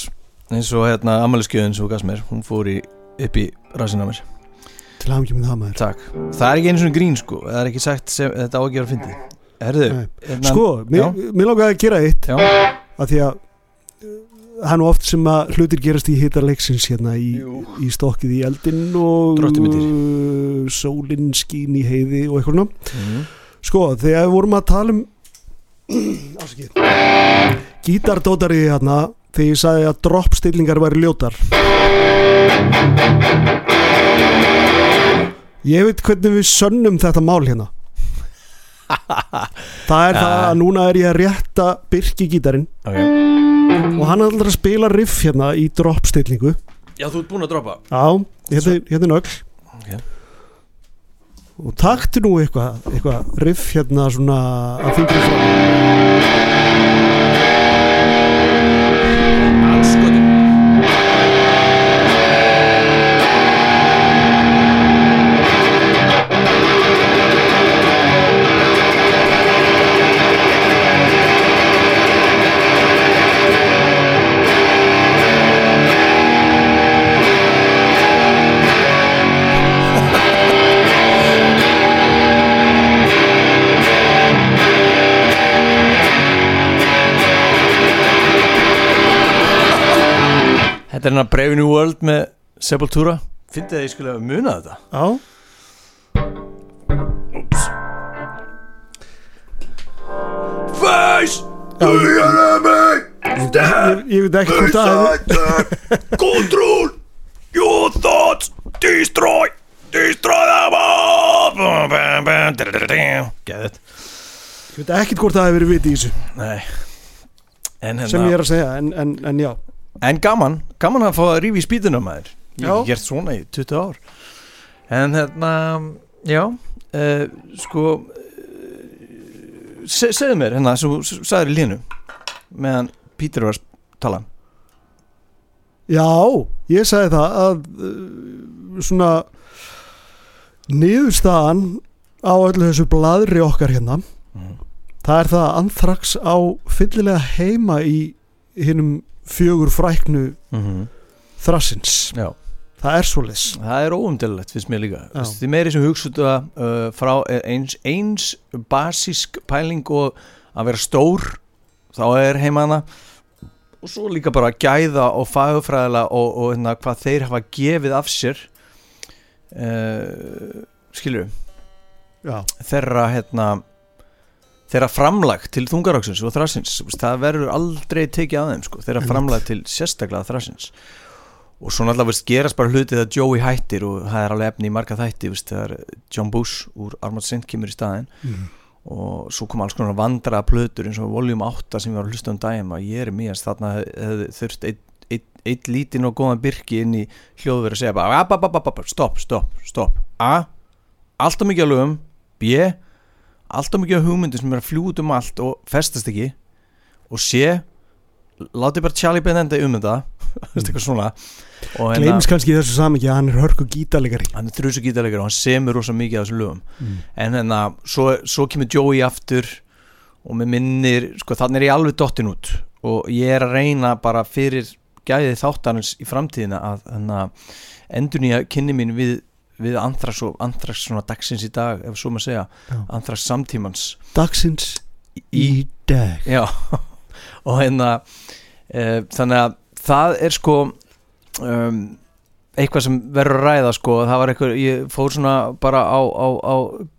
A: eins og hérna amaliskjöðin svo gafst mér hún fór í, upp í rassina mér.
B: Til til hafa með það maður.
A: Takk, það er ekki einu svona grín sko. Það er ekki sagt sem þetta á að gera fyndið. Herðu, hérna-
B: Sko, mér, mér langaði að gera eitt.
A: Já,
B: að því að uh, það er nú oft sem að hlutir gerast í hitarleiksins hérna í, í stokkið í eldin og
A: Drottumyndir.
B: uh, sólin skín í heiði og eitthvað
A: Mhm.
B: sko, þegar við vorum að tala um ásakið gítardótari hérna þegar ég sagði að droppstillingar væri ljótar. Ég veit hvernig við sönnum þetta mál hérna. Það er það að núna er ég að rétta Birki gítarinn.
A: Ok.
B: Og hann er alltaf að spila riff hérna í droppstillingu.
A: Já, þú ert búin að droppa.
B: Já, hérna, er- hérna er nögl.
A: Ok.
B: Og taktu nú eitthvað eitthva riff hérna svona að fingri frá
A: Þetta er hérna Brave New World með Sepultura. Fyndið að ég skulle hafa munað þetta.
B: Já,
A: Face!
B: Já. ég, ég veit ekki hvort það hefur
A: Control Your thoughts. Destroy Destroy them all. Geðið
B: ég veit ekki hvort það hefur verið viti í þessu.
A: Nei. En,
B: sem ég
A: hérna,
B: er að segja en, en, en já,
A: en gaman Gaman að fá að rífa í spýtuna maður. Ég hef gert svona í 20 ár. En hérna Já uh, Sko uh, se, Segðu mér hérna Svo sagður í línu Meðan Pítur var að tala.
B: Já ég sagði það að uh, svona niðurstaðan á öllu þessu bladri okkar hérna
A: Mhm.
B: það er það að Anthrax á fyllilega heima í hinnum fjögur fræknu
A: mm -hmm.
B: þrassins.
A: Já.
B: Það er svo leys
A: Það er óumdelilegt finnst mér líka. Því meiri sem hugsa þetta uh, frá eins, eins basísk pæling og að vera stór þá er heimana. Og svo líka bara gæða og fagufræðilega og, og hérna, hvað þeir hafa gefið af sér uh, skilur
B: já,
A: þeirra hérna þeirra framlag til þungaráksins og þrassins það verður aldrei tekið að þeim sko, þeirra framlag til sérstaklega þrassins og svo náttúrulega veist, gerast bara hluti þegar Joey hættir og það er alveg efni í marga þætti veist, þegar John Bush úr Armored Saint kemur í staðinn.
B: Mm.
A: og svo kom alls konar vandraða plötur eins og Volume 8 sem við varum að hlusta um daginn að ég er mýjast þarna hef- hefði þurft einn ein, ein lítinn og góðan byrki inn í hljóðveri að segja bara "App, app, app, app, app, stopp, stopp, stopp A, alltaf mikið að lögum B, alltaf mikið að hugmyndir sem er að fljúa út um allt og festast ekki. Og C, látið bara Charlie Benenda um þetta veist eitthvað svona. Og
B: gleims kannski þessu samingi að hann er hörku gítalegari
A: hann er þrjusu gítarleikar og hann semur rosa mikið af þessum lögum.
B: Mm.
A: en hérna, svo, svo kemur Joey aftur og með minnir sko, þannig er ég alveg dottin út. Og ég er að reyna bara fyrir gæðið þáttanins í framtíðina að hérna, endur nýja kynni mín við, við Anthrax og Anthrax svona dagsins í dag, ef svo maður segja. Anthrax samtímans.
B: Dagsins
A: í,
B: í dag.
A: Já, og hérna e, þannig að það er sko um, eitthvað sem verður ræða sko, það var eitthvað, ég fór svona bara á, á, á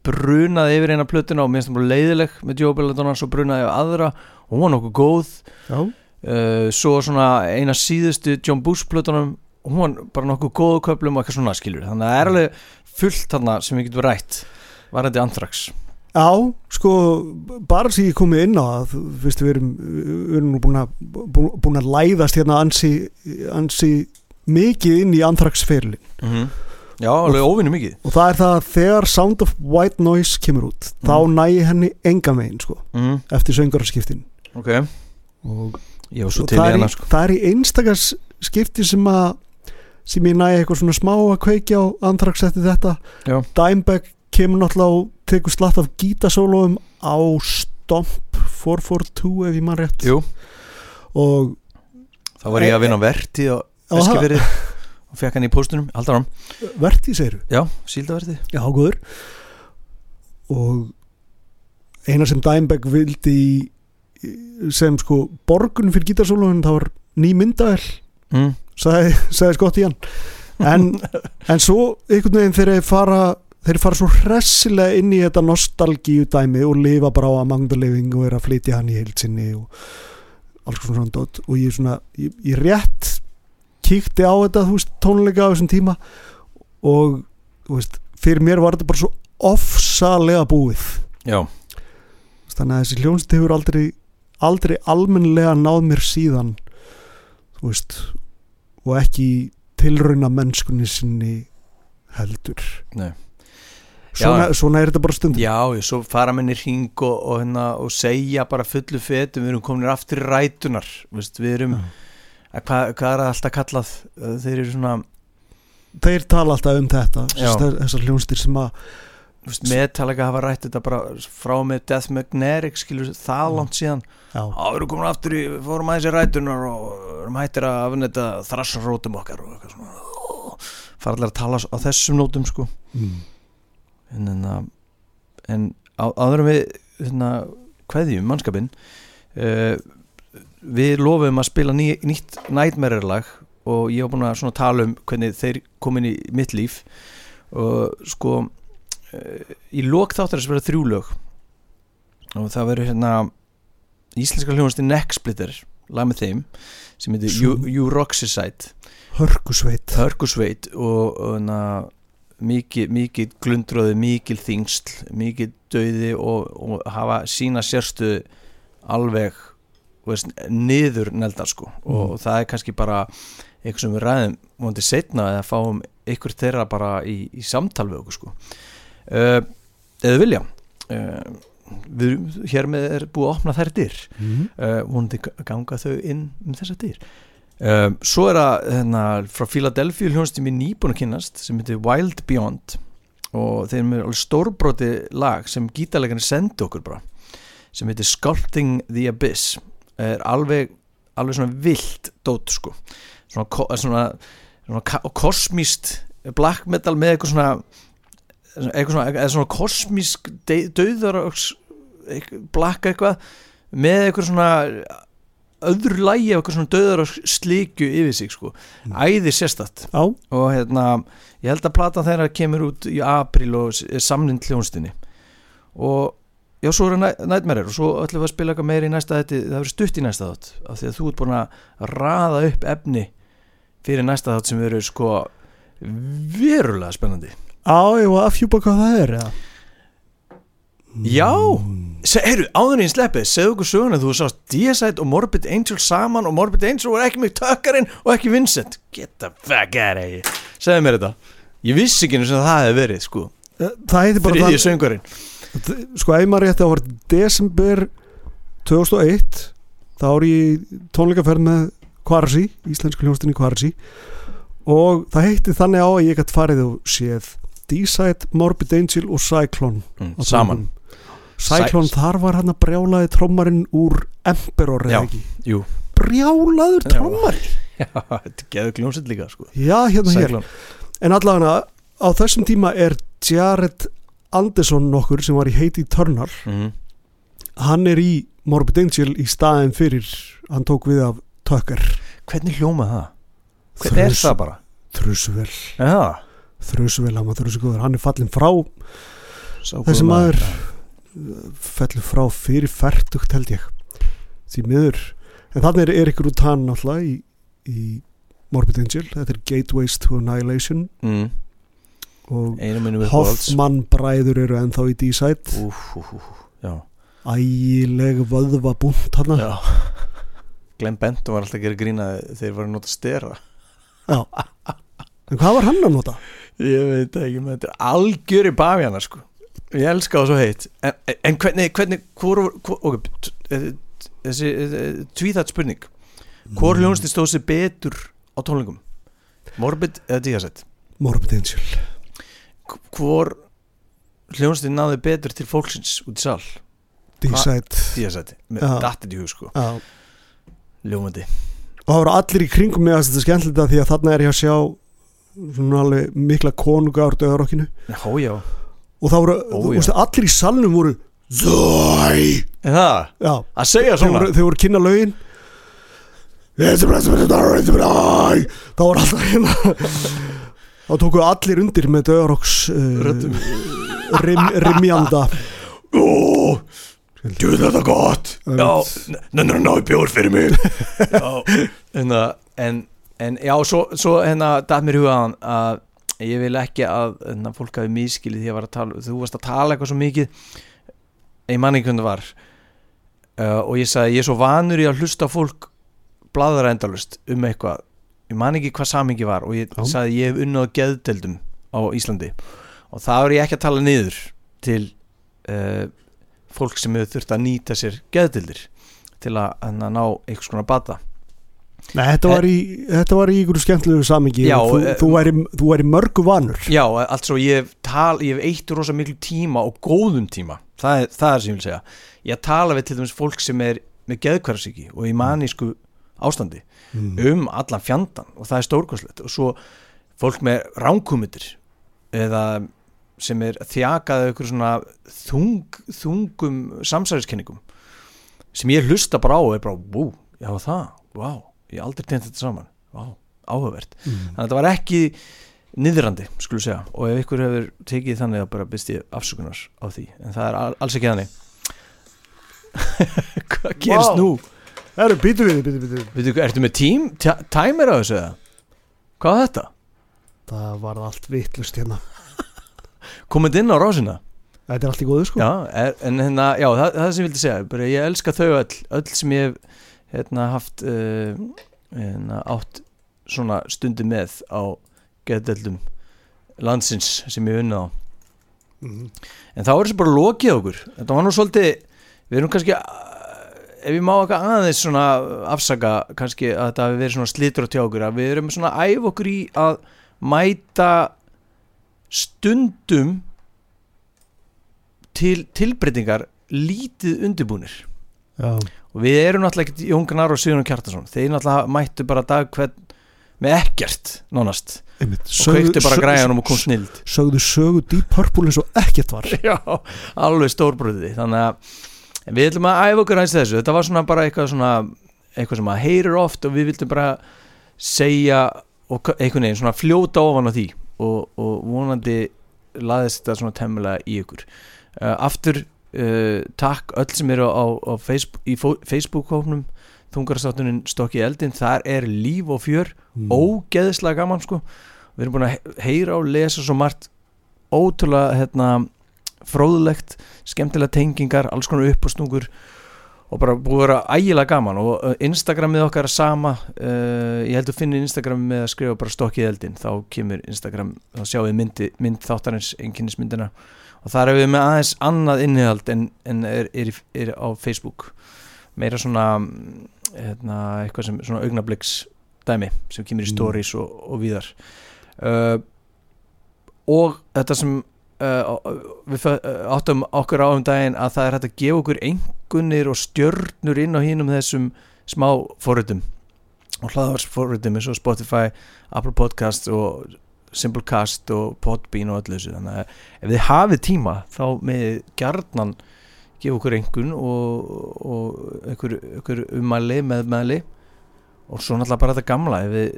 A: brunaði yfir eina plötuna og minnst það bara leiðileg með Joe Belladonna, svo brunaði á aðra og hún var nokkuð góð.
B: Já,
A: uh, svo svona eina síðustu John Bush plötunum hún bara nokkuð góðu köflum og eitthvað svona skilur þannig að það er alveg fullt þarna sem við getum rætt var þetta Anthrax.
B: Já, sko, bara sem ég komið inn á það, þú veist, við erum, við erum búin að, bú- búin að læðast hérna ansi, ansi mikið inn í anþraksferlin
A: mm -hmm. já, alveg óvinni mikið.
B: og það er það að þegar Sound of White Noise kemur út, þá
A: Mhm.
B: næ ég henni enga megin, sko,
A: mm,
B: eftir söngarskiptin
A: ok,
B: og,
A: ég var svo
B: og
A: til í
B: það, er í,
A: sko.
B: það er í einstakars skipti sem að sem ég næ eitthvað svona smá að kveikja á anþraks eftir þetta.
A: Já.
B: Dimebag kemur náttúrulega og tekur slatt af gítasólóum á Stomp 442 ef ég mann rétt.
A: Jú,
B: og
A: þá var ég að vinna á verti á
B: Aha.
A: Eskifyrði og fekk hann í póstunum, haldar hann
B: Verti segiru
A: já, síldaverði
B: Já, góður. Og eina sem Dimebag vildi sem sko borgun fyrir gítarsólóðun það var ný myndavel
A: mm.
B: Sagði, sagði skott í hann. En, en svo einhvern veginn þeir fara þeir fara svo hressilega inn í þetta nostalgíu dæmi og lifa bara á amangdalefing og er að flytja hann í heilsinni og alls konar svona dót. Og ég svona, ég, ég rétt kíkti á þetta, þú veist, tónleika á þessum tíma og þú veist, fyrir mér var þetta bara svo ofsalega búið.
A: Já,
B: þannig að þessi hljónst hefur aldrei aldrei almennlega náð mér síðan þú veist og ekki tilrauna mennskunni sinni heldur
A: Nei.
B: svona,
A: Já.
B: svona er þetta bara stundum
A: já, ég svo fara menn í ring og, og, hérna, og segja bara fullu fetum við erum komin aftur í rætunar Vist, við erum, að, hvað, hvað er alltaf kallað þeir eru svona
B: þeir tala alltaf um þetta
A: Já.
B: þessar hljónstir sem að
A: Meðtalega hafa rætt þetta bara frá með Death Magnetic skilur það langt síðan. Við erum komin aftur í, fórum aðeins í rætunar og erum hættir að afnetta þrassarrótum okkar og eitthvað svona. Allir að tala á þessum nótum sko.
B: Mm.
A: en, en, en á, áður en við hérna, kveðjum mannskapin uh, við lofum að spila ný, nýtt Nightmare lag og ég var búin að svona tala um hvernig þeir komin í mitt líf. Og sko í lok þáttar þess verða þrjú lög. Og það verður hérna íslenska hljónasti Necksplitter lag með þeim sem heitir
B: Sú-
A: You, you Roxicide
B: hörkusveit.
A: Hörkusveit og, og na, mikið, mikið glundröðu mikil þingsl, mikið döiði og, og hafa sína sérstu alveg veist, niður neldar sko.
B: Mm.
A: og það er kannski bara eitthvað sem við ræðum vonandi setna eða fáum ykkur þeirra bara í, í samtal við okkur sko eða vilja uh, við, hér með er búið að opna þær dyr.
B: Mm.
A: uh, vonandi ganga þau inn um þessa dyr. Svo er það hérna, frá Philadelphia hljónstum í nýbúin að kynnast sem heitir Wild Beyond. Og þeim er alveg stórbroti lag sem gítarleikarnir sendi okkur bara sem heitir Sculpting the Abyss. Er alveg, alveg svona vilt dót sko. Svona, svona, svona kosmíst black metal með eitthvað svona eitthvað svona, eða svona kosmísk döðar black eitthvað með eitthvað svona öðru lægi af eitthvað svona döðar og slikju yfir sig sko, æði sérstatt
B: já,
A: og hérna, ég held að platan þeirra kemur út í april og er samlind hljónstinni og já, svo eru nætmerir og svo ætlum við að spila eitthvað meira í næsta þetta það verður stutt í næsta þátt af því að þú ert búin að raða upp efni fyrir næsta þátt sem verður sko verulega spennandi
B: á, ég var að fjúpa hvað það er eða?
A: Já, Se, heyrðu, áður en ég sleppið, segðu okkur söguna þú sást Deicide og Morbid Angel saman og Morbid Angel var ekki með tökkarinn og ekki Vincent. Get the fuck out of here. Segðu mér þetta. Ég vissi ekki eins og það hefði verið, sko.
B: Eh, það heitir bara
A: Þriðji söngurinn.
B: Það, sko ef maður rétti að var desember 2001 þá er ég í tónleikaferð með Kvarsi, íslensku hljónstinni Kvarsi og það heitti þannig á að ég gætt farið og séð D-Side, Morbid Angel og Cyclone
A: mm, Saman.
B: Cyclone, þar var hann að brjálaði trommarinn úr Emperor eða ekki
A: Jú
B: brjálaður
A: Já.
B: trommari
A: Já, þetta geður kljónsitt líka, sko
B: já, hérna hér
A: Cyclone.
B: en allavega á þessum tíma er Jared Anderson nokkur sem var í Heidi Turner
A: mm.
B: hann er í Morbid Angel í staðin fyrir hann tók við af Tucker
A: Hvernig hljómað það? Hvernig er
B: Þrus-
A: það bara?
B: Þrusvel
A: Já,
B: Þrusvel, hann var þrusugóður hann er fallin frá Þessi
A: góður
B: maður- fellur frá fyrir færtugt held ég. Því miður. En þannig er Erik Rutan náttúrulega í, í Morbid Angel. Þetta er Gateways to Annihilation.
A: Mm.
B: og Hoffmann bræður eru ennþá í D-Side. Ægileg vöðva búnt hann
A: Glenn Benton var alltaf að gera grína þegar var að nota stera.
B: Já. en hvað var hann að nota?
A: Ég veit ekki, menn þetta er algjör í bafjana sko Ég elska það svo heitt En, en hvernig, hvernig, hvor, hvor ok, eh, þessi tvíþætt spurning Hvor hljónsti stóð sér betur á tónleikum? Morbid eða Díasett?
B: Morbid Angel
A: Hvor hljónsti náði betur til fólksins út í sal?
B: D-Side
A: Díasett, með
B: Já.
A: dattit í hug sko
B: Já.
A: Ljómandi
B: og það voru allir í kringum mig að þetta er skemmtilegt að því að þarna er ég að sjá svona alveg mikla konunga á döðarokkinu og það voru,
A: Ó,
B: þú veist, allir í salnum voru
A: það,
B: Já,
A: að segja svona?
B: þeir voru kynna lögin. Það var alltaf hérna þá tóku allir undir með döðarokks uh, rim, rimjanda
A: Ó, djú þetta gott. Já, nennur að ná í bjór fyrir mig? Já, en, að- en, en já, svo, svo hérna dætt mér hugaðan að ég vil ekki að hérna, fólk hafi miskilið því að tala þú varst að tala eitthvað svo mikið ég man ekki hvernig það var uh, og ég sagði ég er svo vanur í að hlusta fólk bladra endalust um eitthvað. Ég man ekki hvað samingi var og ég
B: Já.
A: sagði ég hef unnað geðdeldum á Íslandi. Og það er ég ekki að tala niður til uh, fólk sem hefur þurft að nýta sér geðdeldir til að, að ná einhvers konar bata
B: Nei, þetta var í, þetta var í ykkur skemmtilegu samingi
A: Já,
B: þú,
A: eh,
B: þú, væri, þú væri mörgu vanur.
A: Já, altså ég hef, tal, ég hef eitt rosa miklu tíma og góðum tíma. Það er það er sem ég vil segja. Ég tala við til dæmis fólk sem er með geðkvarðsíki og í manísku ástandi
B: mm.
A: um allan fjandan og það er stórkostlegt. Og svo fólk með ránkumitir eða sem er þjakaði ykkur svona þung, þungum samsæriskenningum sem ég hlusta bara á og er bara, wow, já það, wow ég aldrei tegnt þetta saman, wow, áhugavert
B: Mm.
A: þannig að þetta var ekki niðrandi, skulum segja og ef ykkur hefur tekið þannig að bara byrst ég afsökunar á því, en það er al- alls ekki þannig hvað gerist
B: Vá.
A: nú?
B: Það eru, býtu við, býtu, býtu
A: Veitu, ertu með tím, timer á þessu eða? Hvað var þetta?
B: Það var allt vitlust hérna
A: Komið inn á rásina?
B: Þetta er allt í góðu sko
A: Já, er, en hérna, já, það, það sem ég vildi segja bara, ég elska þau öll, öll sem ég hef hérna haft uh, hérna, átt svona stundi með á geðdeldum landsins sem ég unna á.
B: Mhm.
A: en þá er þessu bara lokið okkur. Þetta var nú svolítið, við erum kannski ef ég má eitthvað aðeins svona afsaka kannski að þetta hafi verið svona slitur á tjá okkur að við erum svona æfa okkur í að mæta stundum til tilbreytingar lítið undirbúnir
B: Já,
A: og við erum náttúrulega ekki Jón Gnar og Sigurinn Kjartason þeir náttúrulega mættu bara dag hvern með ekkert nánast.
B: Einmitt.
A: Og kveiktu bara græjanum og kom snild
B: Sögðu sögu Deep Purple eins og ekkert var.
A: Já, alveg stórbröði þannig að við ætlum að æfa okkur aðeins þessu. Þetta var svona bara eitthvað svona eitthvað sem að heyrir oft og við vildum bara segja einhvern veginn svona fljóta ofan á því. Og, og vonandi laðist þetta svona temmilega í ykkur. Uh, aftur uh, takk öll sem eru á, á Facebook, í Facebook-hófnum þungarstáttunin stokki eldin þar er líf og fjör
B: Mm.
A: ógeðslega gaman sko. Við erum búin að he- heyra og lesa svo margt ótrúlega hérna, fróðlegt, skemmtilega tengingar alls konar uppástungur og bara búið að vera ægilega gaman. Og uh, Instagramið okkar er sama. Uh, ég held að finna Instagramið með að skrifa bara stokkið eldin, þá kemur Instagram þá sjáum við myndi, mynd þáttarins einkennismyndina og þar er við með aðeins annað innihald en, en er, er, er á Facebook. Meira svona mm, hérna, eitthvað sem svona augnabliks dæmi sem kemur í
B: Mm.
A: stories og, og víðar. Uh, og þetta sem uh, við uh, áttum okkur á um daginn að það er hægt að gefa okkur engunir og stjörnur inn á hínum þessum smá forritum. Og hlaðvarsforritum eins og Spotify, Apple Podcast og Simplecast og Podbean og öllu þessu. Þannig að ef þið hafið tíma þá með gjarnan gefa okkur engun og, og einhver, einhver umæli meðmæli. Og svo náttúrulega bara þetta gamla ef við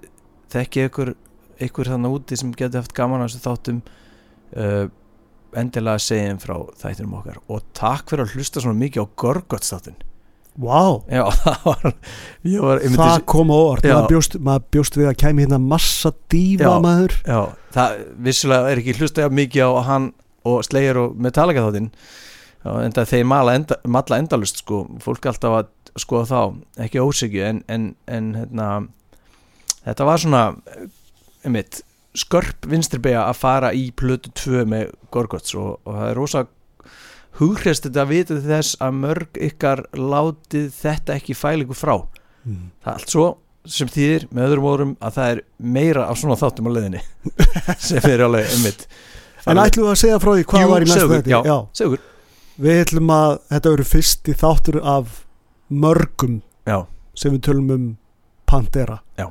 A: þekkið ykkur ykkur þannig úti sem getur haft gaman að þessu þáttum uh, endilega segjum frá þættinum okkar. Og takk fyrir að hlusta svona mikið á Gorgots þáttin
B: Vá,
A: já það var var
B: það kom á
A: Já.
B: maður bjóst, maður bjóst við að kæmi hérna massa dífa
A: Já.
B: maður.
A: já. Það vissulega er ekki hlusta jafn mikið á hann og Slayer og Metallica þáttin já, en það þeir mala, enda, mala endalust sko. Fólk alltaf að skoða þá ekki ósegju en, en, en hérna, þetta var svona einmitt skörp vinstribeja að fara í plötu 2 með Gorgots og, og það er rosa hughrest þetta að vita þess að mörg ykkar látið þetta ekki ykkur frá
B: mm.
A: það er allt svo sem þýðir með öðrum orðum að það er meira af svona þáttum á leiðinni sem er alveg einmitt
B: En ætlum við að segja frá því hvað
A: Jú,
B: var í næstu þetta
A: já. segur
B: Við ætlum að þetta verður fyrsti þáttur af mörgum
A: já,
B: sem við tölum um Pantera
A: Já.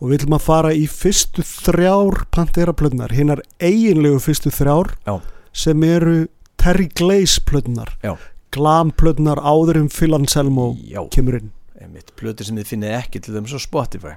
B: og við ætlum að fara í fyrstu þrjár Pantera plötunar, hinnar eiginlegu fyrstu þrjár
A: Já.
B: sem eru Terry Glaze plötunar glam plötunar áður um Phil Anselmo
A: Já,
B: kemur inn.
A: Einmitt, plötur sem þið finnið ekki til þeim svo Spotify.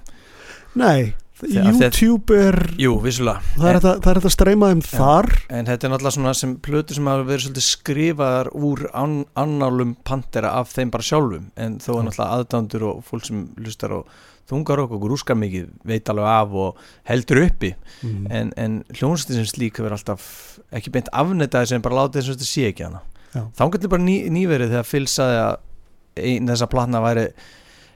B: Nei,
A: Þegar-
B: YouTube er
A: Jú, vissulega.
B: Það er, þetta, er að streyma þeim þar.
A: En þetta er náttúrulega svona sem plötur sem hafa verið skrifaðar úr an, annálum Pantera af þeim bara sjálfum. En þó er náttúrulega aðdándur og fólk sem hlustar og þungar okkur og rúskar mikið veit alveg af og heldur uppi
B: mm.
A: en, en hljónstinn sem slík hefur alltaf ekki beint afnetaði sem bara látið þess að þetta sé ekki hana
B: Já.
A: þá getur bara ný, nýverið þegar Phil saði að ein þessa platna væri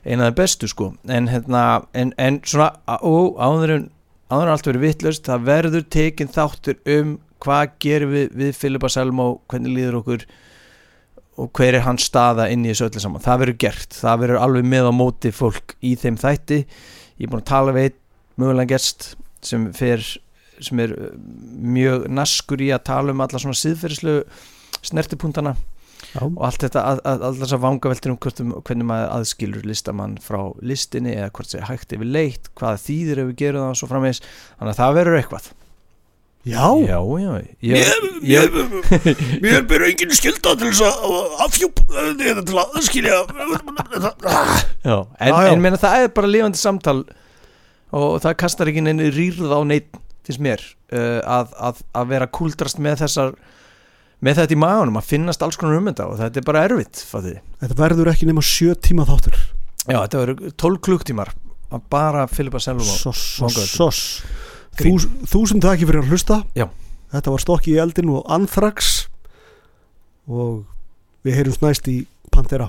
A: eina af bestu sko en, hérna, en, en svona á- og áður allt verið vittlust það verður tekin þáttur um hvað gerum við við Filipa Selmo hvernig líður okkur og hver er hans staða inn í þessu öllu saman? Það verður gert, það verður alveg með á móti fólk í þeim þætti. Ég er búin að tala við einn mögulega gest sem fer sem er uh, mjög naskur í að tala um alla svona síðferðislu snertipuntana
B: Já.
A: og allt þetta, að, að, allt þess að vanga veldur um hvort um hvernig maður aðskilur listamann frá listinni eða hvort sé hægt yfir leitt hvað þýðir ef við gerum það og svo framvegis. Þannig að það verður eitthvað
B: Já,
A: já, já, ég, ég,
B: mér byrju engin skilda til þess að afhjúp til að skilja
A: já, en, meina það er bara lifandi samtal og það kastar ekki neini rýrð á neitt finnst mér uh, að, að, að vera kúldrast með þessar með þetta í maðunum, að finnast alls konar um þetta og þetta er bara erfitt.
B: Þetta verður ekki nema sjö tíma þáttur.
A: Já, þetta verður 12 klukktímar að bara Filipa Selvo
B: soss Þús, Þúsund takki fyrir að hlusta.
A: Já.
B: Þetta var stokki í eldin og anþrax og við heyrjumst næst í Pantera